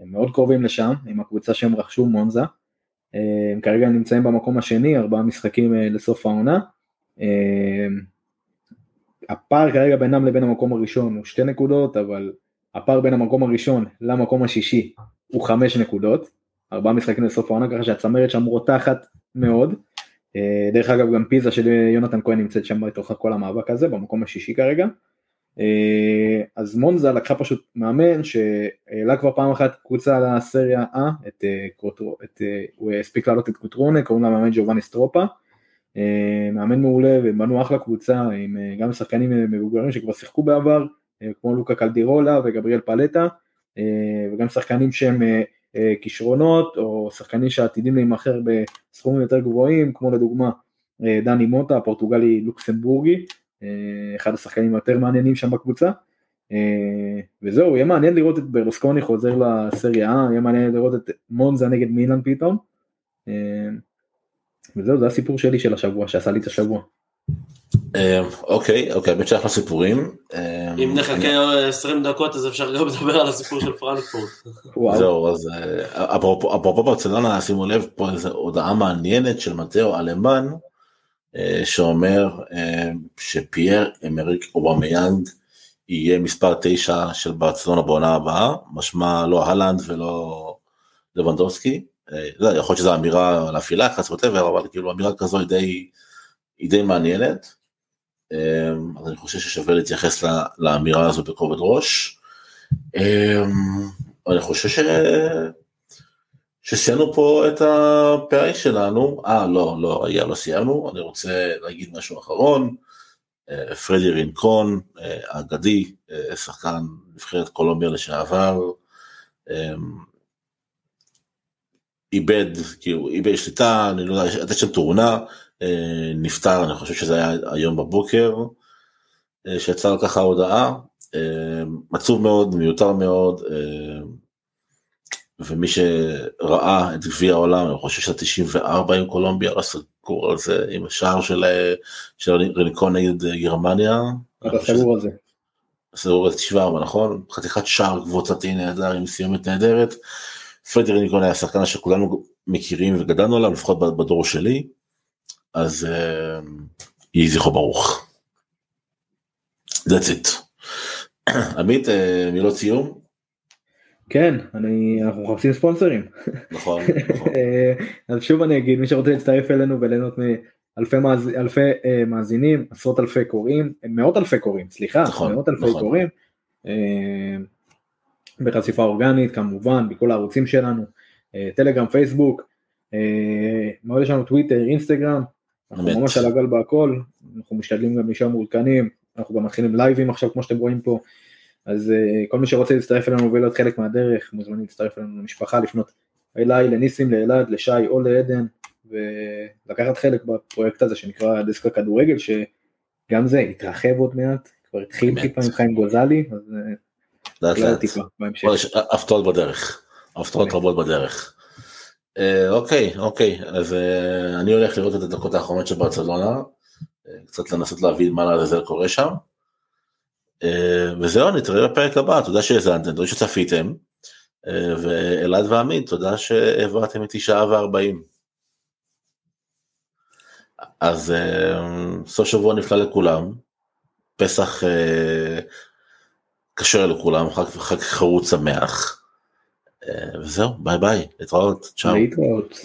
הם מאוד קרובים לשם, עם הקבוצה שהם רכשו מונזה. הם כרגע נמצאים במקום השני, ארבעה משחקים אה, לסוף העונה. אה, הפער כרגע בינם לבין המקום הראשון הוא שתי נקודות, אבל הפער בין המקום הראשון למקום השישי הוא חמש נקודות, ארבעה משחקים לסוף העונה, ככה שהצמרת שם רותחת מאוד. אה, דרך אגב גם פיזה של יונתן כהן נמצאת שם בתוך כל המאבק הזה, במקום השישי כרגע. אה, אז מונזה לקחה פשוט מאמן שהעלה כבר פעם אחת קבוצה לסריה A, את, אה, את, הוא הספיק לעלות את קוטרונה, קוראים לה מאמן ג'ובאני סטרופה, מאמן מעולה ובנו אחלה קבוצה עם גם שחקנים מבוגרים שכבר שיחקו בעבר, כמו לוקה קלדירולה וגבריאל פלטה, וגם שחקנים שהם כישרונות או שחקנים שעתידים להימכר בסכומים יותר גבוהים, כמו לדוגמה דני מוטה, הפורטוגלי לוקסמבורגי, אה, אחד השחקנים היותר מעניינים שם בקבוצה. אה, וזהו, יהיה מעניין לראות את ברלוסקוני חוזר לסריה A, יהיה מעניין לראות את מונזה נגד מילאן פתאום. אה, וזהו, זה הסיפור שלי של השבוע, שעשה לי את השבוע. אוקיי, אוקיי, באמת שאחלה סיפורים. אם נחכה 20 דקות אז אפשר גם לדבר על הסיפור של פרנקפורט. זהו, אז אפרופו ברצלונה, שימו לב, פה איזו הודעה מעניינת של מתאו אלמני. אה, שאומר אה, שפייר אמריק אובמיאנג יהיה מספר 9 של ברצלונה בעונה הבאה, משמע לא הלנד ולא לבנדובסקי, אה, לא, יכול להיות שזו אמירה להפעיל לחץ whatever, אבל כאילו אמירה כזו היא די מעניינת, אז אני חושב ששווה להתייחס לאמירה הזו בכובד ראש. אני חושב ש... שסיימנו פה את הפרק שלנו, אה לא, לא, היה לא סיימנו, אני רוצה להגיד משהו אחרון, אה, פרדי רינקון, אה, אגדי, אה, שחקן נבחרת קולומביה לשעבר, איבד, כאילו איבד שליטה, אני לא יודע, הייתה שם תאונה, נפטר, אני חושב שזה היה היום בבוקר, שיצאה לו ככה הודעה, עצוב מאוד, מיותר מאוד, ומי שראה את גביע העולם, אני חושב שזה 94 עם קולומביה, לא סגור על זה, עם השער של, של רניקון נגד גרמניה. אתה סגור על זה. סגור על 94, נכון? חתיכת שער קבוצתי נהדר עם סיומת נהדרת. פרדי רניקון היה שחקן שכולנו מכירים וגדלנו עליו, לפחות בדור שלי, אז uh, יהי זכרו ברוך. That's it. עמית, uh, מילות סיום? כן, אני, אנחנו מחפשים ספונסרים. נכון, נכון. אז שוב אני אגיד, מי שרוצה להצטרף אלינו וליהנות מאלפי מאז, אלפי, uh, מאזינים, עשרות אלפי קוראים, מאות אלפי קוראים, סליחה, נכון, מאות אלפי נכון. קוראים, uh, בחשיפה אורגנית כמובן, בכל הערוצים שלנו, uh, טלגרם, פייסבוק, מאוד יש לנו טוויטר, אינסטגרם, אנחנו באמת. ממש על הגל בהכל, אנחנו משתדלים גם להישאר מעודכנים, אנחנו גם מתחילים לייבים עכשיו כמו שאתם רואים פה. אז uh, כל מי שרוצה להצטרף אלינו ולהיות חלק מהדרך, מוזמנים להצטרף אלינו למשפחה, לפנות אליי, לניסים, לאלעד, לשי או לעדן, ולקחת חלק בפרויקט הזה שנקרא דסק הכדורגל, שגם זה יתרחב עוד מעט, כבר התחיל טיפה עם חיים גוזלי, אז לאט לאט, הפתעות בדרך, הפתעות רבות בדרך. אה, אוקיי, אוקיי, אז אה, אני הולך לראות את הדקות האחרונות של ברצלונה, קצת לנסות להבין מה לעזאזל קורה שם. וזהו, נתראה בפרק הבא, תודה שהאזנתם, תודה שצפיתם, ואלעד ועמית, תודה שהעברתם איתי שעה וארבעים. אז סוף שבוע נפלא לכולם, פסח כשר לכולם, חג חרוץ שמח. וזהו, ביי ביי, להתראות, צ'או. להתראות.